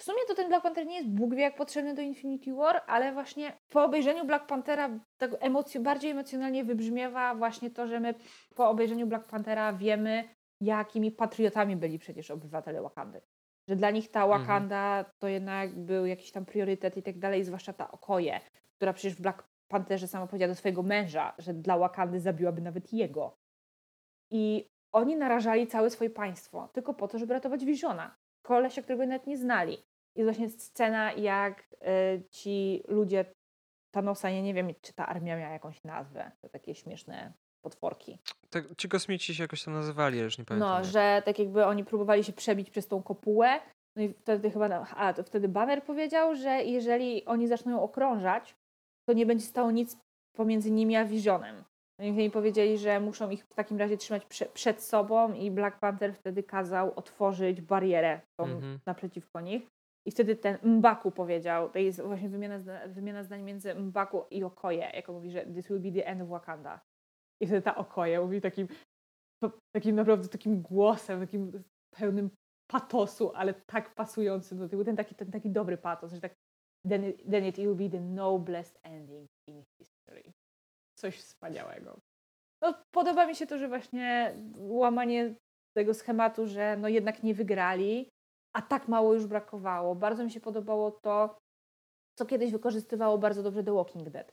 W sumie to ten Black Panther nie jest Bóg wie jak potrzebny do Infinity War, ale właśnie po obejrzeniu Black Panthera tak emoc- bardziej emocjonalnie wybrzmiewa właśnie to, że my po obejrzeniu Black Panthera wiemy, jakimi patriotami byli przecież obywatele Wakandy. Że dla nich ta mhm. Wakanda mhm. to jednak był jakiś tam priorytet i tak dalej, zwłaszcza ta Okoje, która przecież w Black Pantherze sama powiedziała do swojego męża, że dla Wakandy zabiłaby nawet jego. I oni narażali całe swoje państwo tylko po to, żeby ratować Visiona, kolesia, którego nawet nie znali. Jest właśnie scena, jak y, ci ludzie Thanosa, ja nie wiem, czy ta armia miała jakąś nazwę, to takie śmieszne potworki. Tak, ci kosmici się jakoś tam nazywali, już nie pamiętam. No, jak. że tak jakby oni próbowali się przebić przez tą kopułę. No i wtedy chyba, a to wtedy Banner powiedział, że jeżeli oni zaczną ją okrążać, to nie będzie stało nic pomiędzy nimi a Visionem. No oni powiedzieli, że muszą ich w takim razie trzymać prze, przed sobą i Black Panther wtedy kazał otworzyć barierę tą mhm. naprzeciwko nich. I wtedy ten Mbaku powiedział, to jest właśnie wymiana, wymiana zdań między Mbaku i Okoje, jako mówi, że this will be the end of Wakanda. I wtedy ta Okoje mówi takim, takim naprawdę takim głosem, takim pełnym patosu, ale tak pasującym do tego, ten taki, ten taki dobry patos, że tak then it, then it will be the noblest ending in history. Coś wspaniałego. No, podoba mi się to, że właśnie łamanie tego schematu, że no jednak nie wygrali, a tak mało już brakowało. Bardzo mi się podobało to, co kiedyś wykorzystywało bardzo dobrze The Walking Dead.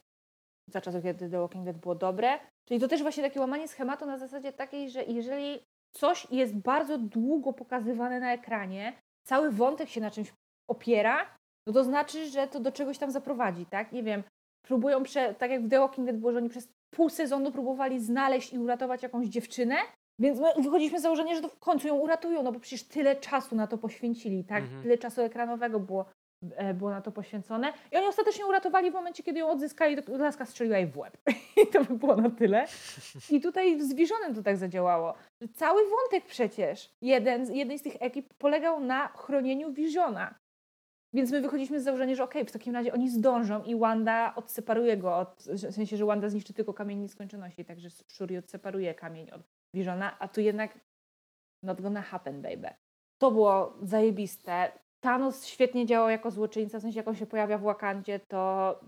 Za czasów, kiedy The Walking Dead było dobre. Czyli to też właśnie takie łamanie schematu na zasadzie takiej, że jeżeli coś jest bardzo długo pokazywane na ekranie, cały wątek się na czymś opiera, no to znaczy, że to do czegoś tam zaprowadzi, tak? Nie wiem, próbują, prze, tak jak w The Walking Dead było, że oni przez pół sezonu próbowali znaleźć i uratować jakąś dziewczynę, więc my wychodziliśmy z założenia, że to w końcu ją uratują, no bo przecież tyle czasu na to poświęcili, tak? Mhm. Tyle czasu ekranowego było e, było na to poświęcone. I oni ostatecznie uratowali w momencie, kiedy ją odzyskali, to laska strzeliła jej w łeb. I to by było na tyle. I tutaj z Visionem to tak zadziałało. Cały wątek przecież, jeden, z- jednej z tych ekip polegał na chronieniu Visiona. Więc my wychodziliśmy z założenia, że okej, w takim razie oni zdążą i Wanda odseparuje go, od, w sensie, że Wanda zniszczy tylko kamień nieskończoności, także Shuri odseparuje kamień od Visiona, a tu jednak not gonna happen, baby. To było zajebiste. Thanos świetnie działał jako złoczyńca, w sensie jak on się pojawia w Wakandzie, to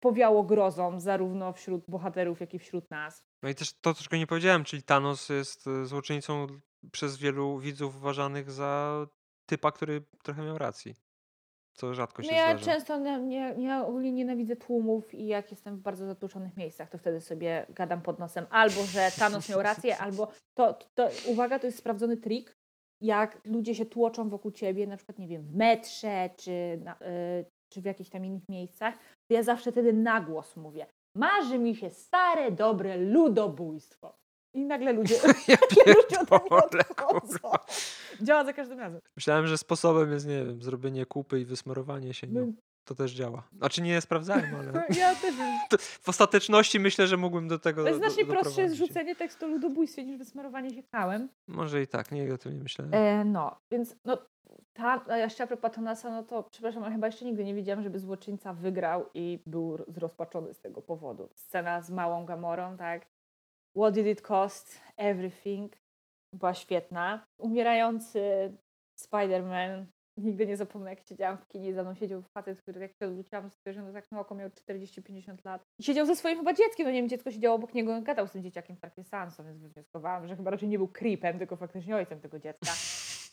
powiało grozą zarówno wśród bohaterów, jak i wśród nas. No i też to, czego nie powiedziałem, czyli Thanos jest e, złoczyńcą przez wielu widzów uważanych za typa, który trochę miał racji. Co rzadko się No ja zdarza. często nie, nie, ja ogólnie nienawidzę tłumów i jak jestem w bardzo zatłoczonych miejscach, to wtedy sobie gadam pod nosem albo, że Thanos miał rację, albo to, to, uwaga, to jest sprawdzony trik, jak ludzie się tłoczą wokół ciebie, na przykład, nie wiem, w metrze, czy, na, y, czy w jakichś tam innych miejscach, to ja zawsze wtedy na głos mówię, marzy mi się stare, dobre ludobójstwo. I nagle ludzie, Ja ludzie odchodzą. kurwa. Działa za każdym razem. Myślałem, że sposobem jest, nie wiem, zrobienie kupy i wysmarowanie się No. To też działa. Znaczy nie sprawdzałem, ale ja też w ostateczności myślę, że mógłbym do tego To jest do- znacznie prostsze jest rzucenie tekstu ludobójstwie niż wysmarowanie się kałem. Może i tak, nie o tym nie myślałem. E, no, więc no, ta, a jeszcze a propos Thanasa, no to przepraszam, ale chyba jeszcze nigdy nie widziałam, żeby złoczyńca wygrał i był zrozpaczony z tego powodu. Scena z małą Gamorą, tak? What did it cost? Everything. Była świetna. Umierający Spider-Man. Nigdy nie zapomnę, jak siedziałam w kinie za mną siedział facet, który jak się odwróciłam, spojrzałam, no tak oko miał 40-50 lat. I siedział ze swoim chyba dzieckiem, no nie wiem, dziecko siedziało obok niego, gadał z tym dzieciakiem seansu, więc wywnioskowałam, że chyba raczej nie był creepem, tylko faktycznie ojcem tego dziecka.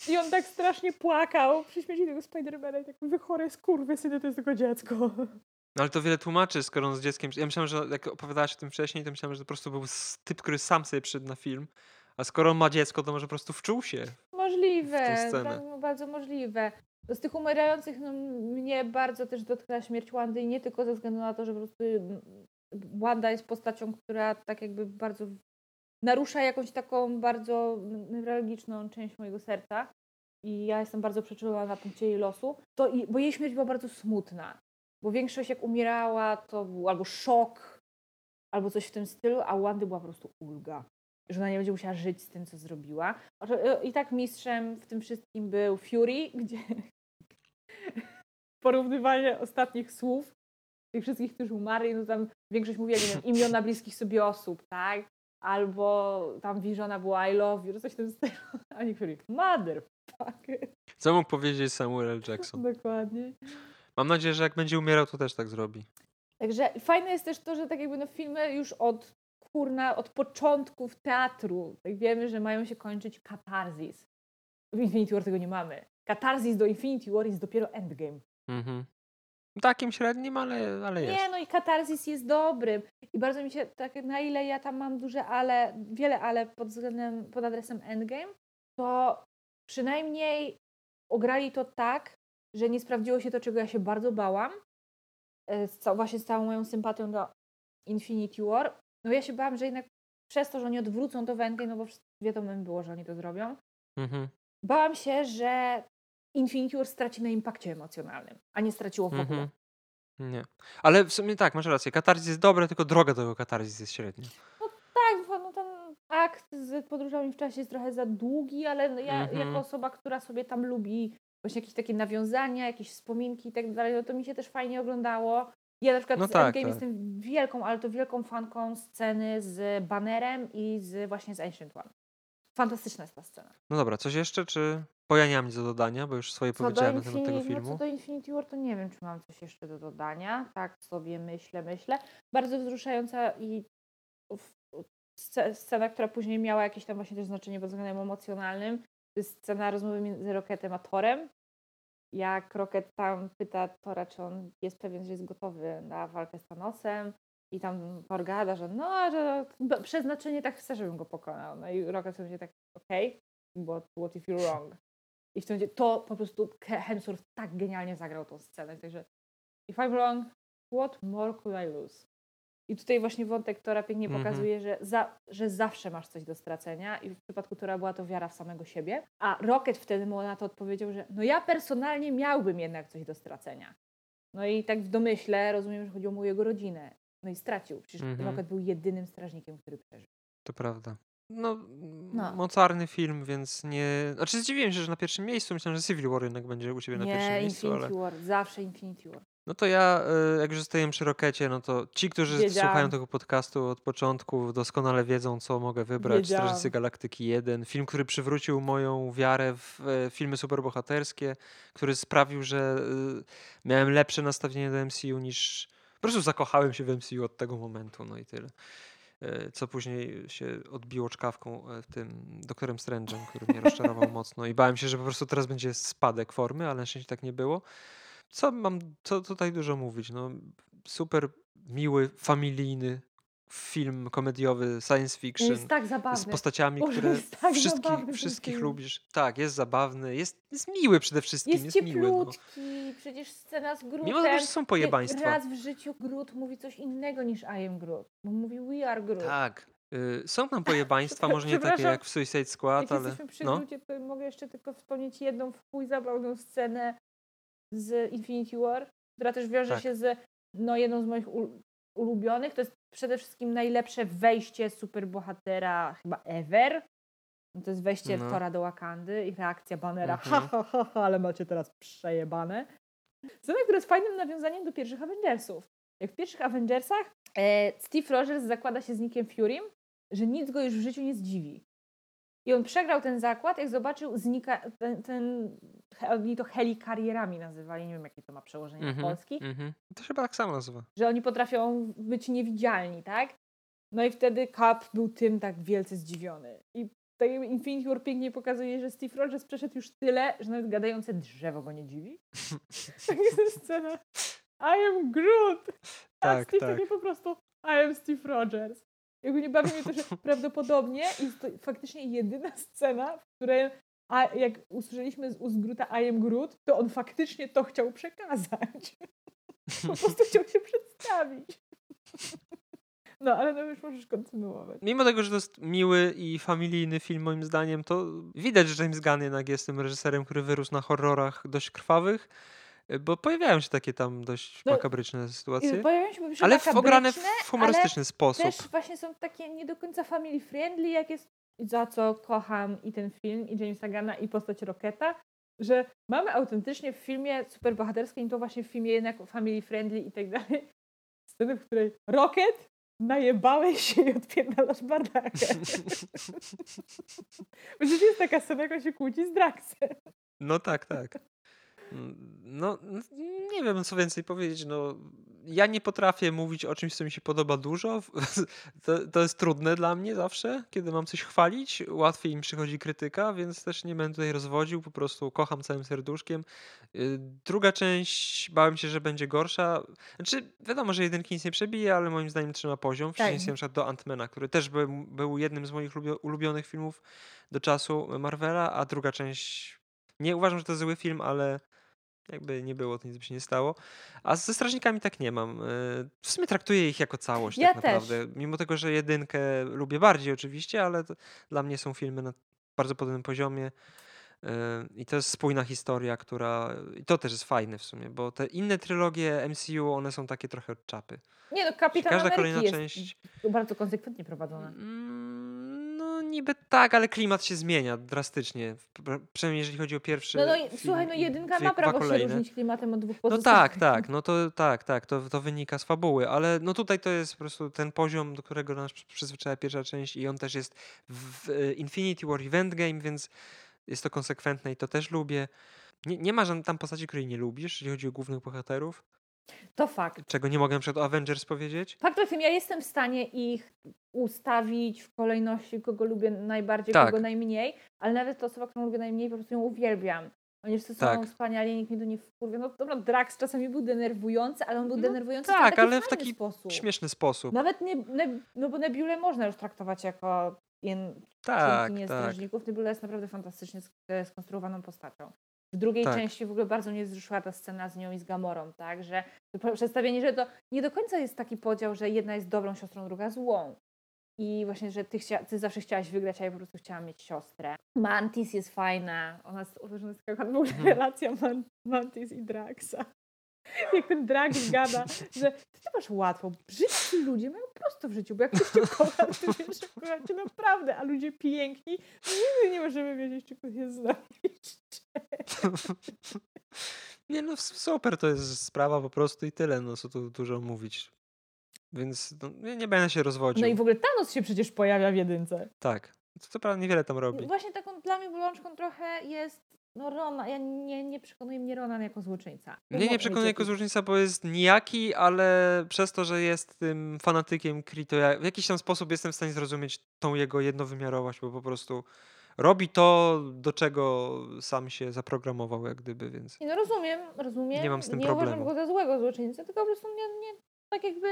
I on tak strasznie płakał przy śmierci tego Spidermana i tak wy chore skurwysyny, to jest tylko dziecko. No ale to wiele tłumaczy, skoro on z dzieckiem... Ja myślałem, że jak opowiadałaś o tym wcześniej, to myślałem, że to po prostu był typ, który sam sobie przyszedł na film. A skoro on ma dziecko, to może po prostu wczuł się. Możliwe, bardzo możliwe. Z tych umierających no, mnie bardzo też dotknęła śmierć Wandy i nie tylko ze względu na to, że po prostu mm, Wanda jest postacią, która tak jakby bardzo narusza jakąś taką bardzo newralgiczną część mojego serca i ja jestem bardzo przeczuła na punkcie jej losu, to bo jej śmierć była bardzo smutna, bo większość jak umierała to był albo szok, albo coś w tym stylu, a u Wandy była po prostu ulga, że ona nie będzie musiała żyć z tym, co zrobiła. Oczy- I tak mistrzem w tym wszystkim był Fury, gdzie porównywanie ostatnich słów tych wszystkich, którzy umarli, no tam większość mówiła, nie wiem, imiona bliskich sobie osób, tak? Albo tam Visiona była I love you, coś w tym stylu. A niektórzy motherfucker. Co mógł powiedzieć Samuel. Jackson? Dokładnie. Mam nadzieję, że jak będzie umierał, to też tak zrobi. Także fajne jest też to, że tak jakby no filmy już od kurna, od początków teatru, tak wiemy, że mają się kończyć katarzis. W Infinity War tego nie mamy. Katarzis do Infinity War jest dopiero endgame. Mhm. Takim średnim, ale, ale jest. Nie, no i katarzis jest dobrym. I bardzo mi się, tak na ile ja tam mam duże ale, wiele ale pod względem, pod adresem Endgame, to przynajmniej ograli to tak, że nie sprawdziło się to, czego ja się bardzo bałam. e, ca- właśnie z całą moją sympatią do Infinity War. No ja się bałam, że jednak przez to, że oni odwrócą to w Endgame, no bo wiadomo było, że oni to zrobią, Mhm. bałam się, że Infinity War straci na impakcie emocjonalnym, a nie straciło w ogóle. Mhm. Nie. Ale w sumie tak, masz rację. Katarzis jest dobre, tylko droga do tego katarzis jest średnia. Tak, bo no ten akt z podróżami w czasie jest trochę za długi, ale no ja Mhm. jako osoba, która sobie tam lubi właśnie jakieś takie nawiązania, jakieś wspominki i tak dalej, no to mi się też fajnie oglądało. Ja na przykład No z tak, Endgame tak. jestem wielką, ale to wielką fanką sceny z Bannerem i z właśnie z Ancient One. Fantastyczna jest ta scena. No dobra, coś jeszcze, czy... Bo ja nie mam nic do dodania, bo już swoje Co powiedziałem na temat tego no, filmu. co do Infinity War, to nie wiem, czy mam coś jeszcze do dodania. Tak sobie myślę, myślę. Bardzo wzruszająca i scena, która później miała jakieś tam właśnie też znaczenie pod względem emocjonalnym. Scena rozmowy między Rocketem a Thorem. Jak Rocket tam pyta Thora, czy on jest pewien, że jest gotowy na walkę z Thanosem. I tam Thor gada, że no, że przeznaczenie tak chce, żebym go pokonał. No i Rocket sobie tak, okej, but what if you're wrong? I w tym momencie to po prostu Hemsworth tak genialnie zagrał tą scenę. Także if I'm wrong, what more could I lose? I tutaj właśnie wątek Tora pięknie Mhm. pokazuje, że, za, że zawsze masz coś do stracenia i w przypadku Tora była to wiara w samego siebie. A Rocket wtedy mu na to odpowiedział, że no ja personalnie miałbym jednak coś do stracenia. No i tak w domyśle rozumiem, że chodziło mu o jego rodzinę. No i stracił. Przecież Mhm. Rocket był jedynym strażnikiem, który przeżył. To prawda. No, No. mocarny film, więc nie... Znaczy zdziwiłem się, że na pierwszym miejscu. Myślałem, że Civil War jednak będzie u Ciebie na pierwszym Nie, miejscu, Infinity ale... War, zawsze Infinity War. No to ja, y, jak już zostajemy przy Rokecie, no to ci, którzy Wiedziałam. słuchają tego podcastu od początku, doskonale wiedzą, co mogę wybrać. Wiedziałam. Strażnicy Galaktyki 1. Film, który przywrócił moją wiarę w e, filmy superbohaterskie, który sprawił, że y, miałem lepsze nastawienie do MCU niż... Po prostu zakochałem się w MCU od tego momentu, no i tyle. E, Co później się odbiło czkawką e, tym doktorem Strange'em, który mnie rozczarował mocno i bałem się, że po prostu teraz będzie spadek formy, ale na szczęście tak nie było. Co mam, co tutaj dużo mówić? No, super miły, familijny film komediowy, science fiction. Jest tak z zabawny. postaciami, Boże, które tak wszystkich, wszystkich lubisz. Tak, jest zabawny, jest, jest miły przede wszystkim. Jest Jest, miły. No. przecież scena z Grootem. Mimo że są pojebaństwa. Raz w życiu Groot mówi coś innego niż I am Groot. Bo mówi we are Groot. Tak. y, Są tam pojebaństwa, może nie takie jak w Suicide Squad, Jak ale jesteśmy przy no. Groocie, to mogę jeszcze tylko wspomnieć jedną w chuj zabawną scenę z Infinity War, która też wiąże Tak. się z no, jedną z moich ul- ulubionych. To jest przede wszystkim najlepsze wejście superbohatera chyba ever. No to jest wejście No. Tora do Wakandy i reakcja Bannera. Mhm. Ha, ha, ha, ha, ale macie teraz przejebane. Scena, która jest fajnym nawiązaniem do pierwszych Avengersów. Jak w pierwszych Avengersach e, Steve Rogers zakłada się z Nickiem Furym, że nic go już w życiu nie zdziwi. I on przegrał ten zakład, jak zobaczył znika, ten, ten oni to helikarierami nazywali, nie wiem jakie to ma przełożenie na Mhm, polski, mhm. To się chyba tak samo nazywa. że oni potrafią być niewidzialni, tak? No i wtedy Cap był tym tak wielce zdziwiony. I tak jakby Infinity War pięknie pokazuje, że Steve Rogers przeszedł już tyle, że nawet gadające drzewo go nie dziwi. Tak jest scena. I am Groot! A Tak, Steve tak. takie po prostu I am Steve Rogers. Jakby nie bawi mnie to, że prawdopodobnie jest to faktycznie jedyna scena, w której a jak usłyszeliśmy z ust Groota I am Groot, to on faktycznie to chciał przekazać. Po prostu chciał się przedstawić. No, ale no już możesz kontynuować. Mimo tego, że to jest miły i familijny film moim zdaniem, to widać, że James Gunn jednak jest tym reżyserem, który wyrósł na horrorach dość krwawych, bo pojawiają się takie tam dość No, makabryczne sytuacje, pojawiają się ale w ograne w humorystyczny sposób. też właśnie są takie nie do końca family friendly, jak jest za co kocham i ten film, i Jamesa Gunna, i postać Rocketa, że mamy autentycznie w filmie superbohaterskim, to właśnie w filmie jednak family friendly i tak dalej, sceny, w której Rocket najebałeś się i odpierdalasz bardakę. Przecież jest taka scena, jak on się kłóci z Draxem. No tak, tak. No, nie wiem, co więcej powiedzieć. No, ja nie potrafię mówić o czymś, co mi się podoba dużo. To, to jest trudne dla mnie zawsze, kiedy mam coś chwalić. Łatwiej mi przychodzi krytyka, więc też nie będę tutaj rozwodził. Po prostu kocham całym serduszkiem. Y, Druga część bałem się, że będzie gorsza. Znaczy, wiadomo, że jedynki nic nie przebije, ale moim zdaniem trzyma poziom. W Tak. przeciwieństwie przykład do Antmana, który też był, był jednym z moich lubio- ulubionych filmów do czasu Marvela, a druga część nie uważam, że to zły film, ale jakby nie było, to nic by się nie stało. A ze Strażnikami tak nie mam. Y, W sumie traktuję ich jako całość Ja tak też. naprawdę. Mimo tego, że jedynkę lubię bardziej oczywiście, ale dla mnie są filmy na bardzo podobnym poziomie. Y, I to jest spójna historia, która. I to też jest fajne w sumie, bo te inne trylogie MCU, one są takie trochę od czapy. Nie no, Kapitan Każda Ameryki kolejna jest część. bardzo konsekwentnie prowadzona. Mm, niby tak, ale klimat się zmienia drastycznie. Pr- Przynajmniej jeżeli chodzi o pierwszy. No, no i film słuchaj, no jedynka ma prawo się kolejne. różnić klimatem od dwóch No pozostałych. tak, tak, no to tak, tak, to, to wynika z fabuły, ale no tutaj to jest po prostu ten poziom, do którego nas przy- przyzwyczaja pierwsza część i on też jest w e, Infinity War Event Game, więc jest to konsekwentne i to też lubię. Nie, nie ma żadnej tam postaci, której nie lubisz, jeżeli chodzi o głównych bohaterów, To fakt. czego nie mogę o Avengers powiedzieć. Fakt o tym, ja jestem w stanie ich ustawić w kolejności, kogo lubię najbardziej, Tak. kogo najmniej, ale nawet ta osoba, którą lubię najmniej, po prostu ją uwielbiam. Oni wszyscy są Tak. wspaniali, nikt mnie to nie wkurwia. No dobra, Drax czasami był denerwujący, ale on był No denerwujący tak, w taki ale w taki sposób. Śmieszny sposób. Nawet nie, ne, no bo Nebulę można już traktować jako jen, Tak, tak. strażników. Nebula jest naprawdę fantastycznie sk- skonstruowaną postacią. W drugiej Tak. części w ogóle bardzo mnie wzruszyła ta scena z nią i z Gamorą, tak? Że przedstawienie, że to nie do końca jest taki podział, że jedna jest dobrą siostrą, druga złą. I właśnie, że ty, chcia, ty zawsze chciałaś wygrać, a ja po prostu chciałam mieć siostrę. Mantis jest fajna. Ona jest, ona jest taka w ogóle Mhm. relacja Man, Mantis i Draxa. Jak ten Drax gada, że ty, ty masz łatwo. Brzydcy ludzie mają prosto w życiu, bo jak ktoś cię kocha, to wiesz, że kocha cię naprawdę, a ludzie piękni, to nigdy nie możemy wiedzieć, czy ktoś jest znajomiście. Nie no, super to jest sprawa po prostu i tyle, no co tu dużo mówić. Więc no, nie, nie będę się rozwodził. No i w ogóle Thanos się przecież pojawia w jedynce. Tak. To, to prawda niewiele tam robi. Właśnie taką dla mnie bolączką trochę jest no Rona. Ja nie, nie przekonuje mnie Ronan jako złoczyńca. Mnie nie przekonuje jako złoczyńca, bo jest nijaki, ale przez to, że jest tym fanatykiem Kree, to ja w jakiś tam sposób jestem w stanie zrozumieć tą jego jednowymiarowość, bo po prostu robi to, do czego sam się zaprogramował, jak gdyby, więc Nie, no rozumiem, rozumiem. Nie mam z tym nie problemu. uważam go za złego złoczyńcę, tylko po prostu nie, nie tak jakby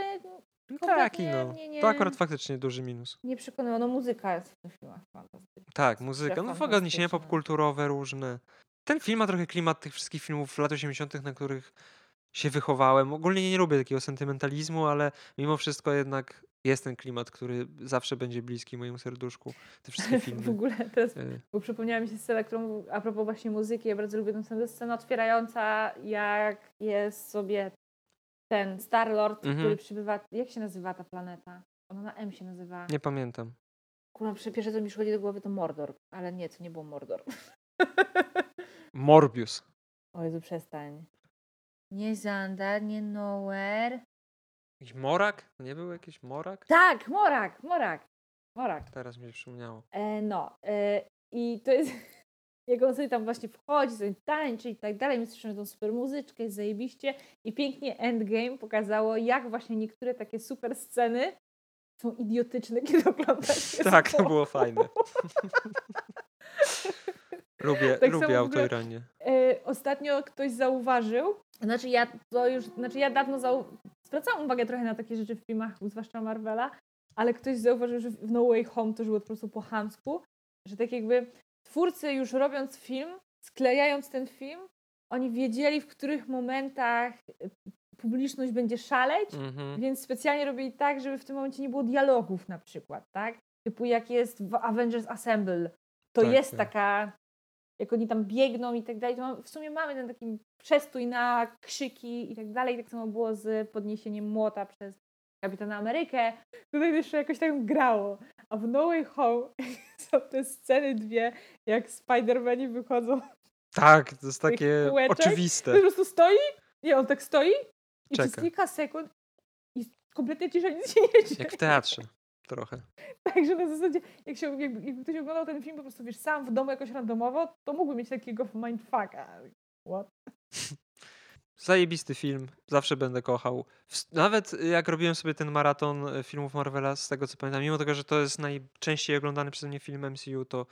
taki, no. nie, nie, To akurat faktycznie duży minus. nie przekonała. No muzyka jest w tych filmach fantastyczna. Tak, muzyka, no w ogóle odniesienia popkulturowe różne. Ten film ma trochę klimat tych wszystkich filmów lat 80., na których się wychowałem. Ogólnie nie lubię takiego sentymentalizmu, ale mimo wszystko jednak jest ten klimat, który zawsze będzie bliski mojemu serduszku. Te wszystkie W filmy. ogóle teraz, Y, bo przypomniała mi się scena, którą a propos właśnie muzyki, ja bardzo lubię tę scenę, scena otwierająca, jak jest sobie ten Star-Lord, Mhm. który przybywa, jak się nazywa ta planeta? Ona na M się nazywa. Nie pamiętam. Kurwa, pierwsze co mi przychodzi do głowy to Mordor, ale nie, to nie był Mordor. Morbius. O Jezu, przestań. Nie Zandar, nie Nowhere. Jakiś Morak? Nie był jakiś Morak? Tak, Morak, Morak, Morak. Teraz mi się przypomniało. E, no, e, i to jest, jak on sobie tam właśnie wchodzi, sobie tańczy i tak dalej, my słyszymy tą super muzyczkę, jest zajebiście i pięknie Endgame pokazało, jak właśnie niektóre takie super sceny są idiotyczne, kiedy oglądasz Tak, to było fajne. Lubię, Tak lubię autoironię. E, ostatnio ktoś zauważył, znaczy ja to już, znaczy ja dawno zau... zwracałam uwagę trochę na takie rzeczy w filmach, zwłaszcza Marvela, ale ktoś zauważył, że w No Way Home to już było po prostu po chamsku, że tak jakby twórcy już robiąc film, sklejając ten film, oni wiedzieli, w których momentach e, publiczność będzie szaleć, Mhm. więc specjalnie robili tak, żeby w tym momencie nie było dialogów na przykład, tak? Typu jak jest w Avengers Assemble, to Tak, jest tak. taka, jak oni tam biegną i tak dalej, to w sumie mamy ten taki przestój na krzyki i tak dalej. Tak samo było z podniesieniem młota przez Kapitana Amerykę. Tutaj jeszcze jakoś tak grało. A w No Way Home są te sceny dwie, jak Spider-Mani wychodzą. Tak, to jest takie kółeczek. oczywiste. Po prostu stoi, nie, on tak stoi i przez Czeka. kilka sekund i kompletnie cisza, nic się nie dzieje. Jak w teatrze. Trochę. Także na zasadzie, jak się, jakby, jakby ktoś oglądał ten film po prostu, wiesz, sam w domu jakoś randomowo, to mógłby mieć takiego mindfucka. What? Zajebisty film, zawsze będę kochał. Nawet jak robiłem sobie ten maraton e, filmów Marvela, z tego co pamiętam, mimo tego, że to jest najczęściej oglądany przeze mnie film MCU, to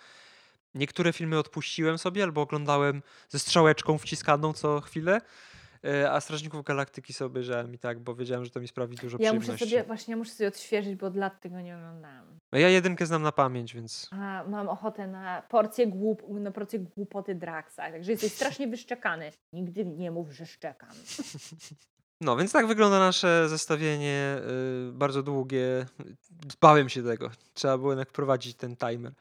niektóre filmy odpuściłem sobie albo oglądałem ze strzałeczką wciskaną co chwilę, e, a Strażników Galaktyki sobie obejrzałem i tak, bo wiedziałem, że to mi sprawi dużo Ja muszę przyjemności. sobie, właśnie ja muszę sobie odświeżyć, bo od lat tego nie oglądałam. No Ja jedynkę znam na pamięć, więc A mam ochotę na porcję, głup, na porcję głupoty Draxa, także jesteś strasznie wyszczekany. Nigdy nie mów, że szczekam. No, więc tak wygląda nasze zestawienie, y, bardzo długie. Bałem się tego. Trzeba było jednak wprowadzić ten timer.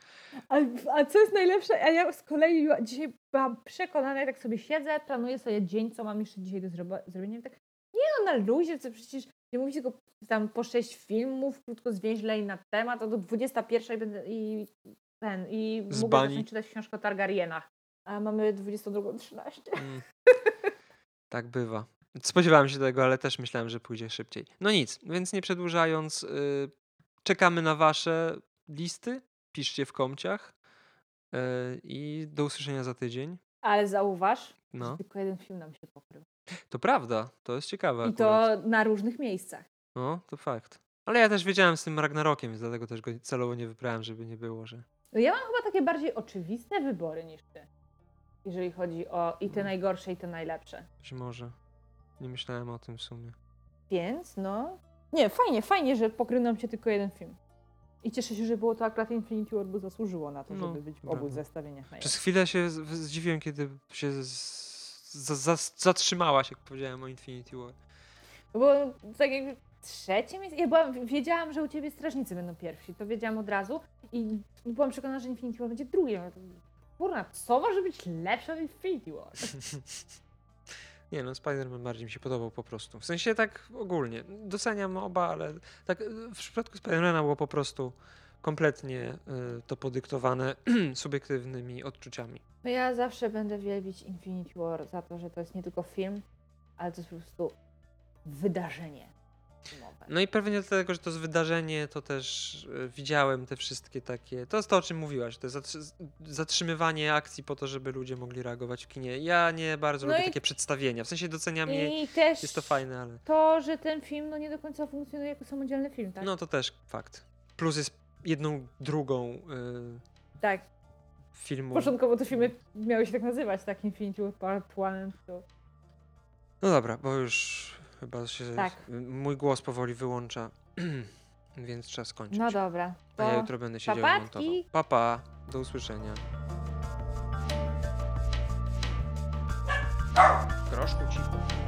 A, a co jest najlepsze? A ja z kolei dzisiaj byłam przekonana, jak tak sobie siedzę, planuję sobie dzień, co mam jeszcze dzisiaj do zrobienia. i Tak, nie no, na luzie, co przecież nie mówić tylko tam po sześć filmów, krótko zwięźle i na temat, a do 21 będę i ten, i Z mogę zacząć czytać książkę o Targaryenach. A mamy 22.13. Mm. Tak bywa. Spodziewałem się tego, ale też myślałem, że pójdzie szybciej. No nic, więc nie przedłużając, y, czekamy na wasze listy. Piszcie w komciach. y, I do usłyszenia za tydzień. Ale zauważ, No, że tylko jeden film nam się pokrył. to prawda, to jest ciekawe. I akurat. to na różnych miejscach. No, to fakt. Ale ja też wiedziałem z tym Ragnarokiem, więc dlatego też go celowo nie wybrałem, żeby nie było, że. No ja mam chyba takie bardziej oczywiste wybory niż ty. Jeżeli chodzi o i te Mm. najgorsze, i te najlepsze. Być może. Nie myślałem o tym w sumie. Więc no. Nie, fajnie, fajnie, że pokrył nam się tylko jeden film. I cieszę się, że było to akurat Infinity War, bo zasłużyło na to, No, żeby być w obu zestawieniach Przez chwilę się zdziwiłem, kiedy się zatrzymałaś, jak powiedziałem o Infinity War. Bo tak jakby trzecie miejsce, ja byłam, wiedziałam, że u Ciebie Strażnicy będą pierwsi, to wiedziałam od razu i byłam przekonana, że Infinity War będzie to, Kurna, co może być lepsze od Infinity War? Nie no, Spider-Man bardziej mi się podobał po prostu. W sensie tak ogólnie. Doceniam oba, ale tak y, w przypadku Spider-Mana było po prostu kompletnie y, to podyktowane subiektywnymi odczuciami. No ja zawsze będę wielbić Infinity War za to, że to jest nie tylko film, ale to jest po prostu wydarzenie No i pewnie dlatego, że to jest wydarzenie, to też y, widziałem te wszystkie takie. To jest to, o czym mówiłaś. To jest zatrzy- zatrzymywanie akcji po to, żeby ludzie mogli reagować w kinie. Ja nie bardzo No lubię i- takie przedstawienia. W sensie doceniam je, I też jest to fajne, ale. to, że ten film no nie do końca funkcjonuje jako samodzielny film, tak? No to też fakt. Plus jest jedną drugą y, Tak, filmu. początkowo te filmy miały się tak nazywać, tak? Infinity War Part 1, to... No dobra, bo już chyba się Tak. mój głos powoli wyłącza, więc trzeba skończyć. No dobra, A ja to jutro będę siedział i papatki. montował. Papa, do usłyszenia. Groszku cicho.